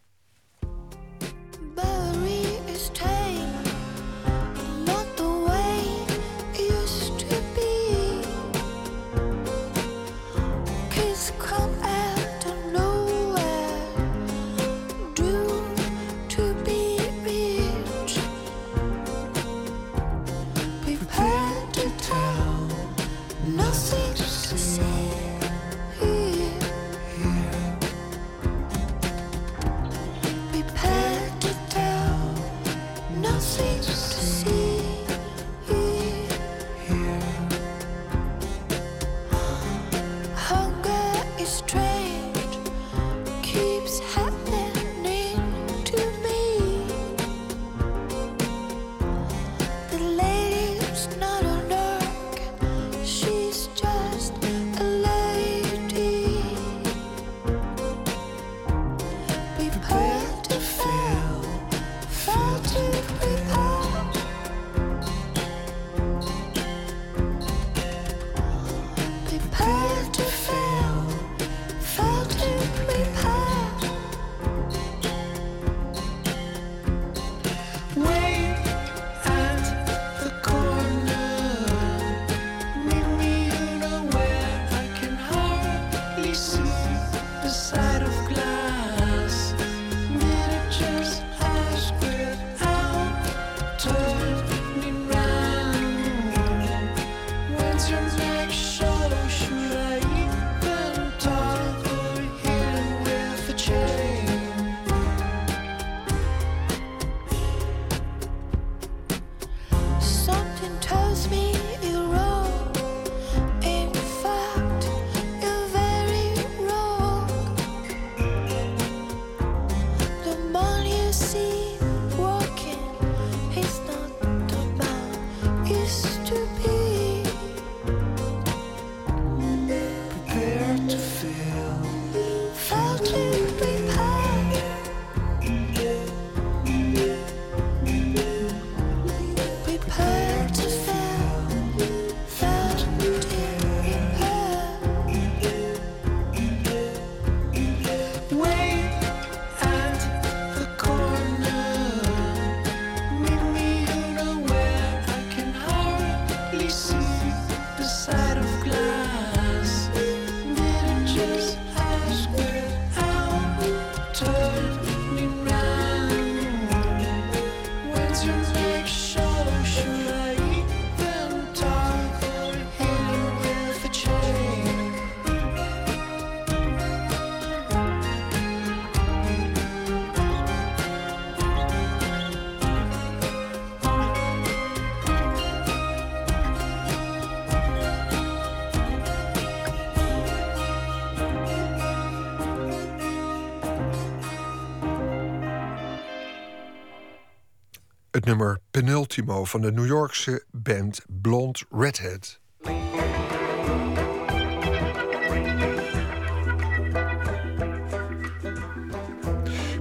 Nummer Penultimo van de New Yorkse band Blonde Redhead.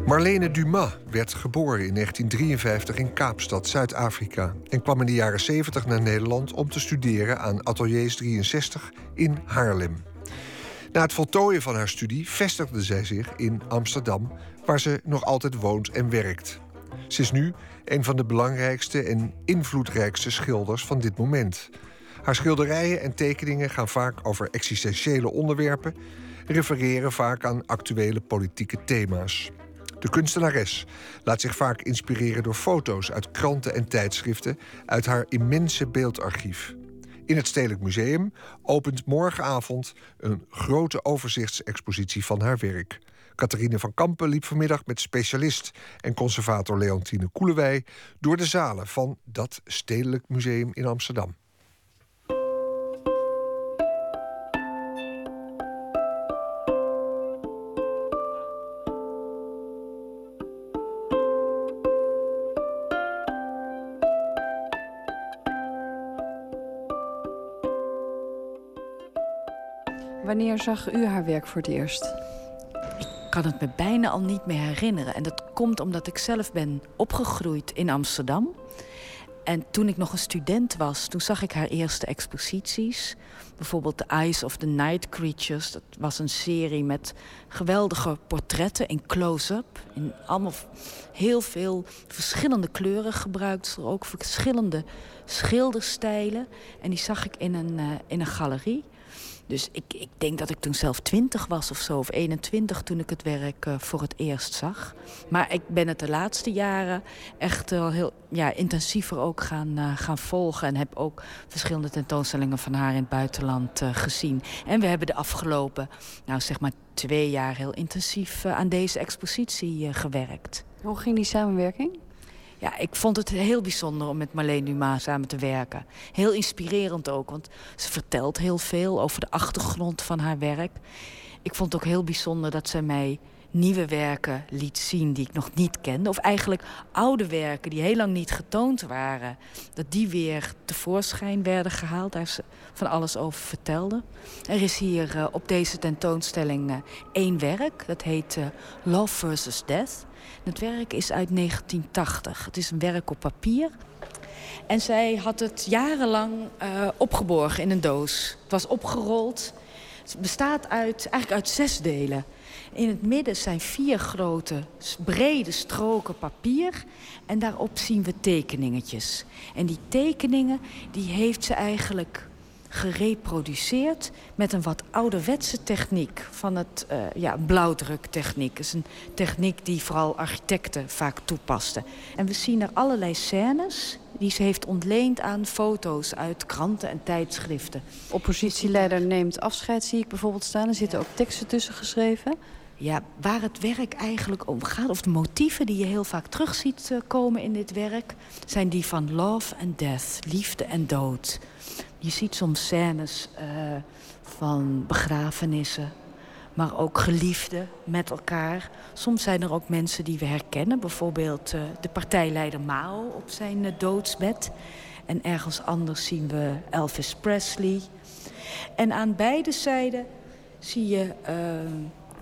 Marlene Dumas werd geboren in 1953 in Kaapstad, Zuid-Afrika... en kwam in de jaren 70 naar Nederland om te studeren aan Ateliers 63 in Haarlem. Na het voltooien van haar studie vestigde zij zich in Amsterdam... waar ze nog altijd woont en werkt. Ze is nu een van de belangrijkste en invloedrijkste schilders van dit moment. Haar schilderijen en tekeningen gaan vaak over existentiële onderwerpen... refereren vaak aan actuele politieke thema's. De kunstenares laat zich vaak inspireren door foto's uit kranten en tijdschriften uit haar immense beeldarchief. In het Stedelijk Museum opent morgenavond een grote overzichtsexpositie van haar werk. Catharine van Kampen liep vanmiddag met specialist en conservator Leontine Koelewij door de zalen van dat Stedelijk Museum in Amsterdam. Wanneer zag u haar werk voor het eerst? Ik kan het me bijna al niet meer herinneren. En dat komt omdat ik zelf ben opgegroeid in Amsterdam. En toen ik nog een student was, toen zag ik haar eerste exposities. Bijvoorbeeld The Eyes of the Night Creatures. Dat was een serie met geweldige portretten in close-up. In allemaal heel veel verschillende kleuren gebruikt. Ook verschillende schilderstijlen. En die zag ik in een, eh, in een galerie. Dus ik, ik denk dat ik toen zelf 20 was of zo, of 21 toen ik het werk eh, voor het eerst zag. Maar ik ben het de laatste jaren echt wel heel ja, intensiever ook gaan, eh, gaan volgen. En heb ook verschillende tentoonstellingen van haar in het buitenland eh, gezien. En we hebben de afgelopen, nou zeg maar twee jaar heel intensief aan deze expositie gewerkt. Hoe ging die samenwerking? Ja, ik vond het heel bijzonder om met Marleen Dumas samen te werken. Heel inspirerend ook, want ze vertelt heel veel over de achtergrond van haar werk. Ik vond het ook heel bijzonder dat zij mij nieuwe werken liet zien die ik nog niet kende. Of eigenlijk oude werken die heel lang niet getoond waren. Dat die weer tevoorschijn werden gehaald. Daar ze van alles over vertelde. Er is hier uh, op deze tentoonstelling uh, één werk. Dat heet uh, Love versus Death. Het werk is uit 1980. Het is een werk op papier. En zij had het jarenlang uh, opgeborgen in een doos. Het was opgerold. Het bestaat uit, eigenlijk uit zes delen. In het midden zijn vier grote, brede stroken papier. En daarop zien we tekeningetjes. En die tekeningen die heeft ze eigenlijk gereproduceerd met een wat ouderwetse techniek van het uh, ja, blauwdruktechniek. Dat is een techniek die vooral architecten vaak toepasten. En we zien er allerlei scènes die ze heeft ontleend aan foto's uit kranten en tijdschriften. Oppositieleider neemt afscheid, zie ik bijvoorbeeld staan. Er zitten ook teksten tussen geschreven. Ja, waar het werk eigenlijk om gaat, of de motieven die je heel vaak terug ziet uh, komen in dit werk, zijn die van love and death, liefde en dood. Je ziet soms scènes uh, van begrafenissen, maar ook geliefden met elkaar. Soms zijn er ook mensen die we herkennen. Bijvoorbeeld uh, de partijleider Mao op zijn uh, doodsbed. En ergens anders zien we Elvis Presley. En aan beide zijden zie je...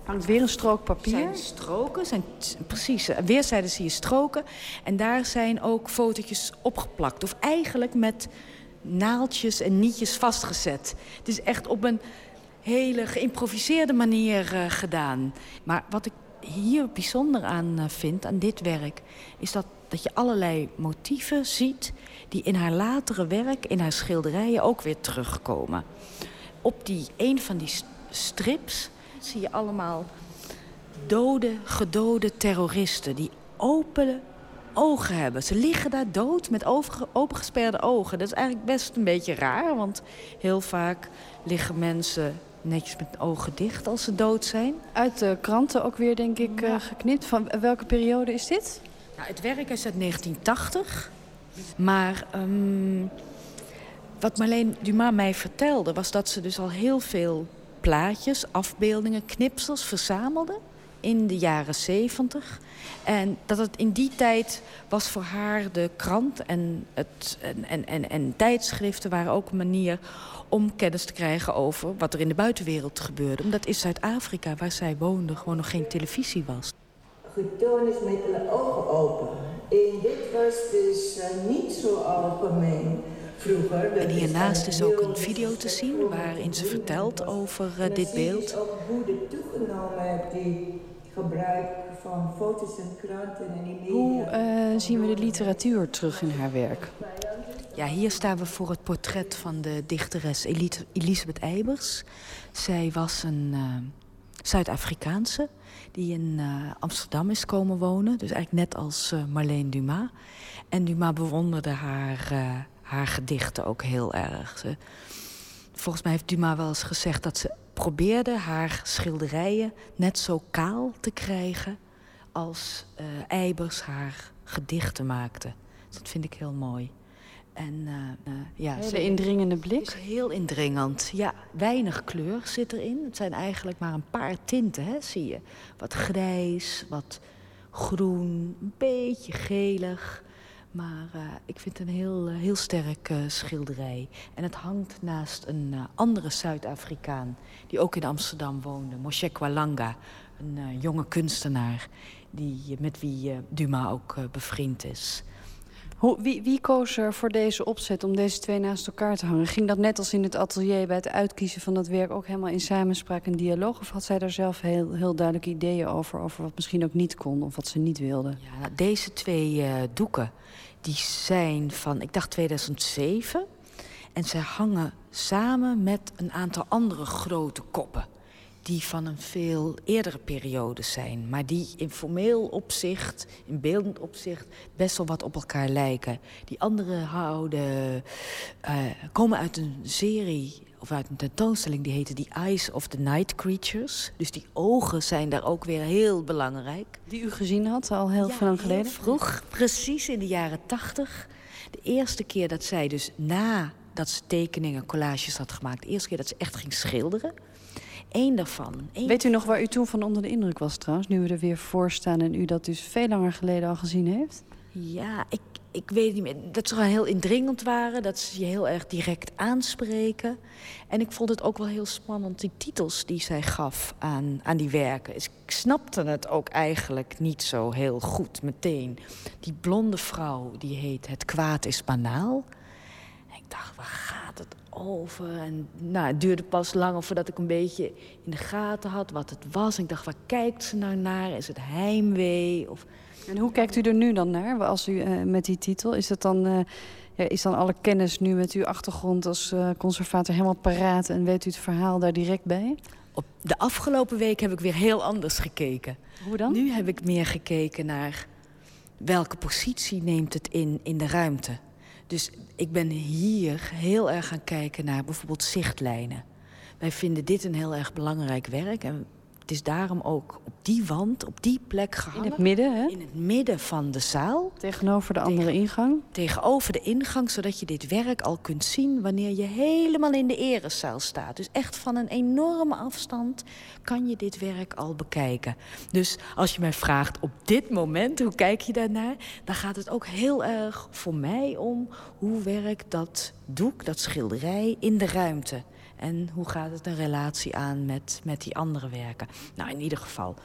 Hangt weer een strook papier? Zijn stroken, zijn precies. Aan weerszijden zie je stroken. En daar zijn ook fotootjes opgeplakt. Of eigenlijk met naaldjes en nietjes vastgezet. Het is echt op een hele geïmproviseerde manier uh, gedaan. Maar wat ik hier bijzonder aan uh, vind, aan dit werk... is dat, dat je allerlei motieven ziet... die in haar latere werk, in haar schilderijen ook weer terugkomen. Op die, een van die strips zie je allemaal dode, gedode terroristen... die open ogen hebben. Ze liggen daar dood met opengesperde ogen. Dat is eigenlijk best een beetje raar, want heel vaak liggen mensen netjes met ogen dicht als ze dood zijn. Uit de kranten ook weer, denk ik, ja. uh, geknipt. Van welke periode is dit? Nou, het werk is uit 1980. Maar um, wat Marleen Dumas mij vertelde... was dat ze dus al heel veel plaatjes, afbeeldingen, knipsels verzamelde... in de jaren 70. En dat het in die tijd was voor haar de krant en, het, en, en, en, en tijdschriften waren ook een manier om kennis te krijgen over wat er in de buitenwereld gebeurde. Omdat in Zuid-Afrika, waar zij woonde, gewoon nog geen televisie was. Getoond is met de ogen open. En dit was dus eh, niet zo algemeen En hiernaast is ook een video te zien waarin ze vertelt over eh, dit beeld. ook hoe heeft, die gebruik van foto's en kranten en. Hoe eh, zien we de literatuur terug in haar werk? Ja, hier staan we voor het portret van de dichteres Eli- Elisabeth Eibers. Zij was een eh, Zuid-Afrikaanse die in eh, Amsterdam is komen wonen. Dus eigenlijk net als eh, Marlene Dumas. En Dumas bewonderde haar, eh, haar gedichten ook heel erg. Ze, volgens mij heeft Dumas wel eens gezegd dat ze probeerde haar schilderijen net zo kaal te krijgen als eh Eibers haar gedichten maakte. Dus dat vind ik heel mooi. En eh, ja, Hele ze- indringende blik. is heel indringend. Ja, weinig kleur zit erin. Het zijn eigenlijk maar een paar tinten, hè, zie je. Wat grijs, wat groen, een beetje gelig. Maar eh, ik vind het een heel, eh, heel sterk eh, schilderij. En het hangt naast een andere Zuid-Afrikaan... die ook in Amsterdam woonde, Moshe Kwalanga. Een jonge kunstenaar die, met wie Dumas ook bevriend is. Hoe, wie, wie koos er voor deze opzet om deze twee naast elkaar te hangen? Ging dat net als in het atelier bij het uitkiezen van dat werk ook helemaal in samenspraak en dialoog? Of had zij daar zelf heel, heel duidelijke ideeën over, over wat misschien ook niet kon of wat ze niet wilde? Ja, nou, deze twee doeken die zijn van, ik dacht 2007. En ze hangen samen met een aantal andere grote koppen. Die van een veel eerdere periode zijn. Maar die in formeel opzicht, in beeldend opzicht, best wel wat op elkaar lijken. Die andere houden, eh, komen uit een serie, of uit een tentoonstelling, die heette The Eyes of the Night Creatures. Dus die ogen zijn daar ook weer heel belangrijk. Die u gezien had, al heel Ja, lang heel geleden? vroeg, precies in de jaren tachtig. De eerste keer dat zij dus nadat ze tekeningen, collages had gemaakt... de eerste keer dat ze echt ging schilderen. Eén daarvan. Weet u nog waar u toen van onder de indruk was trouwens, nu we er weer voor staan en u dat dus veel langer geleden al gezien heeft? Ja, ik, ik weet niet meer. Dat ze gewoon heel indringend waren. Dat ze je heel erg direct aanspreken. En ik vond het ook wel heel spannend, die titels die zij gaf aan, aan die werken. Ik snapte het ook eigenlijk niet zo heel goed meteen. Die blonde vrouw, die heet Het kwaad is banaal. Ik dacht, waar gaat het over? En nou, het duurde pas lang voordat ik een beetje in de gaten had wat het was. Ik dacht, waar kijkt ze nou naar? Is het heimwee? Of... En hoe kijkt u er nu dan naar als u, eh, met die titel? Is, dat dan, eh, ja, is dan alle kennis nu met uw achtergrond als eh, conservator helemaal paraat en weet u het verhaal daar direct bij? Op de afgelopen week heb ik weer heel anders gekeken. Hoe dan? Nu heb ik meer gekeken naar welke positie neemt het in in de ruimte. Dus ik ben hier heel erg gaan kijken naar bijvoorbeeld zichtlijnen. Wij vinden dit een heel erg belangrijk werk. En het is daarom ook op die wand, op die plek gehangen. In het midden, hè? In het midden van de zaal. Tegenover de andere ingang? Tegenover de ingang, zodat je dit werk al kunt zien wanneer je helemaal in de erezaal staat. Dus echt van een enorme afstand kan je dit werk al bekijken. Dus als je mij vraagt op dit moment, hoe kijk je daarnaar? Dan gaat het ook heel erg voor mij om hoe werkt dat doek, dat schilderij in de ruimte. En hoe gaat het een relatie aan met, met die andere werken? Nou, in ieder geval,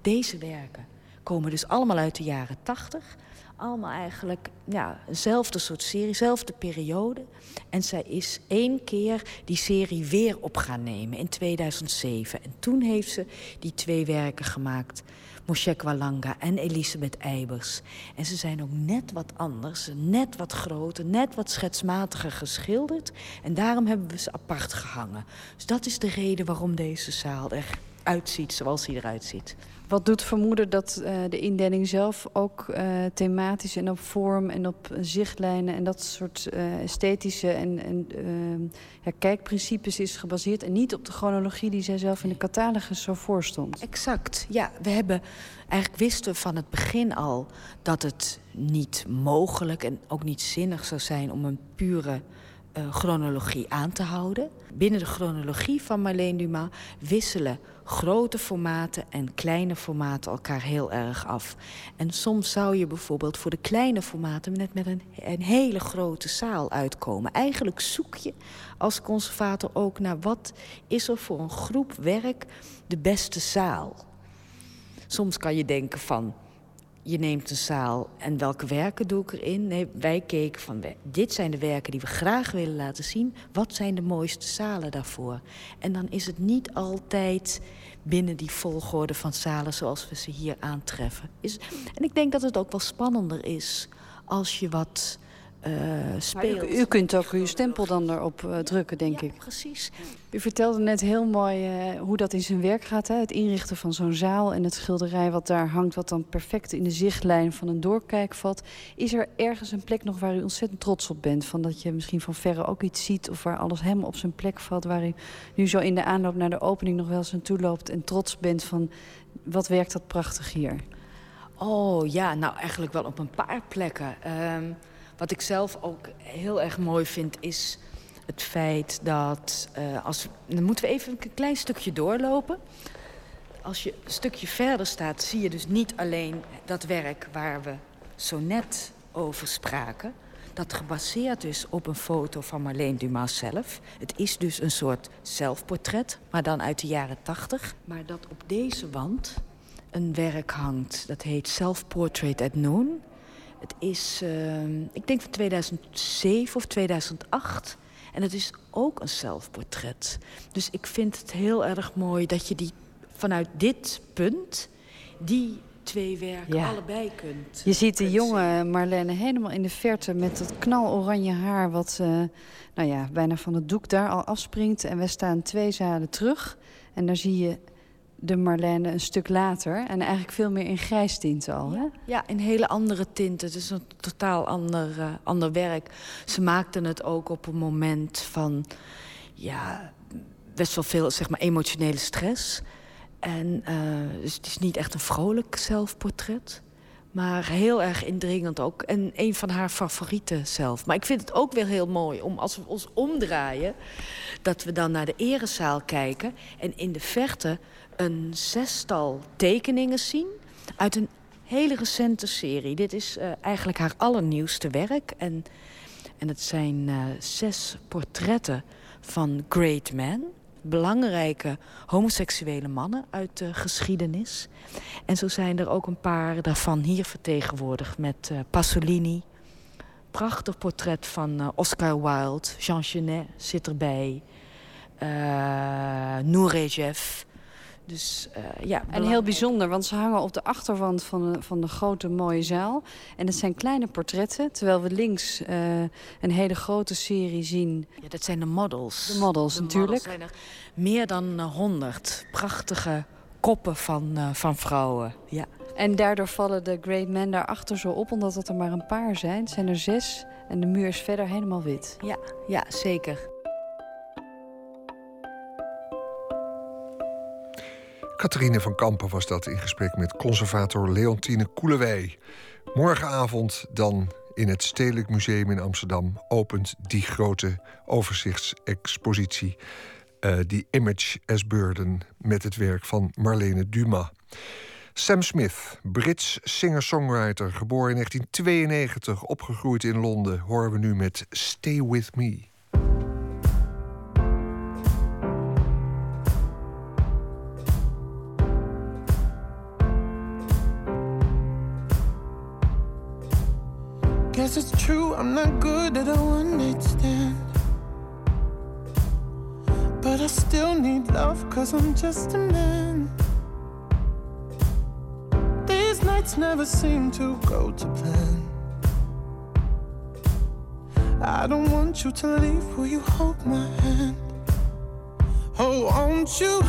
deze werken komen dus allemaal uit de jaren tachtig. Allemaal eigenlijk ja, eenzelfde soort serie, zelfde periode. En zij is één keer die serie weer op gaan nemen in 2007. En toen heeft ze die twee werken gemaakt. Moshe Kwalanga en Elisabeth Eibers. En ze zijn ook net wat anders, net wat groter, net wat schetsmatiger geschilderd. En daarom hebben we ze apart gehangen. Dus dat is de reden waarom deze zaal eruit ziet zoals hij eruit ziet. Wat doet vermoeden dat eh, de indeling zelf ook eh, thematisch en op vorm en op zichtlijnen en dat soort eh, esthetische en, en ja, kijkprincipes is gebaseerd en niet op de chronologie die zij zelf in de catalogus zo voorstond? Exact. Ja, we hebben eigenlijk wisten van het begin al dat het niet mogelijk en ook niet zinnig zou zijn om een pure chronologie aan te houden. Binnen de chronologie van Marleen Dumas wisselen grote formaten en kleine formaten elkaar heel erg af. En soms zou je bijvoorbeeld voor de kleine formaten net met een, een hele grote zaal uitkomen. Eigenlijk zoek je als conservator ook naar wat is er voor een groep werk de beste zaal. Soms kan je denken van je neemt een zaal en welke werken doe ik erin? Nee, wij keken van dit zijn de werken die we graag willen laten zien. Wat zijn de mooiste zalen daarvoor? En dan is het niet altijd binnen die volgorde van zalen zoals we ze hier aantreffen. Is, en ik denk dat het ook wel spannender is als je wat eh, speelt. u, u kunt ook uw stempel dan erop eh, drukken, denk ik. precies. U vertelde net heel mooi eh, hoe dat in zijn werk gaat. Hè? Het inrichten van zo'n zaal en het schilderij wat daar hangt... wat dan perfect in de zichtlijn van een doorkijk valt. Is er ergens een plek nog waar u ontzettend trots op bent? Van dat je misschien van verre ook iets ziet... of waar alles helemaal op zijn plek valt... waar u nu zo in de aanloop naar de opening nog wel eens aan toe loopt... en trots bent van wat werkt dat prachtig hier? Oh ja, nou eigenlijk wel op een paar plekken. Ehm, wat ik zelf ook heel erg mooi vind is het feit dat eh, als dan moeten we even een klein stukje doorlopen. Als je een stukje verder staat, zie je dus niet alleen dat werk waar we zo net over spraken. Dat gebaseerd is op een foto van Marleen Dumas zelf. Het is dus een soort zelfportret, maar dan uit de jaren tachtig. Maar dat op deze wand een werk hangt. Dat heet Self Portrait at Noon. Het is, eh, ik denk van 2007 of 2008. En het is ook een zelfportret. Dus ik vind het heel erg mooi dat je die vanuit dit punt... die twee werken Ja. allebei kunt. Je ziet de jonge Marlene helemaal in de verte met het knaloranje haar... wat eh, nou ja, bijna van het doek daar al afspringt. En we staan twee zalen terug. En daar zie je de Marlene een stuk later. En eigenlijk veel meer in grijstinten al. Hè? Ja, in hele andere tinten. Het is een totaal ander, eh, ander werk. Ze maakten het ook op een moment van... ja, best wel veel zeg maar, emotionele stress. En eh, dus het is niet echt een vrolijk zelfportret. Maar heel erg indringend ook. En een van haar favorieten zelf. Maar ik vind het ook weer heel mooi om als we ons omdraaien... dat we dan naar de erezaal kijken... en in de verte een zestal tekeningen zien... uit een hele recente serie. Dit is eh, eigenlijk haar allernieuwste werk. En, en het zijn eh, zes portretten van great men. Belangrijke homoseksuele mannen uit de geschiedenis. En zo zijn er ook een paar daarvan hier vertegenwoordigd met eh, Pasolini. Prachtig portret van Oscar Wilde. Jean Genet zit erbij. eh Nureyev. Dus eh, ja, En heel bijzonder, want ze hangen op de achterwand van de, van de grote mooie zaal. En het zijn kleine portretten, terwijl we links eh, een hele grote serie zien. Ja, dat zijn de models. De models De natuurlijk. models zijn er meer dan honderd prachtige koppen van, eh, van vrouwen. Ja. En daardoor vallen de great men daarachter zo op, omdat het er maar een paar zijn. Het zijn er zes en de muur is verder helemaal wit. Ja, ja zeker. Catharine van Kampen was dat in gesprek met conservator Leontine Koelewij. Morgenavond dan in het Stedelijk Museum in Amsterdam opent die grote overzichtsexpositie. eh, die Image as Burden met het werk van Marlene Dumas. Sam Smith, Brits singer-songwriter, geboren in 1992, opgegroeid in Londen, horen we nu met Stay With Me. To leave, will you hold my hand? Oh, won't you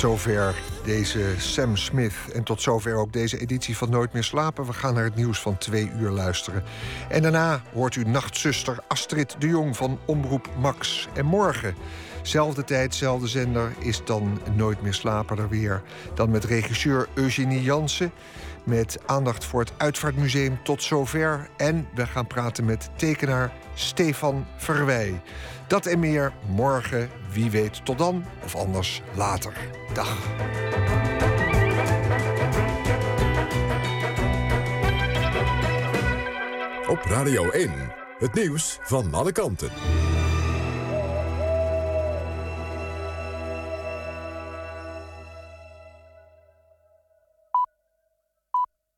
zover deze Sam Smith. En tot zover ook deze editie van Nooit meer slapen. We gaan naar het nieuws van twee uur luisteren. En daarna hoort u nachtzuster Astrid de Jong van Omroep Max. En morgen, zelfde tijd, zender, is dan Nooit meer slapen er weer. Dan met regisseur Eugenie Jansen. Met aandacht voor het Uitvaartmuseum tot zover. En we gaan praten met tekenaar Stefan Verwij. Dat en meer morgen, wie weet tot dan, of anders later. Dag. Op Radio 1, het nieuws van alle kanten.